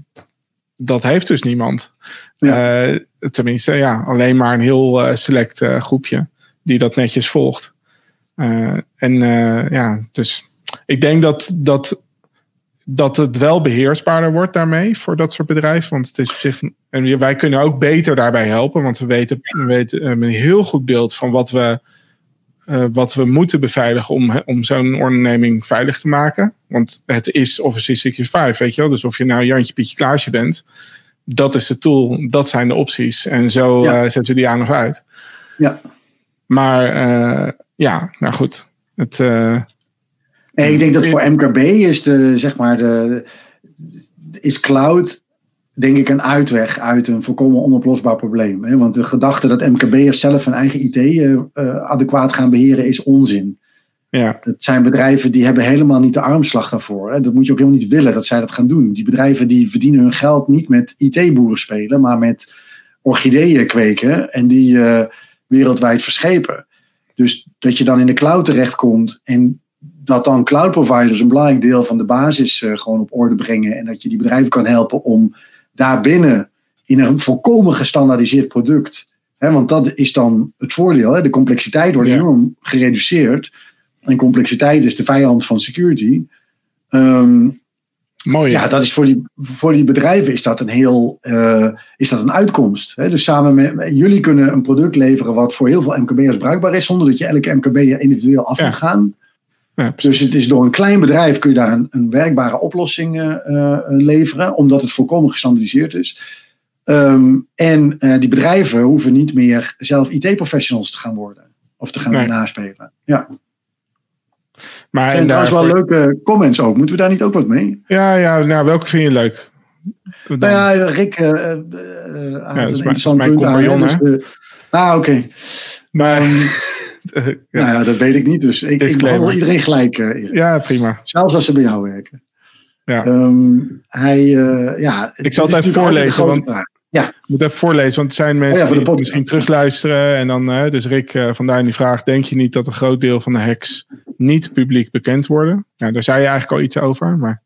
dat heeft dus niemand. Ja. Uh, tenminste, ja, alleen maar een heel uh, select uh, groepje die dat netjes volgt. en ja, dus ik denk dat, dat dat het wel beheersbaarder wordt daarmee voor dat soort bedrijven. Want het is op zich. En wij kunnen ook beter daarbij helpen. Want we weten, we weten een heel goed beeld van wat we, uh, wat we moeten beveiligen om, om zo'n onderneming veilig te maken. Want het is Office 365, weet je wel. Dus of je nou Jantje, Pietje, Klaasje bent. Dat is de tool, dat zijn de opties. En zo ja. uh, zetten we die aan of uit. Ja. Maar uh, ja, nou goed. Het, Nee, ik denk dat voor MKB is de, zeg maar, de, is cloud denk ik een uitweg uit een volkomen onoplosbaar probleem. Hè? Want de gedachte dat MKB'ers zelf hun eigen IT uh, adequaat gaan beheren is onzin. Ja. Dat zijn bedrijven die hebben helemaal niet de armslag daarvoor. Hè? Dat moet je ook helemaal niet willen dat zij dat gaan doen. Die bedrijven die verdienen hun geld niet met IT-boeren spelen, maar met orchideeën kweken en die uh, wereldwijd verschepen. Dus dat je dan in de cloud terechtkomt en dat dan cloud providers een belangrijk deel van de basis uh, gewoon op orde brengen. En dat je die bedrijven kan helpen om daarbinnen in een volkomen gestandaardiseerd product. Hè, want dat is dan het voordeel. Hè, de complexiteit wordt ja. enorm gereduceerd. En complexiteit is de vijand van security. Um, Mooi. Ja, dat is voor die, voor die bedrijven is dat een heel uh, is dat een uitkomst. Hè? Dus samen met jullie kunnen een product leveren wat voor heel veel MKB'ers bruikbaar is, zonder dat je elke MKB'er individueel af moet ja. gaan. Ja. Dus het is door een klein bedrijf kun je daar een, een werkbare oplossing eh, eh, leveren, omdat het volkomen gestandardiseerd is. Ehm, en eh, die bedrijven hoeven niet meer zelf IT-professionals te gaan worden of te gaan Nee. naspelen. Ja, maar er zijn en trouwens wel leuke comments ook. Moeten we daar niet ook wat mee? Ja, ja, nou, welke vind je leuk? Dan- Nou ja, Rick eh, eh, eh, had dat is mijn- een interessant punt aan. dus ah, oké. maar, Ehm, ja, (laughs) Nou ja, dat weet ik niet. Dus ik, ik behandel iedereen gelijk, eh, ja, prima. Zelfs als ze bij jou werken. Ja. Ehm, hij, eh, ja, Ik zal het even voorlezen, want- vraag. Ik moet even voorlezen, want er zijn mensen Oh ja, voor de die misschien terugluisteren. En dan, eh, dus Rick eh, van Duin die vraagt: Denk je niet dat een groot deel van de hacks niet publiek bekend worden? Ja, daar zei je eigenlijk al iets over. Maar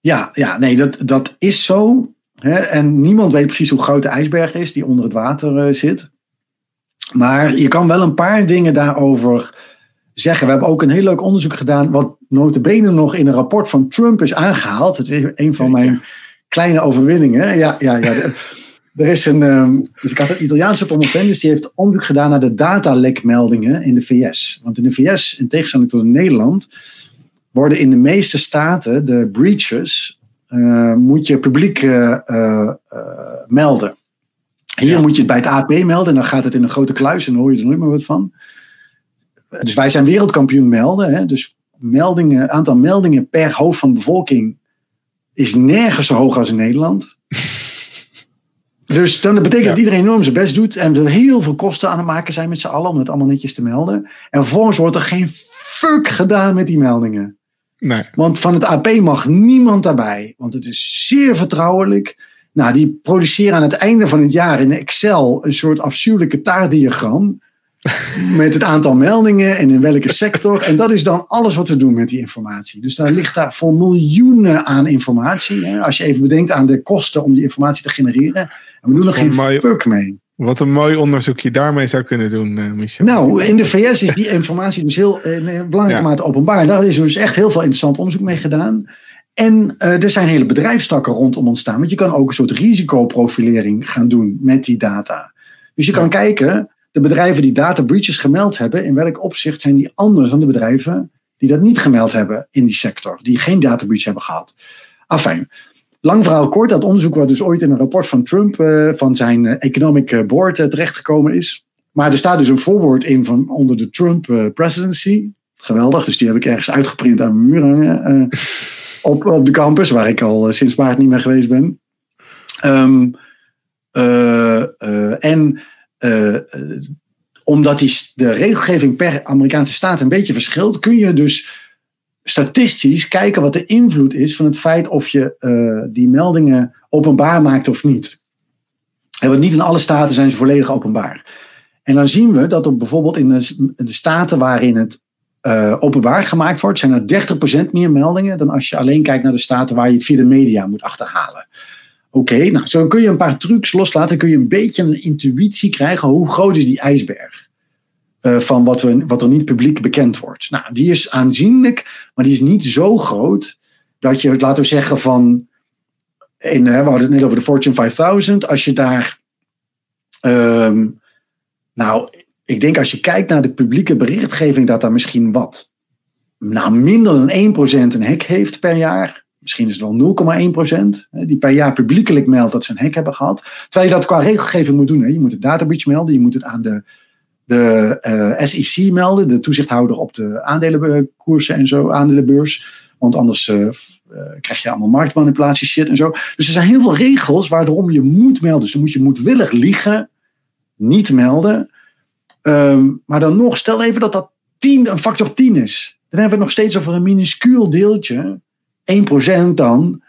Ja, ja nee, dat, dat is zo. Hè? En niemand weet precies hoe groot de ijsberg is die onder het water eh, zit. Maar je kan wel een paar dingen daarover zeggen. We hebben ook een heel leuk onderzoek gedaan, wat notabene nog in een rapport van Trump is aangehaald. Het is een van mijn kleine overwinningen. Ja, ja, ja. Er is een, ehm, dus ik had een Italiaanse promovendus, die heeft onderzoek gedaan naar de datalekmeldingen in de VS. Want in de VS, in tegenstelling tot in Nederland, worden in de meeste staten de breaches, eh, moet je publiek eh, melden. Hier Ja. moet je het bij het AP melden en dan gaat het in een grote kluis en dan hoor je er nooit meer wat van. Dus wij zijn wereldkampioen melden. Hè? Dus meldingen, aantal meldingen per hoofd van de bevolking is nergens zo hoog als in Nederland. (laughs) Dus dan dat betekent Ja. dat iedereen enorm zijn best doet en er heel veel kosten aan het maken zijn met z'n allen om het allemaal netjes te melden. En vervolgens wordt er geen fuck gedaan met die meldingen. nee, Want van het AP mag niemand daarbij. Want het is zeer vertrouwelijk. Nou, die produceren aan het einde van het jaar in Excel een soort afschuwelijke taartdiagram. (laughs) met het aantal meldingen en in welke sector. En dat is dan alles wat we doen met die informatie. Dus daar ligt daar voor miljoenen aan informatie. Hè? Als je even bedenkt aan de kosten om die informatie te genereren. En we doen er geen fuck mee. wat een mooi onderzoek je daarmee zou kunnen doen, eh, Michel. Nou, in de VS is die informatie dus heel eh, in belangrijke Ja. mate openbaar. Daar is dus echt heel veel interessant onderzoek mee gedaan. En eh, er zijn hele bedrijfstakken rondom ontstaan. Want je kan ook een soort risicoprofilering gaan doen met die data. Dus je kan kijken, de bedrijven die data breaches gemeld hebben, in welk opzicht zijn die anders dan de bedrijven die dat niet gemeld hebben in die sector, die geen data breach hebben gehad. Afijn. Lang verhaal kort, dat onderzoek wat dus ooit in een rapport van Trump, eh, van zijn eh, Economic Board, terechtgekomen is. Maar er staat dus een voorwoord in van onder de Trump presidency. Geweldig, dus die heb ik ergens uitgeprint aan mijn muur hangen. (laughs) op, op de campus, waar ik al eh, sinds maart niet meer geweest ben. Ehm, eh, eh, en omdat die, de regelgeving per Amerikaanse staat een beetje verschilt, kun je dus statistisch kijken wat de invloed is van het feit of je die meldingen openbaar maakt of niet. En want niet in alle staten zijn ze volledig openbaar. En dan zien we dat op bijvoorbeeld in de staten waarin het eh, openbaar gemaakt wordt, zijn er 30% meer meldingen dan als je alleen kijkt naar de staten waar je het via de media moet achterhalen. Oké, nou zo kun je een paar trucs loslaten, kun je een beetje een intuïtie krijgen hoe groot is die ijsberg. eh, van wat, we, wat er niet publiek bekend wordt. Nou, die is aanzienlijk, maar die is niet zo groot dat je, laten we zeggen, van. We hadden het net over de Fortune 5000. Als je daar. ehm, nou, ik denk als je kijkt naar de publieke berichtgeving, dat daar misschien wat. Nou, minder dan 1% een hack heeft per jaar. Misschien is het wel 0,1% hè, die per jaar publiekelijk meldt dat ze een hack hebben gehad. Terwijl je dat qua regelgeving moet doen. Hè. Je moet het data breach melden, je moet het aan de, de eh, SEC melden, de toezichthouder op de aandelenkoersen en zo, aandelenbeurs. Want anders eh, eh, krijg je allemaal marktmanipulatie shit en zo. Dus er zijn heel veel regels waarom je moet melden. Dus dan moet je moedwillig liegen, niet melden. Ehm, maar dan nog, stel even dat dat 10, een factor 10 is. Dan hebben we het nog steeds over een minuscuul deeltje, 1% dan,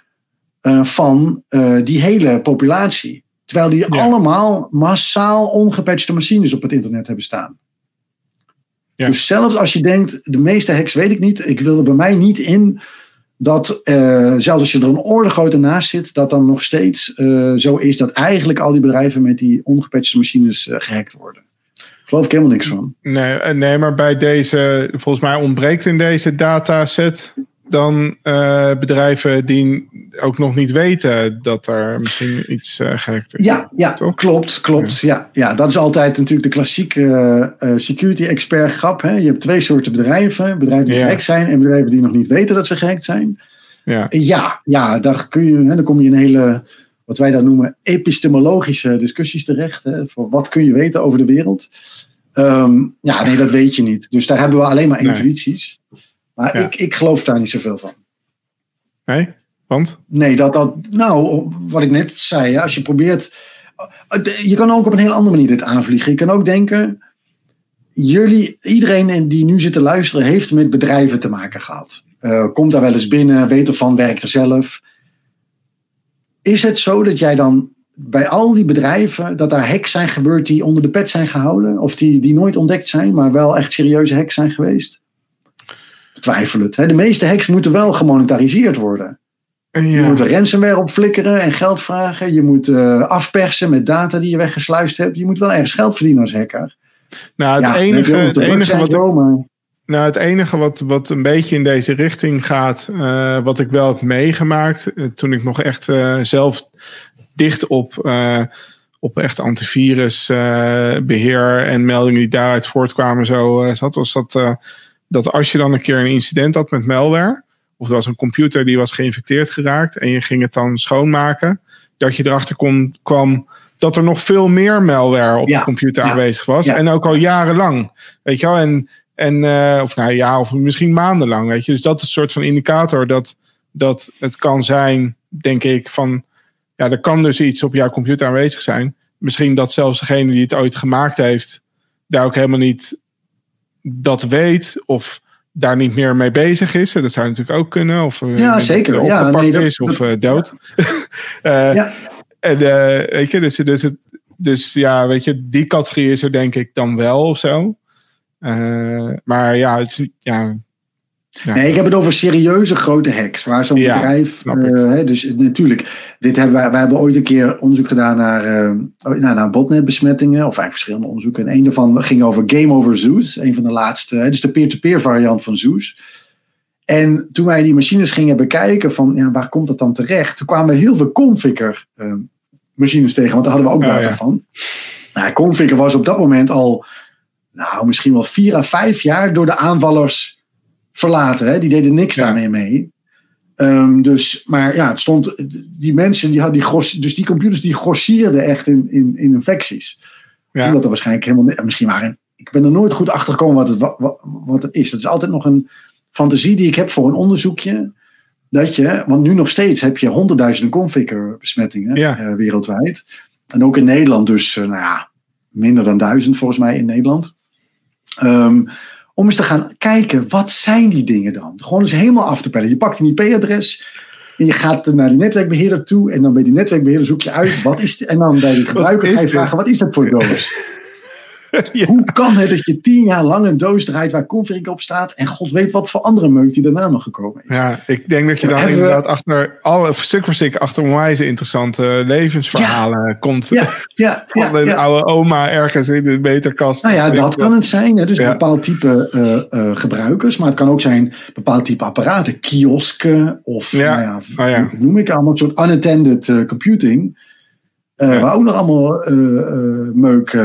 eh, van eh, die hele populatie. Terwijl die Ja. allemaal massaal ongepatchte machines op het internet hebben staan. Ja. Dus zelfs als je denkt, de meeste hacks weet ik niet, ik wil er bij mij niet in dat, eh, zelfs als je er een orde grootte naast zit, dat dan nog steeds zo is dat eigenlijk al die bedrijven met die ongepatchte machines eh, gehackt worden. Geloof ik helemaal niks van. Nee, eh, nee, maar bij deze, volgens mij ontbreekt in deze dataset dan eh, bedrijven die ook nog niet weten dat er misschien iets uh, gehackt is. Ja, ja klopt, klopt. Ja. Ja, dat is altijd natuurlijk de klassieke uh, security expert grap. Hè? Je hebt twee soorten bedrijven. Bedrijven die ja. gehackt zijn en bedrijven die nog niet weten dat ze gehackt zijn. Ja, ja, ja daar kun je, hè, dan kom je in hele, wat wij dan noemen, epistemologische discussies terecht. Hè? Voor wat kun je weten over de wereld? Um, ja, nee, dat weet je niet. Dus daar hebben we alleen maar intuïties. Maar ik, ik geloof daar niet zoveel van. Nee? Want? Nee, dat, dat, nou, wat ik net zei, als je probeert. Je kan ook op een heel andere manier dit aanvliegen. Je kan ook denken. Jullie, iedereen die nu zit te luisteren, heeft met bedrijven te maken gehad. Uh, komt daar wel eens binnen, weet ervan, werkt er zelf. Is het zo dat jij dan bij al die bedrijven, dat daar hacks zijn gebeurd die onder de pet zijn gehouden? Of die, die nooit ontdekt zijn, maar wel echt serieuze hacks zijn geweest? Twijfel het. Hè? De meeste hacks moeten wel gemonetariseerd worden. Ja. Je moet er ransomware op flikkeren en geld vragen. Je moet uh, afpersen met data die je weggesluist hebt. Je moet wel ergens geld verdienen als hacker. Nou, het Ja, enige, het enige wat, maar- nou, het enige wat, wat een beetje in deze richting gaat, eh, wat ik wel heb meegemaakt, eh, toen ik nog echt eh, zelf dicht op, op echt antivirusbeheer en meldingen die daaruit voortkwamen zo zat, was dat, dat als je dan een keer een incident had met malware, of er was een computer die was geïnfecteerd geraakt en je ging het dan schoonmaken, dat je erachter kon, kwam dat er nog veel meer malware op Ja, de computer ja, aanwezig was. ja. En ook al jarenlang. Weet je wel? En, en eh, of nou ja, of misschien maandenlang. Weet je? Dus dat is een soort van indicator dat, dat het kan zijn, denk ik, van ja, er kan dus iets op jouw computer aanwezig zijn. Misschien dat zelfs degene die het ooit gemaakt heeft, daar ook helemaal niet dat weet. Of daar niet meer mee bezig is. Dat zou natuurlijk ook kunnen. Of eh, Ja, zeker. Ja, nee, dat- is of dat- eh, dood. (laughs) Eh, Ja. En weet je, dus, dus, het, dus ja, weet je, die categorie is er denk ik dan wel of zo. Eh, maar ja, het is ja, ja. Nee, ik heb het over serieuze grote hacks. Waar zo'n Ja, bedrijf. hè, dus natuurlijk, dit hebben wij, wij hebben ooit een keer onderzoek gedaan naar, eh, nou, naar botnetbesmettingen. Of eigenlijk verschillende onderzoeken. En een daarvan ging over Game Over Zeus. Een van de laatste. Hè, dus de peer-to-peer variant van Zeus. En toen wij die machines gingen bekijken van ja, waar komt dat dan terecht? Toen kwamen we heel veel configure machines tegen. Want daar hadden we ook Oh, data ja. van. Nou, configure was op dat moment al nou, misschien wel vier à vijf jaar door de aanvallers verlaten. Hè? Die deden niks Ja. daarmee mee. Ehm, dus, maar ja, het stond, die mensen, die hadden die gros, dus die computers die grossierden echt in, in, in infecties. Ja. Omdat er waarschijnlijk helemaal, misschien waren, ik ben er nooit goed achter gekomen wat het, wa- wa- wat het is. Dat is altijd nog een fantasie die ik heb voor een onderzoekje. Dat je, want nu nog steeds heb je honderdduizenden configure besmettingen Ja. eh, wereldwijd. En ook in Nederland dus, eh, nou ja, minder dan duizend volgens mij in Nederland. Ehm, om eens te gaan kijken, wat zijn die dingen dan? Gewoon eens helemaal af te pellen. Je pakt een IP-adres en je gaat naar die netwerkbeheerder toe. En dan bij die netwerkbeheerder zoek je uit, wat is dit? En dan bij die (laughs) gebruiker ga je vragen, wat is dat voor doos? (laughs) (laughs) Ja. Hoe kan het dat je tien jaar lang een doos draait waar config op staat en god weet wat voor andere meuk die daarna nog gekomen is? Ja, ik denk dat je we- inderdaad achter alle stuk voor stuk achter onwijs interessante levensverhalen komt. Ja, ja, ja, (laughs) ja. oude oma ergens in de meterkast. Nou ja, dat kan het zijn. Hè? Dus een bepaald type eh, eh, gebruikers. Maar het kan ook zijn bepaald type apparaten. Kiosken of. Nou hoe noem ik allemaal. Een soort unattended eh, computing. Ja. Waar ook nog allemaal meuk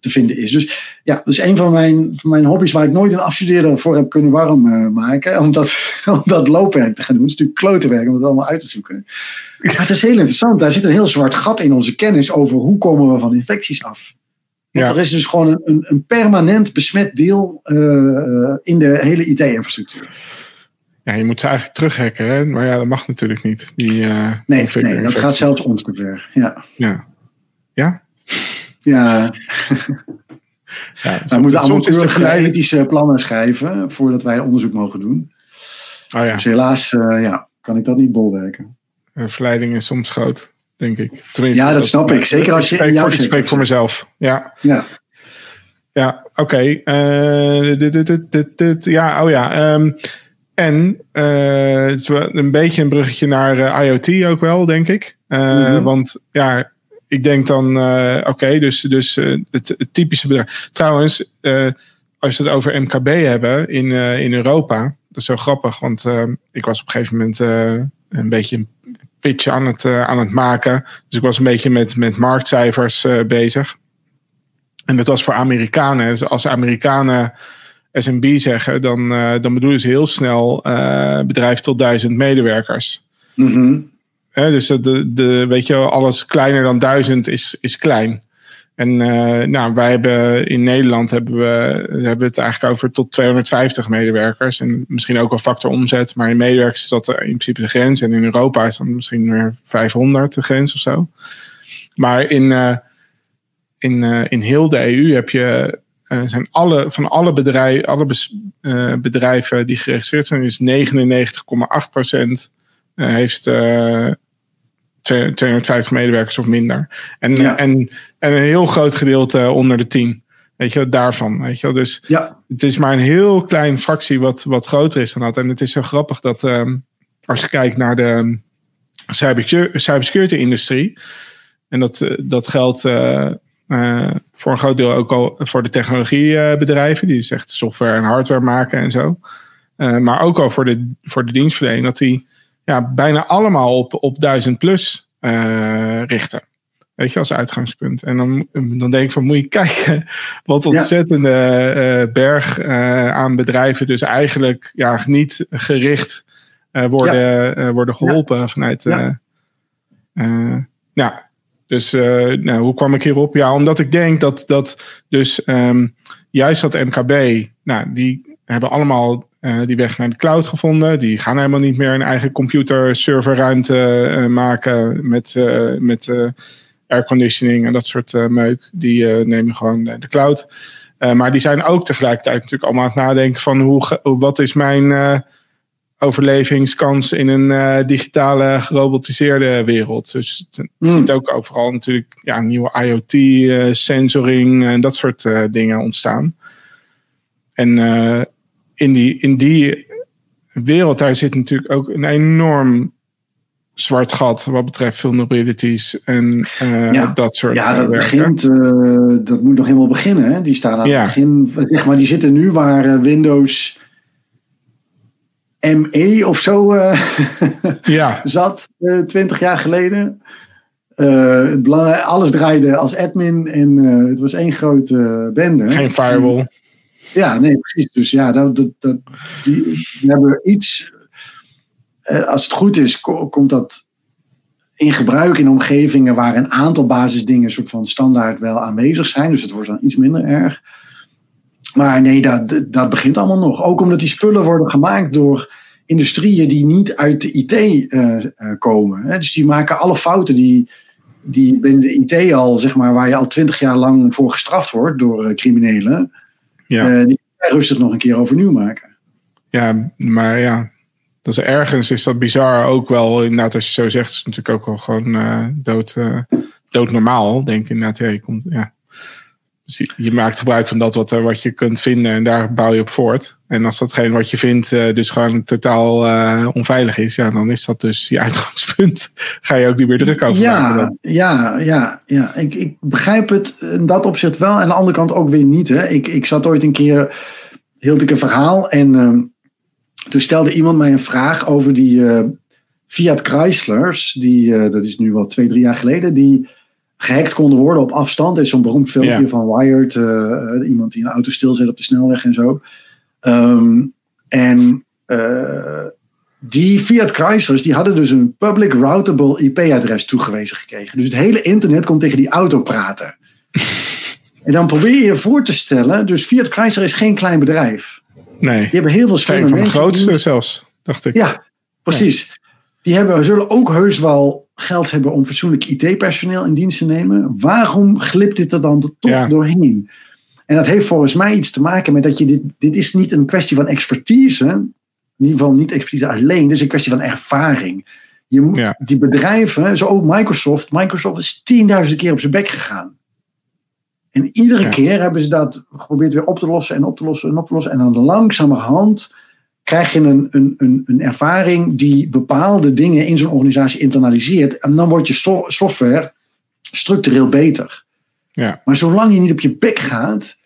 te vinden is. Dus ja, dus een van mijn, van mijn hobby's waar ik nooit een afstudeerder voor heb kunnen warm eh, maken. (laughs) Om dat, om dat loopwerk te gaan doen. Het is natuurlijk klote werk om het allemaal uit te zoeken. Maar het is heel interessant. Daar zit een heel zwart gat in onze kennis over hoe komen we van infecties af. Want Ja. er is dus gewoon een, een, permanent besmet deel eh, eh, in de hele IT-infrastructuur. Ja, je moet ze eigenlijk terughacken, hè? maar ja, dat mag natuurlijk niet. Die, Nee, nee, dat gaat zelfs ons te ver. Ja, Ja. Ja? Ja ja (laughs) we moeten allemaal ethische plannen schrijven voordat wij onderzoek mogen doen. Oh ja, Dus helaas eh, ja, kan ik dat niet bolwerken. verleiding is soms groot, denk ik. Tenminste, Ja, dat snap ik. Zeker als je Ik in spreek, jouw voor, ik spreek voor mezelf. Ja, Ja, ja oké. Eh, dit, dit, dit, dit, dit, ja, oh ja. ehm, en eh, het is een beetje een bruggetje naar IoT ook wel, denk ik. Mhm. Want ja, ik denk dan, eh, oké, dus, dus eh, het, typische bedrijf. Trouwens, eh, als we het over MKB hebben in, in Europa, dat is zo grappig, want ik was op een gegeven moment een beetje een pitch aan het, aan het maken. Dus ik was een beetje met, met marktcijfers bezig. En dat was voor Amerikanen. Dus als Amerikanen SMB zeggen, dan, dan bedoelen ze heel snel bedrijf tot duizend medewerkers. Mm. Dus de, de, weet je, alles kleiner dan duizend is, is klein. En uh, nou, wij hebben in Nederland hebben we, hebben het eigenlijk over tot 250 medewerkers. En misschien ook wel factor omzet. Maar in medewerkers is dat in principe de grens. En in Europa is dat misschien weer 500 de grens of zo. Maar in, uh, in, uh, in heel de EU heb je, zijn alle, van alle, bedrijf, alle bedrijven die geregistreerd zijn, is 99,8 procent heeft 250 medewerkers of minder. En, en, en een heel groot gedeelte onder de 10. Weet je, daarvan. Weet je, dus ja. het is maar een heel klein fractie wat, wat groter is dan dat. En het is zo grappig dat um, als je kijkt naar de cybersecurity industrie. En dat, dat geldt uh, uh, voor een groot deel ook al voor de technologiebedrijven. Die dus echt software en hardware maken en zo. maar ook al voor de, voor de dienstverlening. Dat die ja, bijna allemaal op, op 1000 plus uh, richten. Weet je, als uitgangspunt. En dan, dan denk ik van, moet je (laughs) kijken wat ontzettende uh, berg uh, aan bedrijven dus eigenlijk ja, niet gericht worden, ja. worden geholpen ja. vanuit... ja, dus nou, hoe kwam ik hierop? Ja, omdat ik denk dat, dat dus um, juist dat MKB, nou, die hebben allemaal uh, die weg naar de cloud gevonden. Die gaan helemaal niet meer een eigen computer serverruimte uh, maken met, uh, met airconditioning en dat soort meuk. Die nemen gewoon de cloud. maar die zijn ook tegelijkertijd natuurlijk allemaal aan het nadenken van hoe, wat is mijn overlevingskans in een digitale gerobotiseerde wereld. Dus je mm. ziet ook overal natuurlijk ja, nieuwe IoT, sensoring en dat soort dingen ontstaan. En in die, in die wereld, daar zit natuurlijk ook een enorm zwart gat wat betreft vulnerabilities en uh, ja, dat soort Ja, dat werken. begint, uh, dat moet nog helemaal beginnen. Hè? Die staan aan Ja. het begin, zeg maar, die zitten nu waar eh, Windows ME of zo eh, Ja, (laughs) zat, twintig jaar geleden. Eh, het alles draaide als admin en eh, het was één grote bende. geen firewall. Ja, nee, precies. Dus ja, dat, dat, dat, die, die hebben iets. eh, als het goed is, ko- komt dat in gebruik in omgevingen waar een aantal basisdingen soort van standaard wel aanwezig zijn. Dus het wordt dan iets minder erg. Maar nee, dat, dat begint allemaal nog. Ook omdat die spullen worden gemaakt door industrieën die niet uit de IT eh, eh, komen. Dus die maken alle fouten die, die binnen de IT al, zeg maar, waar je al twintig jaar lang voor gestraft wordt door criminelen. Ja. Eh, die rustig nog een keer overnieuw maken. Ja, maar ja, dat is ergens is dat bizar ook wel. Inderdaad, als je zo zegt, is het natuurlijk ook wel gewoon eh, dood, eh, doodnormaal. Denk ik inderdaad, ja, je, komt, ja. Dus je, maakt gebruik van dat wat, wat je kunt vinden en daar bouw je op voort. En als datgene wat je vindt eh, dus gewoon totaal eh, onveilig is, ja, dan is dat dus je (laughs) uitgangspunt. Ga je ook niet meer druk over. Ja, ja, ja, ja. Ik, ik begrijp het in dat opzicht wel. En aan de andere kant ook weer niet. Hè. Ik, ik zat ooit een keer, hield ik een verhaal. En ehm, toen stelde iemand mij een vraag over die eh, Fiat Chryslers. Die, dat is nu wel twee, drie jaar geleden. Die gehackt konden worden op afstand. Er is zo'n beroemd filmpje Ja. van Wired. eh, iemand die een auto stilzet op de snelweg en zo. Ehm, en eh, die Fiat Chryslers die hadden dus een public routable IP-adres toegewezen gekregen. Dus het hele internet kon tegen die auto praten. (laughs) en dan probeer je je voor te stellen, dus Fiat Chrysler is geen klein bedrijf. Nee, Die hebben heel veel slimme van de mensen. grootste zelfs, dacht ik. Ja, precies. Die hebben, zullen ook heus wel geld hebben om fatsoenlijk IT-personeel in dienst te nemen. Waarom glipt dit er dan toch Ja. doorheen? En dat heeft volgens mij iets te maken met dat je dit. Dit is niet een kwestie van expertise. In ieder geval niet expertise alleen. Dit is een kwestie van ervaring. Je moet, Ja. Die bedrijven, zo ook Microsoft. Microsoft is tienduizenden keer op zijn bek gegaan. En iedere Ja. keer hebben ze dat geprobeerd weer op te lossen en op te lossen en op te lossen. En dan langzamerhand krijg je een, een, een, een ervaring die bepaalde dingen in zo'n organisatie internaliseert. En dan wordt je software structureel beter. Ja. Maar zolang je niet op je bek gaat,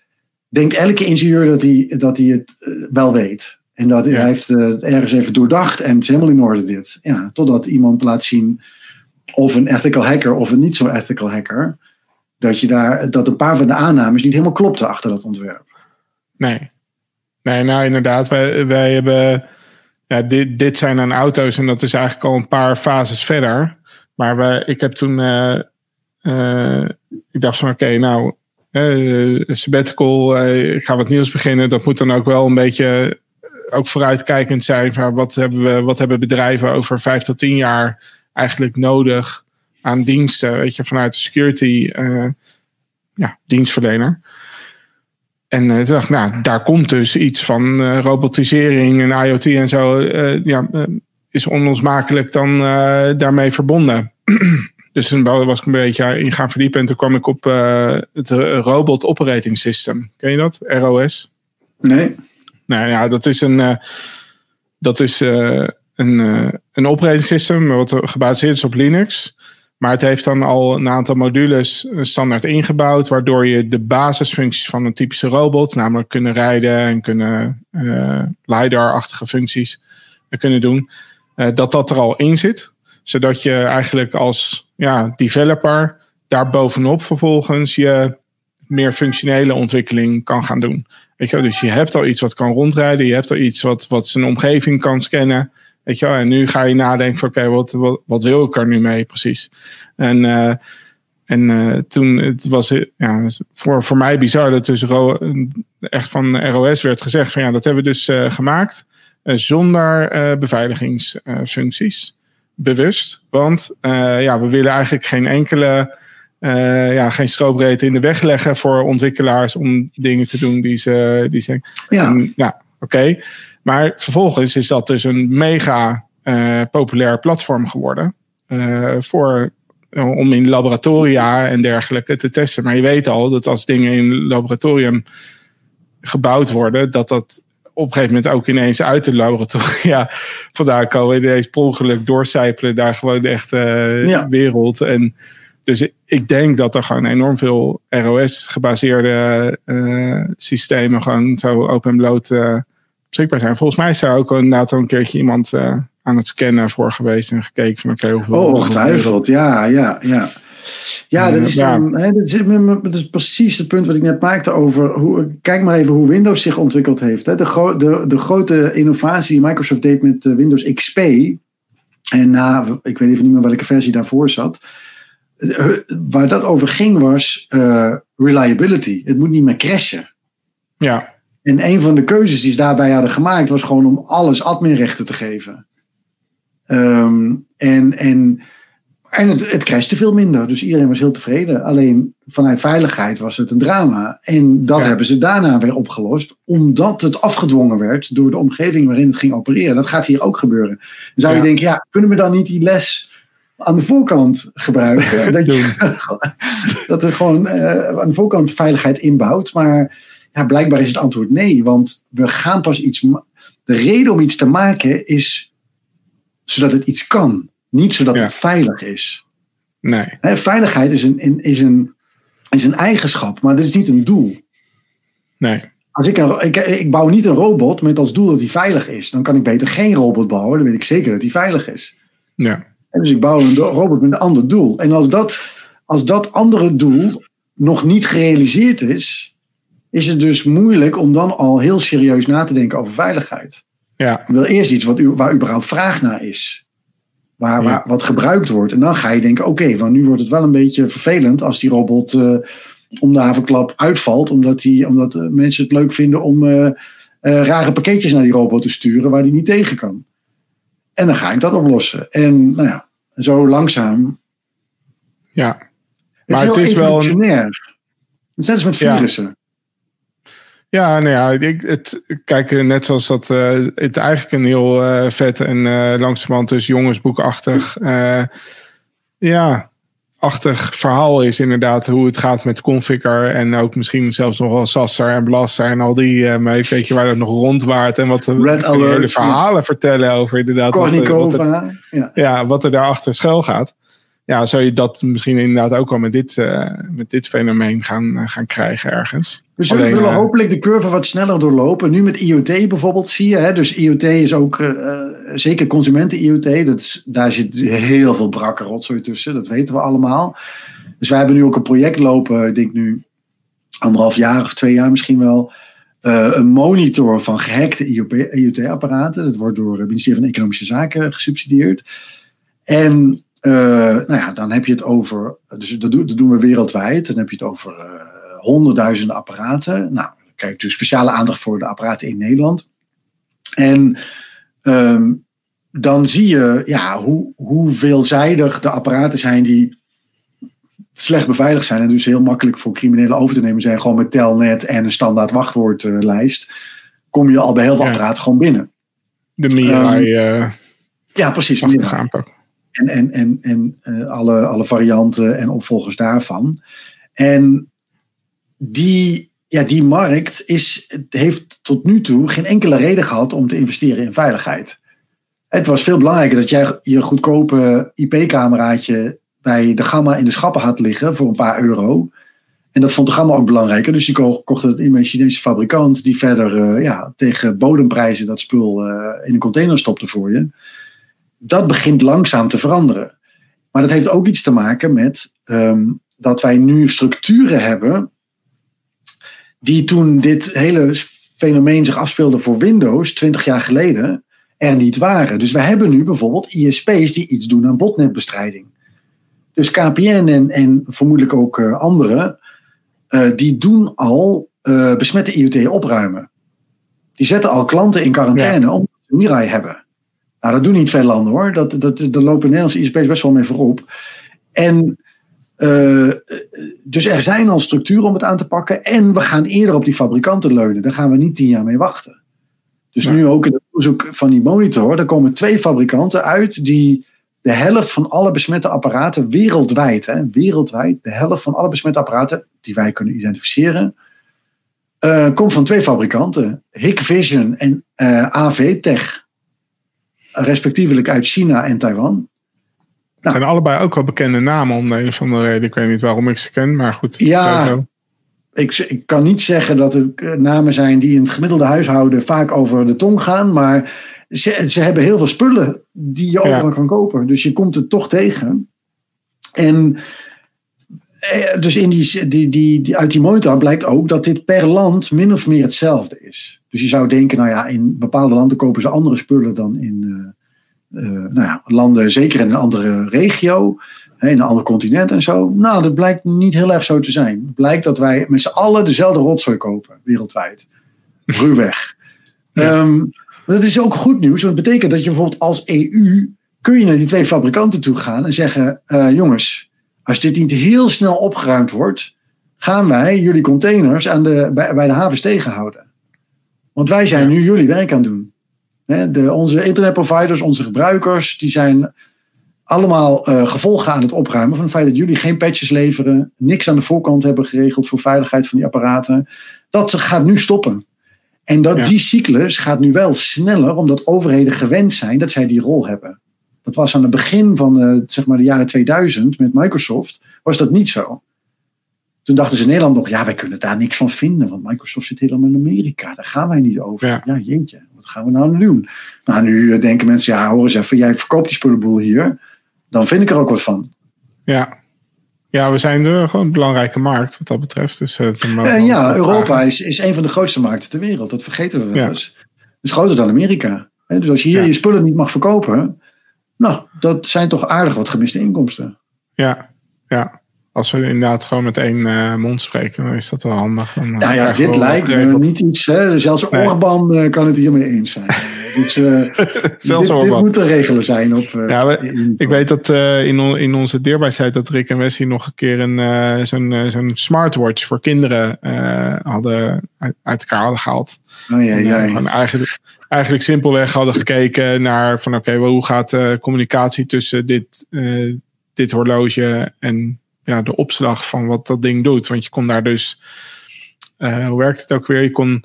denkt elke ingenieur dat hij, dat hij het eh, wel weet. En dat Ja. hij heeft eh, het ergens even doordacht en het is helemaal in orde dit. Ja, totdat iemand laat zien of een ethical hacker of een niet zo ethical hacker. Dat, je daar, dat een paar van de aannames niet helemaal klopten achter dat ontwerp. Nee. Nee, nou inderdaad. Wij, wij hebben. Ja, dit, dit zijn dan auto's en dat is eigenlijk al een paar fases verder. Maar we, ik heb toen. eh, eh, ik dacht van oké, nou. eh sabbatical, ik ga wat nieuws beginnen. Dat moet dan ook wel een beetje. Ook vooruitkijkend zijn van wat hebben, we, wat hebben bedrijven over vijf tot tien jaar eigenlijk nodig aan diensten. Weet je, vanuit de security ja, dienstverlener. En toen dacht nou, daar komt dus iets van eh, robotisering en IoT en zo. eh, ja, is onlosmakelijk dan daarmee verbonden. (clears throat) dus toen was ik een beetje in gaan verdiepen. En toen kwam ik op het Robot Operating System. Ken je dat? ROS. Nee? Nou ja, dat is een, dat is, een, een operating system wat gebaseerd is op Linux. Maar het heeft dan al een aantal modules eh, standaard ingebouwd, waardoor je de basisfuncties van een typische robot, namelijk kunnen rijden en kunnen eh, LiDAR-achtige functies eh, kunnen doen, dat dat er al in zit. Zodat je eigenlijk als ja, developer daar bovenop vervolgens je meer functionele ontwikkeling kan gaan doen. Weet je? Dus je hebt al iets wat kan rondrijden, je hebt al iets wat, wat zijn omgeving kan scannen. Weet je wel? En nu ga je nadenken van oké, wat, wat, wat wil ik er nu mee precies? En, eh, en eh, toen het was eh, ja, voor, voor mij bizar dat dus ro- echt van ROS werd gezegd van ja, dat hebben we dus gemaakt zonder beveiligingsfuncties. Bewust. Want ja, we willen eigenlijk geen enkele eh, ja, geen stroopreedte in de weg leggen voor ontwikkelaars om dingen te doen die ze. Die ze Ja, ja, oké. Maar vervolgens is dat dus een mega eh, populair platform geworden. eh, voor, om in laboratoria en dergelijke te testen. Maar je weet al dat als dingen in laboratorium gebouwd worden, dat dat op een gegeven moment ook ineens uit de laboratoria (laughs) vandaan komen. Ineens per ongeluk doorcijpelen daar gewoon de echte Ja. wereld. En dus ik- denk dat er gewoon enorm veel ROS-gebaseerde eh, systemen gewoon zo open en bloot eh, beschikbaar zijn. Volgens mij is daar ook inderdaad al een keertje iemand eh, aan het scannen voor geweest en gekeken van oké, hoeveel... oh, ongetwijfeld. Ja, ja, ja. Ja, dat is, Ja. dan, hè, dat, is, dat is precies het punt wat ik net maakte over. Hoe, kijk maar even hoe Windows zich ontwikkeld heeft. Hè. De, de, de grote innovatie die Microsoft deed met eh, Windows XP. En na, ik weet even niet meer welke versie daarvoor zat. eh, Waar dat over ging was eh, reliability. Het moet niet meer crashen. Ja, En een van de keuzes die ze daarbij hadden gemaakt was gewoon om alles adminrechten te geven. Ehm, en en, en het, het crashte veel minder, dus iedereen was heel tevreden. Alleen vanuit veiligheid was het een drama. En dat Ja. hebben ze daarna weer opgelost, omdat het afgedwongen werd door de omgeving waarin het ging opereren. Dat gaat hier ook gebeuren. Dan zou je denken, ja, kunnen we dan niet die les aan de voorkant gebruiken? (laughs) dat, je, (laughs) dat er gewoon eh, aan de voorkant veiligheid inbouwt, maar ja, blijkbaar is het antwoord nee, want we gaan pas iets. De reden om iets te maken is zodat het iets kan, niet zodat Ja. het veilig is. nee. Veiligheid is een, is, een, is een eigenschap, maar dat is niet een doel. Nee. Als ik, een, ik, ik bouw niet een robot met als doel dat hij veilig is, dan kan ik beter geen robot bouwen. Dan weet ik zeker dat hij veilig is. Ja. En dus ik bouw een robot met een ander doel. En als dat, als dat andere doel nog niet gerealiseerd is, is het dus moeilijk om dan al heel serieus na te denken over veiligheid. Ja. Wil eerst iets wat u, waar überhaupt vraag naar is. Waar, Ja. waar, wat gebruikt wordt. En dan ga je denken, oké, want nu wordt het wel een beetje vervelend als die robot eh, om de havenklap uitvalt. Omdat, die, omdat eh, mensen het leuk vinden om eh, rare pakketjes naar die robot te sturen waar die niet tegen kan. En dan ga ik dat oplossen. En nou ja, zo langzaam. Ja. Het Maar is het is wel een- evolutionair. Net als met virussen. Ja, nou ja, ik, het, kijk, eh, net zoals dat eh, het eigenlijk een heel eh, vet en eh langzamerhand dus jongensboekachtig, (laughs) ja, achtig verhaal is inderdaad hoe het gaat met Configure en ook misschien zelfs nog wel Sasser en Blaster en al die, weet je waar dat nog rondwaart en wat de verhalen vertellen over inderdaad wat. Ja. ja, wat er daarachter schuil gaat. Ja, zou je dat misschien inderdaad ook al met dit, uh, met dit fenomeen gaan, uh, gaan krijgen ergens. We zullen Alleen, uh, hopelijk de curve wat sneller doorlopen. Nu met IoT bijvoorbeeld zie je, hè, dus IoT is ook zeker consumenten-IoT. Dat is, daar zit heel veel brakke rotzooi tussen, dat weten we allemaal. Dus wij hebben nu ook een project lopen, ik denk nu anderhalf jaar of twee jaar misschien wel. een monitor van gehackte IoT-apparaten. Dat wordt door het ministerie van Economische Zaken gesubsidieerd. En nou ja, dan heb je het over, dus dat, doen, dat doen we wereldwijd. Dan heb je het over uh, honderdduizenden apparaten. Nou, kijk, dus speciale aandacht voor de apparaten in Nederland. En um, dan zie je ja, hoe, hoe veelzijdig de apparaten zijn die slecht beveiligd zijn en dus heel makkelijk voor criminelen over te nemen zijn. Gewoon met telnet en een standaard wachtwoordlijst. kom je al bij heel veel ja. apparaten gewoon binnen. De Mirai. Um, uh, ja, precies. Aanpak en, en, en, en uh, alle, alle varianten en opvolgers daarvan. En die, ja, die markt is, heeft tot nu toe geen enkele reden gehad om te investeren in veiligheid. Het was veel belangrijker dat jij je goedkope IP-cameraatje bij de Gamma in de schappen had liggen voor een paar euro. En dat vond de Gamma ook belangrijker. Dus die kochten het in een Chinese fabrikant die verder uh, ja, tegen bodemprijzen dat spul uh, in een container stopte voor je dat begint langzaam te veranderen. Maar dat heeft ook iets te maken met um, dat wij nu structuren hebben die toen dit hele fenomeen zich afspeelde voor Windows 20 jaar geleden er niet waren. Dus we hebben nu bijvoorbeeld ISP's die iets doen aan botnetbestrijding. Dus KPN en, en vermoedelijk ook uh, anderen, uh, die doen al uh, besmette IoT opruimen. Die zetten al klanten in quarantaine ja. omdat ze Mirai hebben. Nou, dat doen niet veel landen hoor. Dat, dat, daar lopen Nederlandse ISP's best wel mee voorop. En uh, dus er zijn al structuren om het aan te pakken. En we gaan eerder op die fabrikanten leunen. Daar gaan we niet tien jaar mee wachten. Dus ja. nu ook in het onderzoek van die monitor. Er komen twee fabrikanten uit die de helft van alle besmette apparaten wereldwijd, hè, wereldwijd, de helft van alle besmette apparaten die wij kunnen identificeren, uh, komt van twee fabrikanten. Hikvision en uh, AV Tech respectievelijk uit China en Taiwan. Nou, zijn allebei ook wel bekende namen om de een of andere reden. Ik weet niet waarom ik ze ken, maar goed. Ja, ik, ik kan niet zeggen dat het eh, namen zijn die in het gemiddelde huishouden vaak over de tong gaan, maar ze, ze hebben heel veel spullen die je overal ja. kan kopen. Dus je komt het toch tegen. En dus in die, die, die, die, uit die monitor blijkt ook dat dit per land min of meer hetzelfde is. Dus je zou denken, nou ja, in bepaalde landen kopen ze andere spullen dan in uh, uh, nou ja, landen, zeker in een andere regio, hè, in een ander continent en zo. Nou, dat blijkt niet heel erg zo te zijn. Het blijkt dat wij met z'n allen dezelfde rotzooi kopen, wereldwijd. Ruwweg. (laughs) ja. um, maar dat is ook goed nieuws, want het betekent dat je bijvoorbeeld als EU kun je naar die twee fabrikanten toe gaan en zeggen, uh, jongens, als dit niet heel snel opgeruimd wordt, gaan wij jullie containers aan de, bij, bij de havens tegenhouden. Want wij zijn nu jullie werk aan het doen. De, onze internetproviders, onze gebruikers, die zijn allemaal uh, gevolgen aan het opruimen van het feit dat jullie geen patches leveren, niks aan de voorkant hebben geregeld voor veiligheid van die apparaten. Dat gaat nu stoppen. En dat ja. die cyclus gaat nu wel sneller, omdat overheden gewend zijn dat zij die rol hebben. Dat was aan het begin van de, zeg maar de jaren 2000 met Microsoft, was dat niet zo. Toen dachten ze in Nederland nog, ja, wij kunnen daar niks van vinden, want Microsoft zit helemaal in Amerika. Daar gaan wij niet over. Ja, ja jeetje, wat gaan we nou doen? Nou, nu denken mensen, ja, hoor eens even, jij verkoopt die spullenboel hier. Dan vind ik er ook wat van. Ja, ja, we zijn er gewoon een belangrijke markt wat dat betreft. Dus, uh, uh, ja, Europa is, is een van de grootste markten ter wereld. Dat vergeten we wel eens. Het is groter dan Amerika. Dus als je hier ja. je spullen niet mag verkopen, nou, dat zijn toch aardig wat gemiste inkomsten. Ja, ja als we inderdaad gewoon met één uh, mond spreken, dan is dat wel handig. Dan nou ja, dit lijkt me niet iets. Hè, zelfs nee. Orban uh, kan het hiermee eens zijn. Dus, (laughs) dit, dit moet de regelen zijn. Op, ja, we, ik weet dat in, on, in onze deerbaarheid dat Rick en Wesley nog een keer een, zo'n, zo'n smartwatch voor kinderen hadden uit, uit, elkaar hadden gehaald. Oh, ja, ja. En, eigenlijk, eigenlijk simpelweg hadden gekeken naar van oké, okay, hoe gaat de communicatie tussen dit, dit horloge en ja, de opslag van wat dat ding doet. Want je kon daar dus, uh, hoe werkt het ook weer? Je kon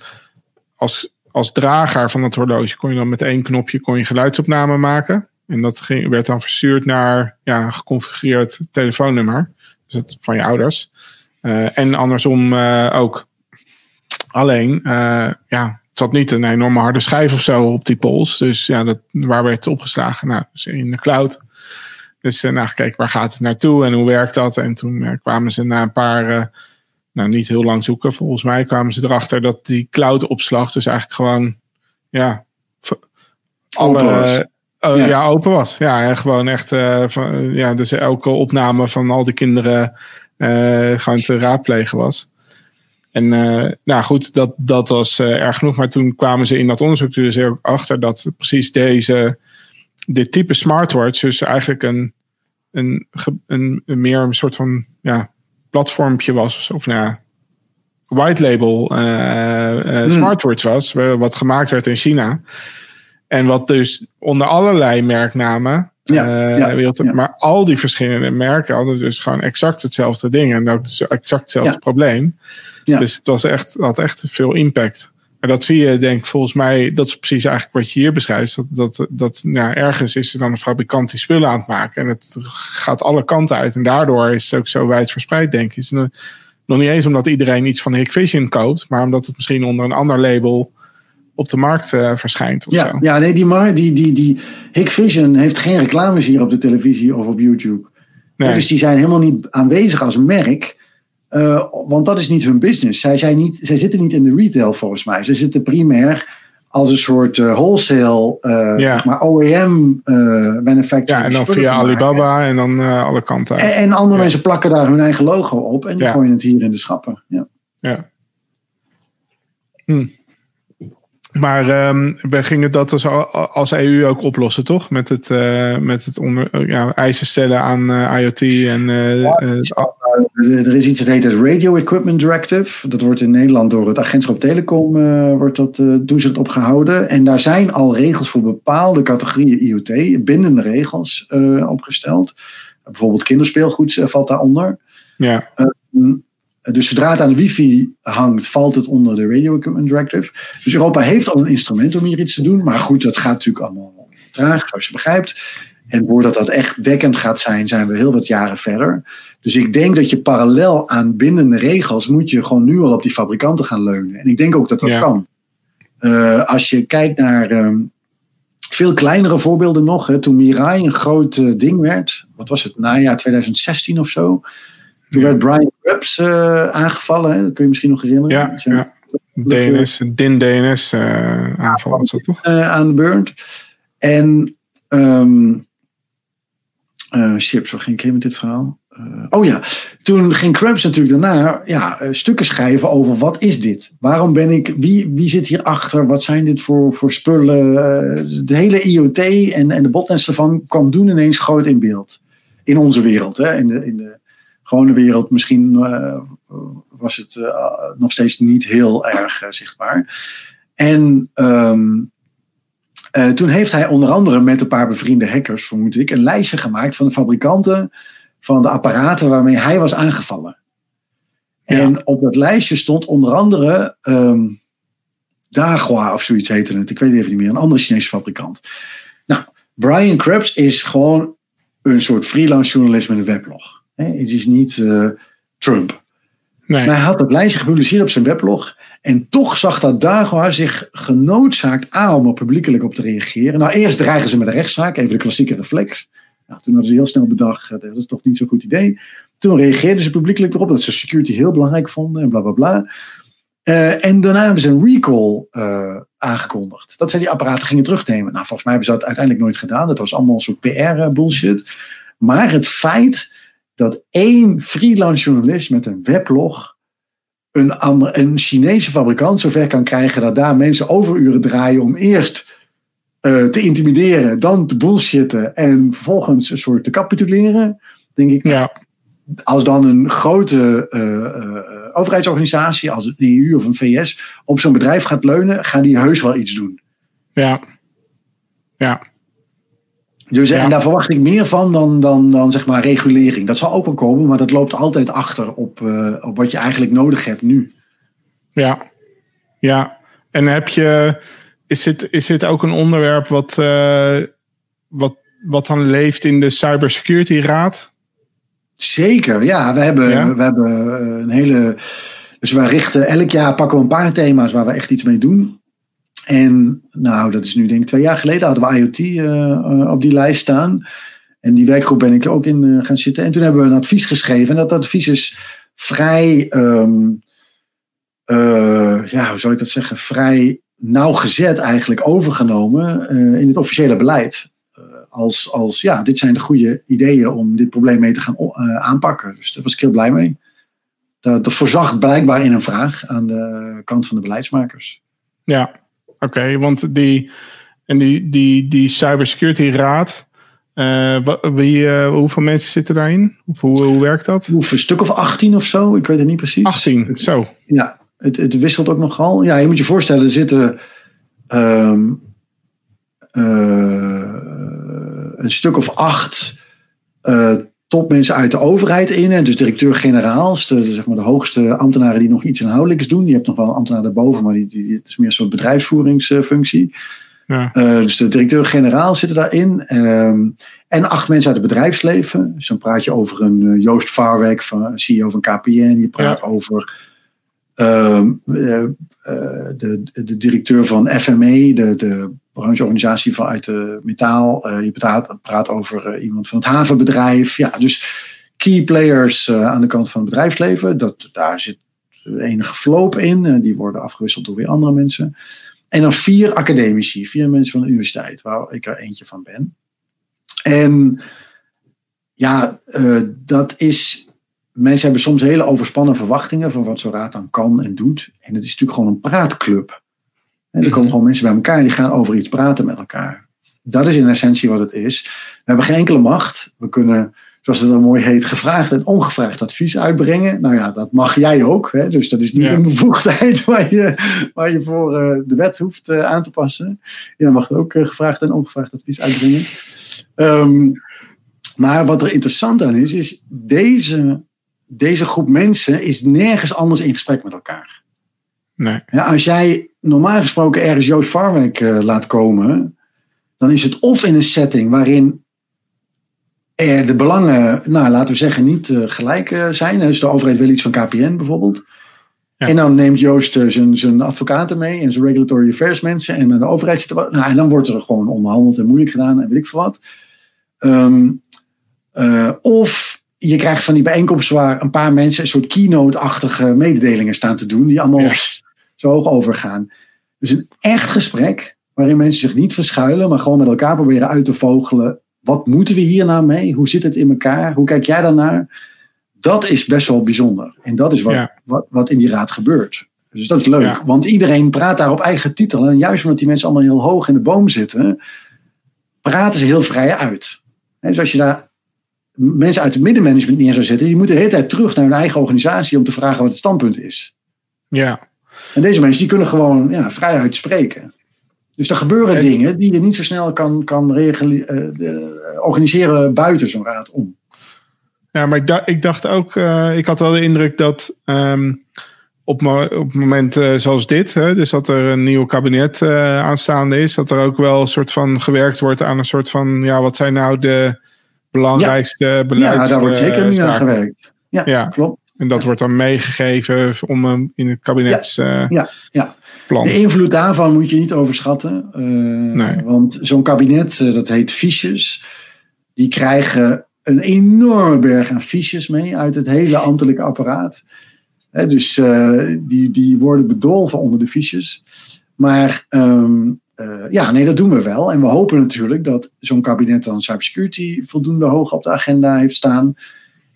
als, als drager van het horloge, kon je dan met één knopje kon je geluidsopname maken. En dat ging, werd dan verstuurd naar ja, geconfigureerd telefoonnummer. Dus het van je ouders. Eh, en andersom eh, ook. Alleen, eh, ja, het zat niet een enorme harde schijf of zo op die pols. Dus ja, dat, waar werd het opgeslagen? Nou, dus in de cloud. Dus uh, nou, gekeken waar gaat het naartoe en hoe werkt dat? En toen kwamen ze na een paar, nou niet heel lang zoeken, volgens mij kwamen ze erachter dat die cloud opslag, dus eigenlijk gewoon, ja, alle, ja. ja. open was. Ja, en gewoon echt, van, ja, dus elke opname van al die kinderen uh, gewoon te raadplegen was. En uh, nou goed, dat, dat was erg genoeg. Maar toen kwamen ze in dat onderzoek dus achter dat precies deze, dit type smartwatch dus eigenlijk een, een, een, een meer een soort van ja, platformpje was. Of nou ja, white label uh, smartwatch was. Wat gemaakt werd in China. En wat dus onder allerlei merknamen ja, uh, wereld, ja. Maar al die verschillende merken hadden dus gewoon exact hetzelfde ding. En ook dus exact hetzelfde probleem. Dus het was echt, had echt veel impact. En dat zie je, denk ik, volgens mij, dat is precies eigenlijk wat je hier beschrijft. Dat, dat, dat nou, ergens is er dan een fabrikant die spullen aan het maken. En het gaat alle kanten uit. En daardoor is het ook zo wijd verspreid, denk ik. Is nog niet eens omdat iedereen iets van Hikvision koopt, maar omdat het misschien onder een ander label op de markt uh, verschijnt. Of ja, zo. ja, nee, die, mar die, die, die Hikvision heeft geen reclames hier op de televisie of op YouTube. Nee. Dus die zijn helemaal niet aanwezig als merk. Uh, want dat is niet hun business. Zij, zijn niet, zij zitten niet in de retail volgens mij. Ze zitten primair als een soort uh, wholesale, ja. maar OEM manufacturer. Ja, en dan via Alibaba en dan alle kanten. En, en andere ja. mensen plakken daar hun eigen logo op en die gooien het hier in de schappen. Ja. ja. Hm. Maar um, we gingen dat als, als EU ook oplossen, toch? Met het, uh, met het onder, ja, eisen stellen aan uh, IoT en. Uh, ja, er is iets dat heet het Radio Equipment Directive. Dat wordt in Nederland door het agentschap Telecom wordt dat, toezicht op gehouden. En daar zijn al regels voor bepaalde categorieën IoT, bindende regels opgesteld. Bijvoorbeeld kinderspeelgoed valt daaronder. Ja. Dus zodra het aan de wifi hangt, valt het onder de Radio Equipment Directive. Dus Europa heeft al een instrument om hier iets te doen. Maar goed, dat gaat natuurlijk allemaal traag, zoals je begrijpt. En voordat dat echt dekkend gaat zijn, zijn we heel wat jaren verder. Dus ik denk dat je parallel aan bindende regels moet je gewoon nu al op die fabrikanten gaan leunen. En ik denk ook dat dat ja. kan. Uh, als je kijkt naar um, veel kleinere voorbeelden nog. Hè, toen Mirai een groot uh, ding werd, wat was het, najaar 2016 of zo. Toen werd Brian Krebs uh, aangevallen, hè? dat kun je misschien nog herinneren. Ja, ja. Dennis, Din uh, aanval was dat toch? Aan de. En um, chips, waar ging ik heen met dit verhaal? oh ja, toen ging Krebs natuurlijk daarna ja, stukken schrijven over wat is dit? Waarom ben ik, wie, wie zit hierachter? Wat zijn dit voor, voor spullen? de hele IoT en, en de botnets ervan kwam toen ineens groot in beeld. In onze wereld, hè? In, de, in de gewone wereld misschien uh, was het uh, nog steeds niet heel erg uh, zichtbaar. En um, toen heeft hij onder andere met een paar bevriende hackers, vermoed ik, een lijstje gemaakt van de fabrikanten van de apparaten waarmee hij was aangevallen. Ja. En op dat lijstje stond onder andere um, Dahua of zoiets heette het. Ik weet even niet meer. Een andere Chinese fabrikant. Nou, Brian Krebs is gewoon een soort freelance journalist met een weblog. Het is niet uh, Trump. Maar hij had dat lijstje gepubliceerd op zijn weblog. En toch zag dat Dagua zich genoodzaakt aan om er publiekelijk op te reageren. Nou, eerst dreigen ze met een rechtszaak, even de klassieke reflex. Nou, toen hadden ze heel snel bedacht, dat is toch niet zo'n goed idee. Toen reageerden ze publiekelijk erop dat ze security heel belangrijk vonden en bla bla bla. Uh, en daarna hebben ze een recall uh, aangekondigd. Dat ze die apparaten gingen terugnemen. Nou, volgens mij hebben ze dat uiteindelijk nooit gedaan. Dat was allemaal een soort PR-bullshit. Maar het feit dat één freelance journalist met een weblog een, een Chinese fabrikant zover kan krijgen dat daar mensen overuren draaien om eerst uh, te intimideren, dan te bullshitten en vervolgens een soort te capituleren, denk ik. Ja. Als dan een grote uh, uh, overheidsorganisatie, als een EU of een VS, op zo'n bedrijf gaat leunen, gaan die heus wel iets doen. Ja. Ja. Dus, En daar verwacht ik meer van dan, dan, dan zeg maar regulering. Dat zal ook wel komen, maar dat loopt altijd achter op, uh, op wat je eigenlijk nodig hebt nu. Ja, ja. En heb je, is dit, is dit ook een onderwerp wat, uh, wat wat dan leeft in de Cybersecurity Raad? Zeker, ja. We hebben, Ja? We hebben eh, een hele. Dus wij richten elk jaar pakken we een paar thema's waar we echt iets mee doen. En nou, dat is nu denk ik twee jaar geleden hadden we IoT eh, eh, op die lijst staan. En die werkgroep ben ik ook in eh, gaan zitten. En toen hebben we een advies geschreven. En dat advies is vrij, ehm, eh, ja, hoe zou ik dat zeggen, vrij nauwgezet eigenlijk overgenomen in het officiële beleid. Als, als, ja, dit zijn de goede ideeën om dit probleem mee te gaan aanpakken. Dus daar was ik heel blij mee. Dat, dat voorzag blijkbaar in een vraag aan de kant van de beleidsmakers. Ja, oké. want die, en die, die, die Cybersecurity Raad, eh, wie, eh, hoeveel mensen zitten daarin? Hoe, hoe werkt dat? Een stuk of 18 of zo? Ik weet het niet precies. 18, zo. Ja, het, het wisselt ook nogal. Ja, je moet je voorstellen, er zitten ehm, eh, een stuk of acht topmensen uit de overheid in. En dus directeur-generaals, de, de, zeg maar de hoogste ambtenaren die nog iets inhoudelijks doen. Je hebt nog wel een ambtenaar daarboven, maar die, die, het is meer een soort bedrijfsvoeringsfunctie. Ja. Eh, dus de directeur-generaal zitten daarin. Ehm, en acht mensen uit het bedrijfsleven. Dus dan praat je over een eh, Joost Vaarwek, van, CEO van KPN. Je praat over ehm, eh, eh, de, de directeur van FME, de, de brancheorganisatie vanuit de metaal. Eh, je praat, praat over eh, iemand van het havenbedrijf. Ja, dus key players eh, aan de kant van het bedrijfsleven. Dat, daar zit enige verloop in. Eh, die worden afgewisseld door weer andere mensen. En dan vier academici, vier mensen van de universiteit, waar ik er eentje van ben. En ja, dat is. Mensen hebben soms hele overspannen verwachtingen van wat zo'n raad dan kan en doet. En het is natuurlijk gewoon een praatclub. En er komen gewoon mensen bij elkaar die gaan over iets praten met elkaar. Dat is in essentie wat het is. We hebben geen enkele macht. We kunnen, zoals het dan mooi heet, gevraagd en ongevraagd advies uitbrengen. Nou ja, dat mag jij ook. Hè? Dus dat is niet ja. een bevoegdheid (laughs) waar je, waar je voor uh, de wet hoeft uh, aan te passen. Je mag ook uh, gevraagd en ongevraagd advies uitbrengen. Um, maar wat er interessant aan is, is deze, deze groep mensen is nergens anders in gesprek met elkaar. Nee. Ja, als jij normaal gesproken ergens Joost Farwijk uh, laat komen, dan is het of in een setting waarin er de belangen, nou laten we zeggen, niet uh, gelijk uh, zijn. Dus de overheid wil iets van KPN bijvoorbeeld. Ja. En dan neemt Joost zijn, zijn advocaten mee en zijn regulatory affairs mensen. En met de overheid zit er, nou, en dan wordt er gewoon onderhandeld en moeilijk gedaan en weet ik veel wat. Um, of je krijgt van die bijeenkomsten waar een paar mensen een soort keynote-achtige mededelingen staan te doen, die allemaal ja. Zo hoog overgaan. Dus een echt gesprek waarin mensen zich niet verschuilen, maar gewoon met elkaar proberen uit te vogelen. Wat moeten we hier nou mee? Hoe zit het in elkaar? Hoe kijk jij daarnaar? Dat is best wel bijzonder. En dat is wat, ja. wat, wat in die raad gebeurt. Dus dat is leuk. Ja. Want iedereen praat daar op eigen titel. En juist omdat die mensen allemaal heel hoog in de boom zitten, praten ze heel vrij uit. Dus als je daar mensen uit het middenmanagement neer zou zetten, die moeten de hele tijd terug naar hun eigen organisatie om te vragen wat het standpunt is. Ja. En deze mensen die kunnen gewoon ja, vrij uitspreken. Dus er gebeuren en, dingen die je niet zo snel kan, kan uh, organiseren buiten zo'n raad om. Ja, maar ik, dacht, ik dacht ook, uh, ik had wel de indruk dat um, op, op het moment uh, zoals dit, hè, dus dat er een nieuw kabinet uh, aanstaande is, dat er ook wel een soort van gewerkt wordt aan een soort van, ja, wat zijn nou de belangrijkste ja. beleids... Ja, daar wordt zeker nu aan gewerkt. Ja, ja, klopt. En dat wordt dan meegegeven om in het kabinets... Ja, ja, ja. Plan. De invloed daarvan moet je niet overschatten. Uh, nee. Want zo'n kabinet, uh, dat heet fiches, die krijgen een enorme berg aan fiches mee uit het hele ambtelijke apparaat. He, dus uh, die, die worden bedolven onder de fiches. Maar um, ja, nee, dat doen we wel. En we hopen natuurlijk dat zo'n kabinet dan cybersecurity voldoende hoog op de agenda heeft staan.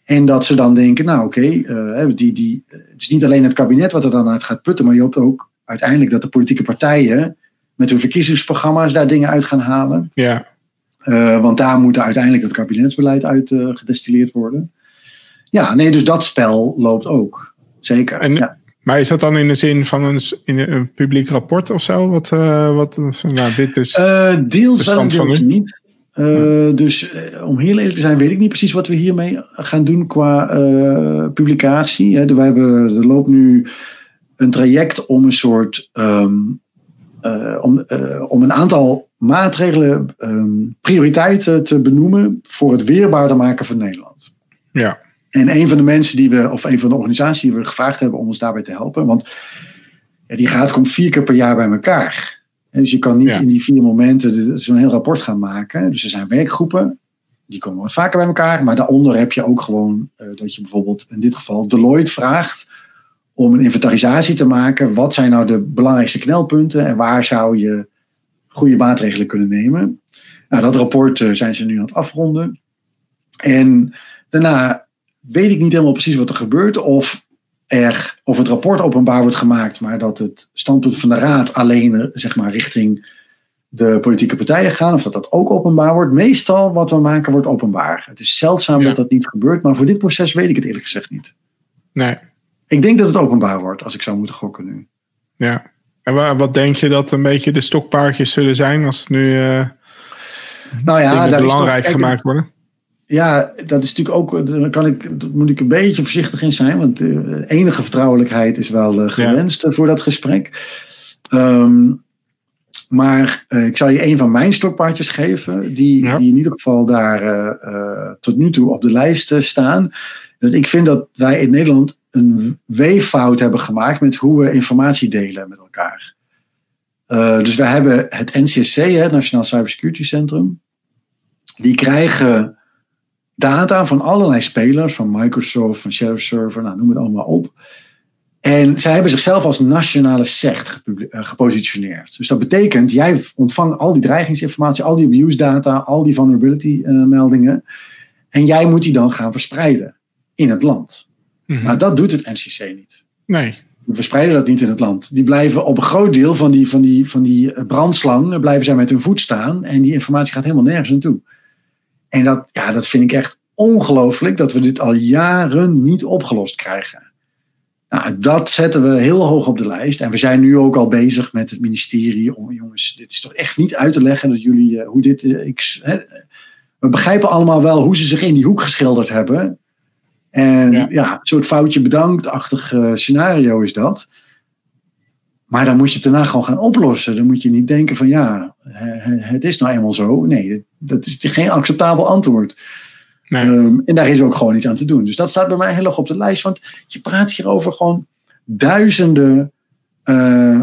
En dat ze dan denken, nou oké, okay, die, die, het is niet alleen het kabinet wat er dan uit gaat putten, maar je hoopt ook uiteindelijk dat de politieke partijen met hun verkiezingsprogramma's daar dingen uit gaan halen. Ja. Uh, want daar moet uiteindelijk het kabinetsbeleid uit uh, gedestilleerd worden. Ja, nee, dus dat spel loopt ook. Zeker. En, ja. Maar is dat dan in de zin van een, in een publiek rapport of zo? Wat, wat nou, dit is. deels wel deels niet. Uh, dus uh, om heel eerlijk te zijn, weet ik niet precies wat we hiermee gaan doen qua uh, publicatie. Hè. We hebben, er loopt nu een traject om een soort. Um, om, om een aantal maatregelen, ehm, prioriteiten te benoemen voor het weerbaarder maken van Nederland. Ja. En een van de mensen die we, of een van de organisaties die we gevraagd hebben om ons daarbij te helpen, want ja, die raad komt vier keer per jaar bij elkaar. En dus je kan niet Ja. in die vier momenten zo'n heel rapport gaan maken. Dus er zijn werkgroepen, die komen wat vaker bij elkaar. Maar daaronder heb je ook gewoon eh, dat je bijvoorbeeld in dit geval Deloitte vraagt om een inventarisatie te maken. Wat zijn nou de belangrijkste knelpunten en waar zou je goede maatregelen kunnen nemen? Nou, dat rapport eh, zijn ze nu aan het afronden. En daarna weet ik niet helemaal precies wat er gebeurt. Of, er, of het rapport openbaar wordt gemaakt, maar dat het standpunt van de raad alleen eh, zeg maar, richting de politieke partijen gaan. Of dat dat ook openbaar wordt. Meestal wat we maken wordt openbaar. Het is zeldzaam Ja. dat dat niet gebeurt. Maar voor dit proces weet ik het eerlijk gezegd niet. Nee. Ik denk dat het openbaar wordt, als ik zou moeten gokken nu. Ja. En wa- wat denk je dat een beetje de stokpaardjes zullen zijn als nu eh Nou ja, daar is belangrijk toch- kijk, gemaakt worden? Ja, dat is natuurlijk ook. Daar kan ik, daar moet ik een beetje voorzichtig in zijn. Want de enige vertrouwelijkheid is wel eh, gewenst eh, voor dat gesprek. Ehm, maar eh, ik zal je een van mijn stokpaardjes geven. Die, Ja. die in ieder geval daar eh, eh, tot nu toe op de lijst eh, staan. Dus ik vind dat wij in Nederland een weeffout hebben gemaakt met hoe we informatie delen met elkaar. Eh, dus we hebben het NCSC, hè, het Nationaal Cybersecurity Centrum. Die krijgen data van allerlei spelers, van Microsoft, van Shadow Server, nou, noem het allemaal op. En zij hebben zichzelf als nationale SECT eh, gepositioneerd. Dus dat betekent, jij ontvangt al die dreigingsinformatie, al die abuse data, al die vulnerability eh, meldingen. En jij moet die dan gaan verspreiden in het land. Mhm. Maar dat doet het NCC niet. Nee. We verspreiden dat niet in het land. Die blijven op een groot deel van die, van die, van die brandslang, blijven zij met hun voet staan. En die informatie gaat helemaal nergens naartoe. En dat, ja, dat vind ik echt ongelooflijk dat we dit al jaren niet opgelost krijgen. Nou, dat zetten we heel hoog op de lijst. En we zijn nu ook al bezig met het ministerie. Om, jongens, dit is toch echt niet uit te leggen dat jullie, eh, hoe dit, eh, ik, hè, we begrijpen allemaal wel hoe ze zich in die hoek geschilderd hebben. En Ja. ja, een soort foutje bedankt-achtig eh, scenario is dat. Maar dan moet je het daarna gewoon gaan oplossen. Dan moet je niet denken van ja, het is nou eenmaal zo. Nee, dat is geen acceptabel antwoord. Nee. Ehm, en daar is ook gewoon iets aan te doen. Dus dat staat bij mij heel erg op de lijst. Want je praat hier over gewoon duizenden eh,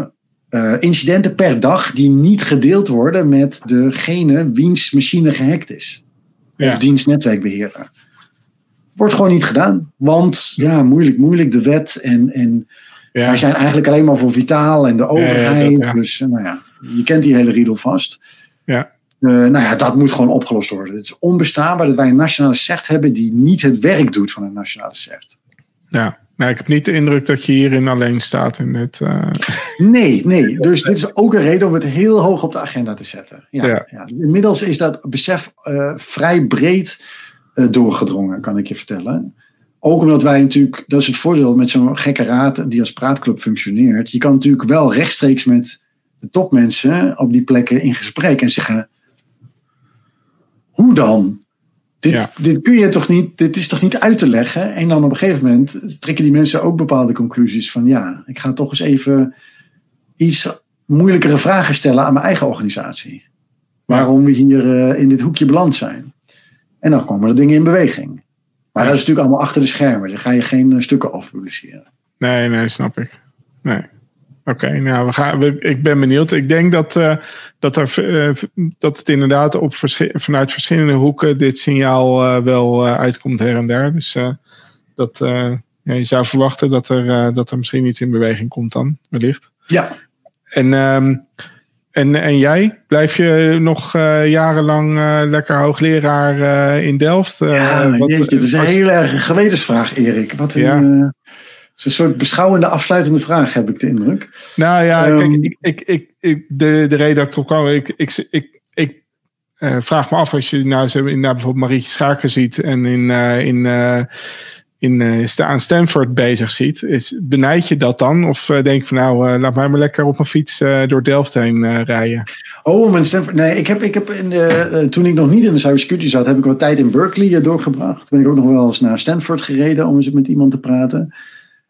eh, incidenten per dag die niet gedeeld worden met degene wiens machine gehackt is. Ja. Of diens netwerkbeheerder. Wordt gewoon niet gedaan. Want ja, moeilijk, moeilijk de wet. En, en Ja. wij zijn eigenlijk alleen maar voor Vitaal en de overheid. dat. Dus eh, nou ja, je kent die hele riedel vast. Ja. Eh, nou ja, dat moet gewoon opgelost worden. Het is onbestaanbaar dat wij een nationale CERT hebben die niet het werk doet van een nationale CERT. ja. Nou, ik heb niet de indruk dat je hierin alleen staat in dit. eh, (laughs) Nee, nee. (laughs) Dus dit is ook een reden om het heel hoog op de agenda te zetten. Ja, Ja. ja. Inmiddels is dat besef vrij breed doorgedrongen, kan ik je vertellen. Ook omdat wij natuurlijk, dat is het voordeel met zo'n gekke raad die als praatclub functioneert. Je kan natuurlijk wel rechtstreeks met de topmensen op die plekken in gesprek en zeggen: hoe dan? Dit, Ja. dit kun je toch niet, dit is toch niet uit te leggen? En dan op een gegeven moment trekken die mensen ook bepaalde conclusies van ja, ik ga toch eens even iets moeilijkere vragen stellen aan mijn eigen organisatie. Waarom we hier eh, in dit hoekje beland zijn. En dan komen er dingen in beweging. Maar dat is natuurlijk allemaal achter de schermen. Daar ga je geen eh, stukken over publiceren. Nee, nee, snap ik. Nee. Oké, nou, we gaan, we, ik ben benieuwd. Ik denk dat, eh, dat, er, eh, dat het inderdaad op verschi- vanuit verschillende hoeken dit signaal wel uitkomt her en der. Dus dat, ja, je zou verwachten dat er, dat er misschien iets in beweging komt dan, wellicht. Ja, En, ehm, en, en jij? Blijf je nog eh, jarenlang eh, lekker hoogleraar eh, in Delft? Ja wat- jeetje, is een hele erge gewetensvraag, Erik. Wat een, Ja. een soort beschouwende, afsluitende vraag, heb ik de indruk. Nou ja, Ehm, kijk, ik, ik, ik, ik, de, de reden dat ik erop kwam, ik, ik, ik, ik vraag me af als je nou, nou bijvoorbeeld Marietje Schaken ziet en in, in, in, eh, aan Stanford bezig ziet, is, benijd je dat dan? Of eh, denk van nou, eh, laat mij maar lekker op mijn fiets door Delft heen rijden? Oh, mijn Stanford. Nee, ik heb, ik heb in de, toen ik nog niet in de cybersecurity zat, heb ik wat tijd in Berkeley doorgebracht. Ben ik ook nog wel eens naar Stanford gereden om eens met iemand te praten.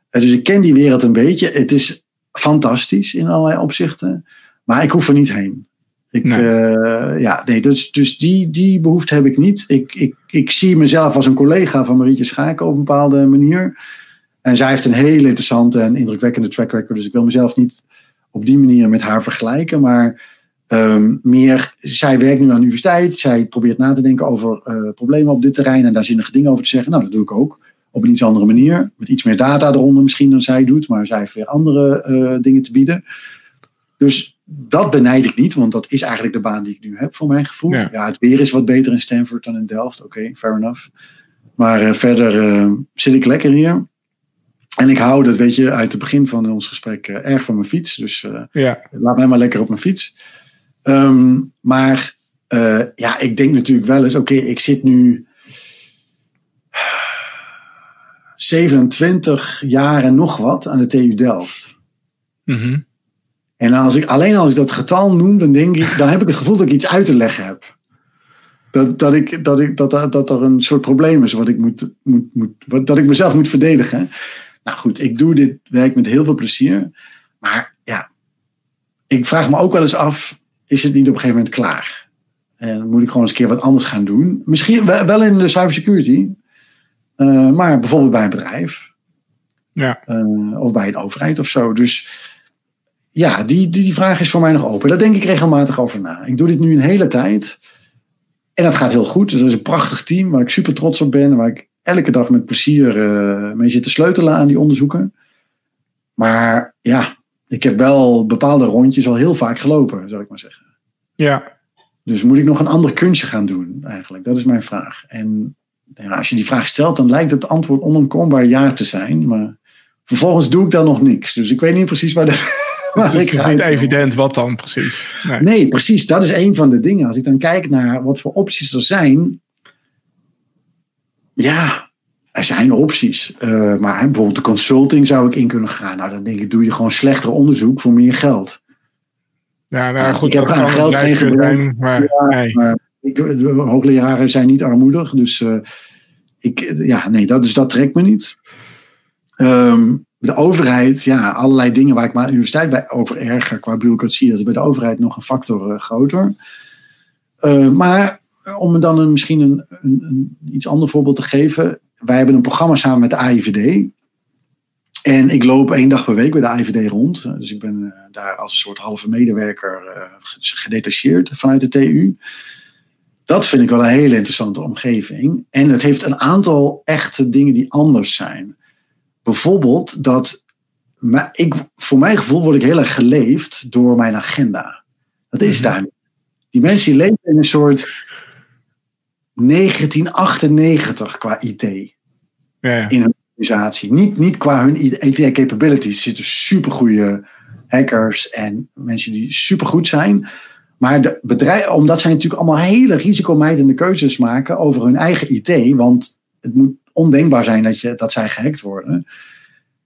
Dus ik ken die wereld een beetje. Het is fantastisch in allerlei opzichten. Maar ik hoef er niet heen. Ik, Nee. eh, ja, nee, dus, dus die, die behoefte heb ik niet. Ik, ik, ik zie mezelf als een collega van Marietje Schaken op een bepaalde manier. En zij heeft een hele interessante en indrukwekkende track record. Dus ik wil mezelf niet op die manier met haar vergelijken. Maar ehm, meer, zij werkt nu aan de universiteit. Zij probeert na te denken over eh, problemen op dit terrein. En daar zinnige dingen over te zeggen. Nou, dat doe ik ook. Op een iets andere manier. Met iets meer data eronder misschien dan zij doet. Maar zij heeft weer andere eh, dingen te bieden. Dus dat benijd ik niet. Want dat is eigenlijk de baan die ik nu heb voor mijn gevoel. Ja. Ja, het weer is wat beter in Stanford dan in Delft. Oké, fair enough. Maar eh, verder eh, zit ik lekker hier. En ik hou, dat weet je, uit het begin van ons gesprek eh, erg van mijn fiets. Dus Ja, laat mij maar lekker op mijn fiets. Ehm, maar ja, ik denk natuurlijk wel eens, oké, ik zit nu 27 jaar en nog wat aan de TU Delft. Mhm. En als ik, alleen als ik dat getal noem, dan, denk ik, dan heb ik het gevoel dat ik iets uit te leggen heb. Dat, dat, ik, dat, ik, dat, dat, dat er een soort probleem is wat ik moet, moet, moet, wat, dat ik mezelf moet verdedigen. Nou goed, ik doe dit werk met heel veel plezier. Maar ja, ik vraag me ook wel eens af, is het niet op een gegeven moment klaar? En moet ik gewoon eens een keer wat anders gaan doen? Misschien wel wel in de cybersecurity, eh, maar bijvoorbeeld bij een bedrijf ja, eh, of bij een overheid of zo. Dus ja, die, die, die vraag is voor mij nog open. Daar denk ik regelmatig over na. Ik doe dit nu een hele tijd. En dat gaat heel goed. Dus dat is een prachtig team waar ik super trots op ben. Waar ik elke dag met plezier eh, mee zit te sleutelen aan die onderzoeken. Maar ja, ik heb wel bepaalde rondjes al heel vaak gelopen, zal ik maar zeggen. ja, Dus moet ik nog een ander kunstje gaan doen, eigenlijk? Dat is mijn vraag. En ja, als je die vraag stelt, dan lijkt het antwoord onomkombaar ja te zijn. Maar vervolgens doe ik dan nog niks. Dus ik weet niet precies waar, dat, (laughs) het is niet evident wat dan precies. Nee. Nee, precies. Dat is een van de dingen. Als ik dan kijk naar wat voor opties er zijn. Ja, er zijn opties. Eh, maar bijvoorbeeld de consulting zou ik in kunnen gaan. Nou, dan denk ik, doe je gewoon slechter onderzoek voor meer geld. Ja, nou goed, Ik heb aan geld geen gebrek. zijn, maar nee. Maar ik, de hoogleraren zijn niet armoedig. Dus eh, ik, ja, nee, dat, dus dat trekt me niet. Ehm, de overheid, ja, allerlei dingen waar ik me aan de universiteit bij over erger qua bureaucratie. Dat is bij de overheid nog een factor eh, groter. Eh, maar om me dan een, misschien een, een, een iets ander voorbeeld te geven. Wij hebben een programma samen met de AIVD. En ik loop één dag per week bij de AIVD rond. Dus ik ben eh, daar als een soort halve medewerker eh, gedetacheerd vanuit de TU. Dat vind ik wel een hele interessante omgeving. En het heeft een aantal echte dingen die anders zijn. Bijvoorbeeld dat maar ik, voor mijn gevoel word ik heel erg geleefd door mijn agenda. Dat is Mhm. daar niet. Die mensen die leven in een soort 1998 qua IT Ja, ja. in hun organisatie. Niet, niet qua hun IT capabilities. Er zitten supergoeie hackers en mensen die supergoed zijn. Maar de bedrijven, omdat zij natuurlijk allemaal hele risicomijdende keuzes maken over hun eigen IT, want het moet ondenkbaar zijn dat, je, dat zij gehackt worden,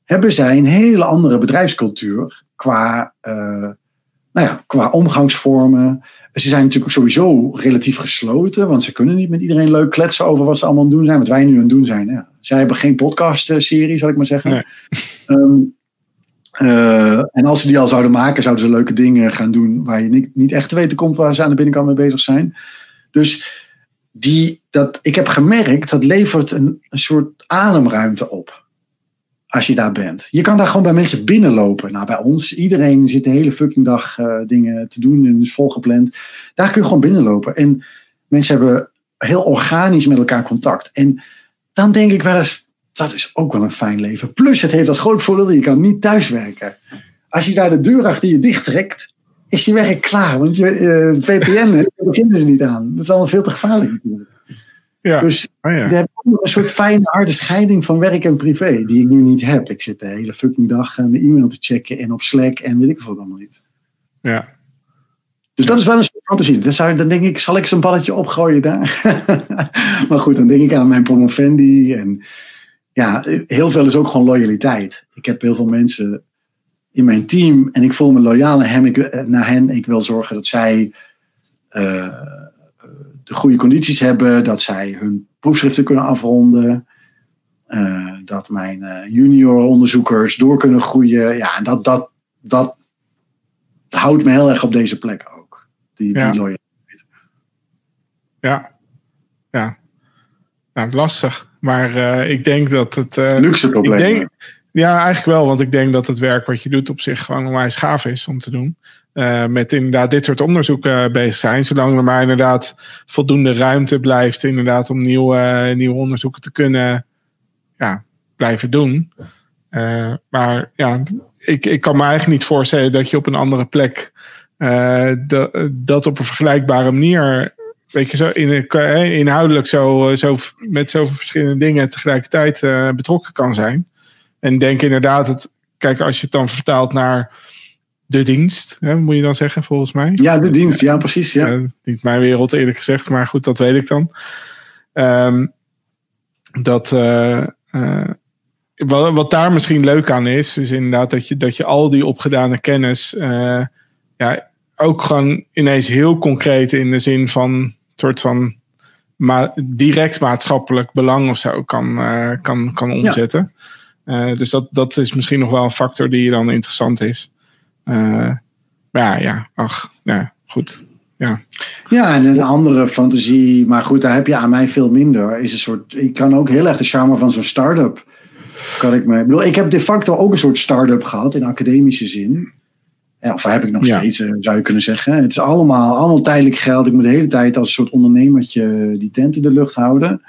hebben zij een hele andere bedrijfscultuur qua, eh, nou ja, qua omgangsvormen. Ze zijn natuurlijk sowieso relatief gesloten, want ze kunnen niet met iedereen leuk kletsen over wat ze allemaal aan doen zijn, wat wij nu aan het doen zijn. Ja. Zij hebben geen podcast-serie, zal ik maar zeggen. Nee. Ehm, eh, en als ze die al zouden maken, zouden ze leuke dingen gaan doen waar je niet, niet echt te weten komt waar ze aan de binnenkant mee bezig zijn. Dus die, dat, ik heb gemerkt, dat levert een, soort ademruimte op. Als je daar bent. Je kan daar gewoon bij mensen binnenlopen. Nou, bij ons, iedereen zit de hele fucking dag eh, dingen te doen en is volgepland. Daar kun je gewoon binnenlopen. En mensen hebben heel organisch met elkaar contact. En dan denk ik wel eens, dat is ook wel een fijn leven. Plus, het heeft als groot voordeel, je kan niet thuiswerken. Als je daar de deur achter je dicht trekt, is je werk klaar. Want je eh, VPN, beginnen ze niet aan. Dat is allemaal veel te gevaarlijk natuurlijk. ja. Dus Oh, ja. heb een soort fijne harde scheiding van werk en privé, die ik nu niet heb. Ik zit de hele fucking dag eh, mijn e-mail te checken en op Slack en weet ik wat allemaal niet. ja. Dus dat is wel een soort fantasie. Dan, zou, dan denk ik, zal ik een balletje opgooien daar? (laughs) maar goed, dan denk ik aan mijn promovendi. En ja, heel veel is ook gewoon loyaliteit. Ik heb heel veel mensen in mijn team en ik voel me loyaal naar, hem, ik, naar hen. Ik wil zorgen dat zij eh, de goede condities hebben, dat zij hun proefschriften kunnen afronden. eh, dat mijn eh, junior onderzoekers door kunnen groeien. Ja, en dat, dat, dat houdt me heel erg op deze plek ook. Die, Ja. die loyaliteit. Ja. Ja. Nou, lastig. Maar eh, ik denk dat het. eh, Luxe ik probleem. denk, ja, eigenlijk wel. Want ik denk dat het werk wat je doet op zich gewoon onwijs gaaf is om te doen. Eh, met inderdaad dit soort onderzoeken eh, bezig zijn. Zolang er maar inderdaad voldoende ruimte blijft. Inderdaad om nieuwe, nieuwe onderzoeken te kunnen ja, blijven doen. Eh, maar ja, ik, ik kan me eigenlijk niet voorstellen dat je op een andere plek. eh, dat, op een vergelijkbare manier. Weet je, zo in, eh, inhoudelijk zo, zo met zoveel verschillende dingen tegelijkertijd eh, betrokken kan zijn. En denk inderdaad, het, kijk, als je het dan vertaalt naar de dienst, hè, moet je dan zeggen, volgens mij. Ja, de dienst. Ja, precies. Ja. Niet mijn wereld eerlijk gezegd, maar goed, dat weet ik dan. Ehm, dat, eh, eh, wat, wat daar misschien leuk aan is, is inderdaad dat je, dat je al die opgedane kennis eh, ja, ook gewoon ineens heel concreet in de zin van soort van ma direct maatschappelijk belang of zo kan, kan, kan omzetten. Eh, dus dat, dat is misschien nog wel een factor die dan interessant is. Maar ja, ja, ach, ja, goed. Ja, Ja, en een andere fantasie, maar goed, daar heb je aan mij veel minder. Is een soort, ik kan ook heel erg de charme van zo'n start-up. Kan ik, me, ik, bedoel, ik heb de facto ook een soort start-up gehad in academische zin. Of heb ik nog Ja. steeds, eh, zou je kunnen zeggen. Het is allemaal, allemaal tijdelijk geld. Ik moet de hele tijd als een soort ondernemertje die tent in de lucht houden.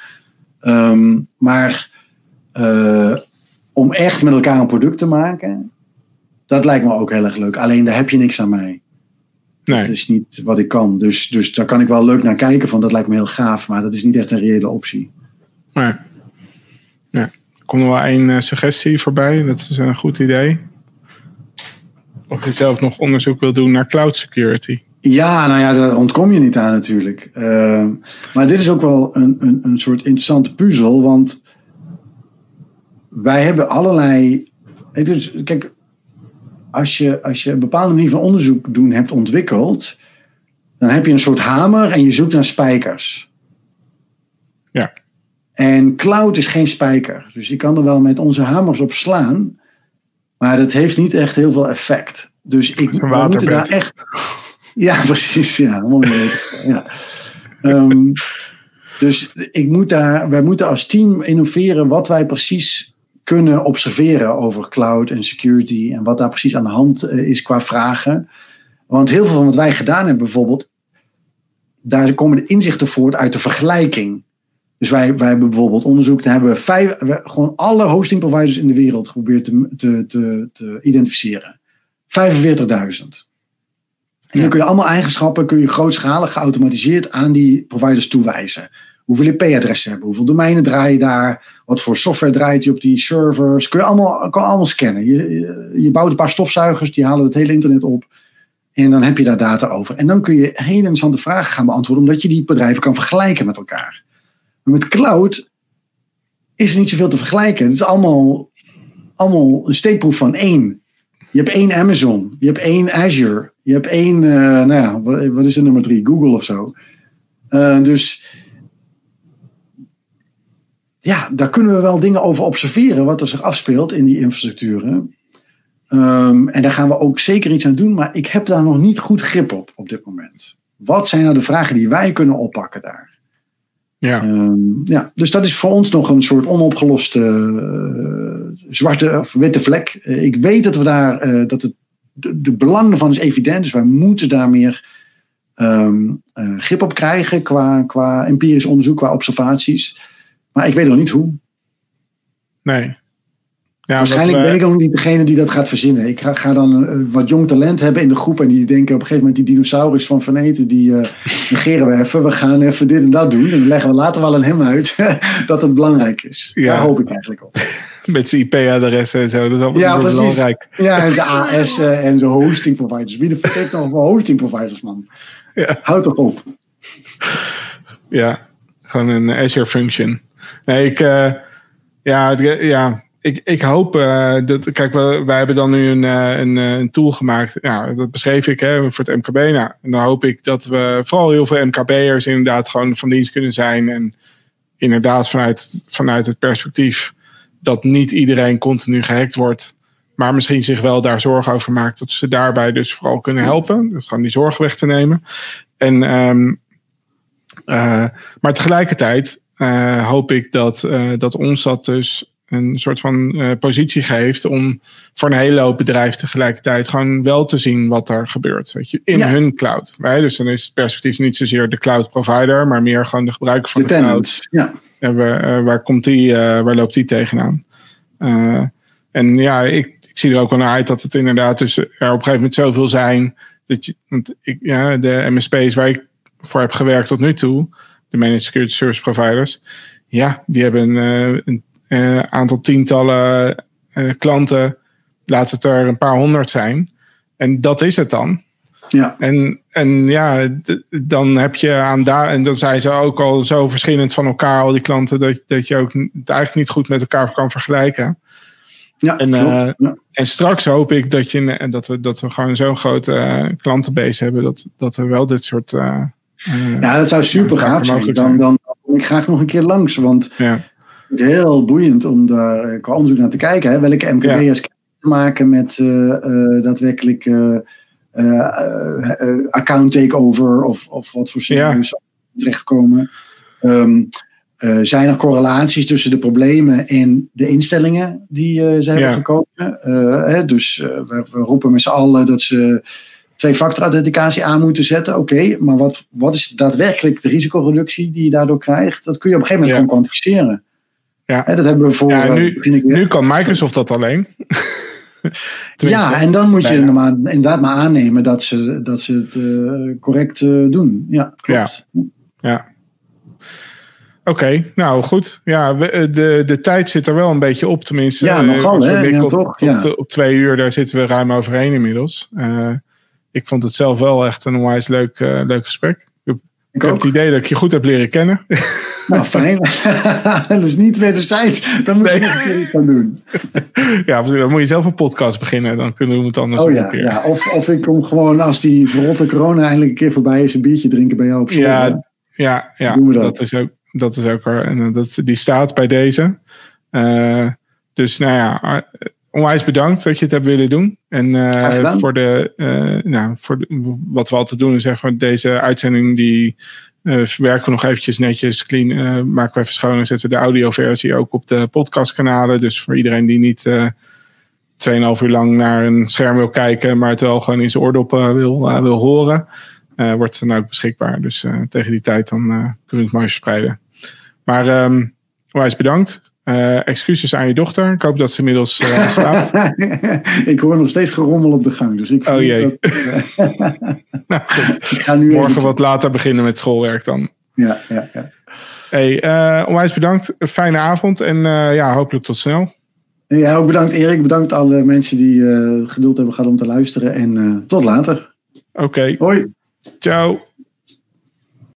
Ehm, maar om echt met elkaar een product te maken, dat lijkt me ook heel erg leuk. Alleen daar heb je niks aan mij. nee. Dat is niet wat ik kan. Dus, dus daar kan ik wel leuk naar kijken. Van dat lijkt me heel gaaf. Maar dat is niet echt een reële optie. Maar ja, er komt nog wel één eh, suggestie voorbij. Dat is een goed idee. Of je zelf nog onderzoek wil doen naar cloud security. Ja, nou ja, daar ontkom je niet aan natuurlijk. Uh, maar dit is ook wel een, een, een soort interessante puzzel. Want wij hebben allerlei. Dus, kijk, als je, als je een bepaalde manier van onderzoek doen hebt ontwikkeld. Dan heb je een soort hamer en je zoekt naar spijkers. Ja. En cloud is geen spijker. Dus je kan er wel met onze hamers op slaan. Maar dat heeft niet echt heel veel effect. Dus ik we moeten daar echt. Ja, (laughs) precies. Ja, ja. Ehm, dus ik moet daar, wij moeten als team innoveren wat wij precies kunnen observeren over cloud en security en wat daar precies aan de hand eh, is qua vragen. Want heel veel van wat wij gedaan hebben bijvoorbeeld, daar komen de inzichten voort uit de vergelijking. Dus wij, wij hebben bijvoorbeeld onderzoek, daar hebben we vijf, we- gewoon alle hosting providers in de wereld geprobeerd te, te, te, te identificeren. 45.000. En dan kun je allemaal eigenschappen, kun je grootschalig geautomatiseerd aan die providers toewijzen. Hoeveel IP-adressen hebben, hoeveel domeinen draai je daar, wat voor software draait je op die servers. Kun je allemaal, allemaal scannen. Je, je, bouwt een paar stofzuigers, die halen het hele internet op. En dan heb je daar data over. En dan kun je hele interessante vragen gaan beantwoorden, omdat je die bedrijven kan vergelijken met elkaar. Maar met cloud is er niet zoveel te vergelijken. Het is allemaal, allemaal een steekproef van één. Je hebt één Amazon, je hebt één Azure, je hebt één, eh, nou ja, wat, wat is de nummer drie? Google of zo. Eh, dus ja, daar kunnen we wel dingen over observeren, wat er zich afspeelt in die infrastructuren. Ehm, en daar gaan we ook zeker iets aan doen, maar ik heb daar nog niet goed grip op op dit moment. Wat zijn nou de vragen die wij kunnen oppakken daar? Ja, Ehm, ja, dus dat is voor ons nog een soort onopgeloste eh, zwarte of witte vlek. Eh, ik weet dat we daar, eh, dat het, de, de belang ervan is evident. Dus wij moeten daar meer ehm, eh, grip op krijgen qua, qua empirisch onderzoek, qua observaties. Maar ik weet nog niet hoe. nee. Ja, Waarschijnlijk ben ik ook niet degene die dat gaat verzinnen. Ik ga, ga dan eh, wat jong talent hebben in de groep. En die denken op een gegeven moment die dinosaurus van Veneten. Die eh, (laughs) negeren we even. We gaan even dit en dat doen. En dan leggen we later wel aan hem uit (laughs) dat het belangrijk is. Ja. Daar hoop ik eigenlijk op. (laughs) Met zijn IP-adressen en zo. Dat is allemaal Ja, wel precies. belangrijk. Ja, en zijn AS eh, en zijn hosting providers. Wie de fuck heeft nog hosting providers, man? Ja. Houd toch op. Ja, gewoon een Azure function. Nee, ik, eh, ja, ja, ik, ik hoop eh, dat. Kijk, we, wij hebben dan nu een, eh, een, een tool gemaakt. Ja, dat beschreef ik hè, voor het MKB. Nou, en dan hoop ik dat we vooral heel veel MKB'ers inderdaad gewoon van dienst kunnen zijn. En inderdaad vanuit, vanuit het perspectief dat niet iedereen continu gehackt wordt. maar misschien zich wel daar zorgen over maakt. Dat ze daarbij dus vooral kunnen helpen. Dus gewoon die zorg weg te nemen. En, ehm, eh, maar tegelijkertijd eh, hoop ik dat, eh, dat ons dat dus een soort van eh, positie geeft om voor een hele hoop bedrijven tegelijkertijd gewoon wel te zien wat er gebeurt. Weet je, in Ja. hun cloud. Hè? Dus dan is het perspectief niet zozeer de cloud provider, maar meer gewoon de gebruiker van De de, cloud. Ja. Waar, waar komt die, waar loopt die tegenaan? En ja, ik, ik zie er ook wel naar uit dat het inderdaad dus er op een gegeven moment zoveel zijn. Dat je, want ik, ja, de MSP's waar ik voor heb gewerkt tot nu toe, de Managed Security Service Providers, ja, die hebben eh, een eh, aantal tientallen eh, klanten. Laat het er een paar honderd zijn. En dat is het dan. Ja. En, en ja, dan heb je aan daar. En dan zijn ze ook al zo verschillend van elkaar, al die klanten, dat, dat je ook het eigenlijk niet goed met elkaar kan vergelijken. Ja, En, eh, ja. En straks hoop ik dat, je, en dat, we, dat we gewoon zo'n grote eh, klantenbase hebben, dat, dat we wel dit soort. eh, eh, ja, dat zou super Ja, gaaf zijn. Dan, dan kom ik graag nog een keer langs. Want ja. het is heel boeiend om daar eh, qua onderzoek naar te kijken. Hè. Welke MKB'ers te maken met eh, eh, daadwerkelijk account takeover of, of wat voor Ja. serieus terechtkomen. Ehm, eh, zijn er correlaties tussen de problemen en de instellingen die ze hebben Ja. gekozen? Hè, dus we, we roepen met z'n allen dat ze twee-factor authenticatie aan moeten zetten. Oké, maar wat, wat is daadwerkelijk de risicoreductie die je daardoor krijgt? Dat kun je op een gegeven moment Ja. gewoon kwantificeren. Ja. Hè, dat hebben we voor. Ja, eh, nu- ik Nu kan Microsoft dat alleen. (laughs) Ja, en dan moet je normaal, inderdaad maar aannemen dat ze, dat ze het eh, correct eh, doen. Ja, klopt. Oké, nou goed. Ja, we- de, de tijd zit er wel een beetje op, tenminste. Ja, nogal, hè? Ja, op, toch? op, Ja. twee uur, daar zitten we ruim overheen inmiddels. Ik vond het zelf wel echt een onwijs leuk, eh, leuk gesprek. Ik, Ik heb het idee dat ik je goed heb leren kennen. (laughs) Nou, fijn. (laughs) dat is niet wederzijds. Dan moet je keer iets aan doen. (laughs) ja, dan moet je zelf een podcast beginnen. Dan kunnen we het anders Oh ja, een keer. ja. Of, of ik kom gewoon als die verrotte corona eindelijk een keer voorbij is, een biertje drinken bij jou op zolder. Ja, ja, ja Doen we dat. dat. is ook, dat is ook waar. En eh, dat, die staat bij deze. Eh, dus nou ja, onwijs bedankt dat je het hebt willen doen. En eh, voor, de, eh, nou, voor de- wat we altijd doen is even deze uitzending die eh, verwerken we nog eventjes netjes, clean, maken we even schoon en zetten we de audioversie ook op de podcastkanalen. Dus voor iedereen die niet eh 2,5 uur lang naar een scherm wil kijken, maar het wel gewoon in zijn oordoppen wil, wil horen, wordt het dan ook beschikbaar. Dus tegen die tijd dan kunnen we het mooi verspreiden. Maar ehm onwijs bedankt. Eh, excuses aan je dochter. Ik hoop dat ze inmiddels (laughs) slaapt. ik hoor nog steeds gerommel op de gang. Dus ik Oh jee. dat, eh, (laughs) Nou, goed. (laughs) ik ga nu Morgen wat later beginnen met schoolwerk dan. Ja, ja, ja. Hey, eh, onwijs bedankt. Fijne avond en ja, hopelijk tot snel. Ja, ook bedankt Erik. Bedankt alle mensen die geduld hebben gehad om te luisteren. En tot later. Oké, Hoi. ciao.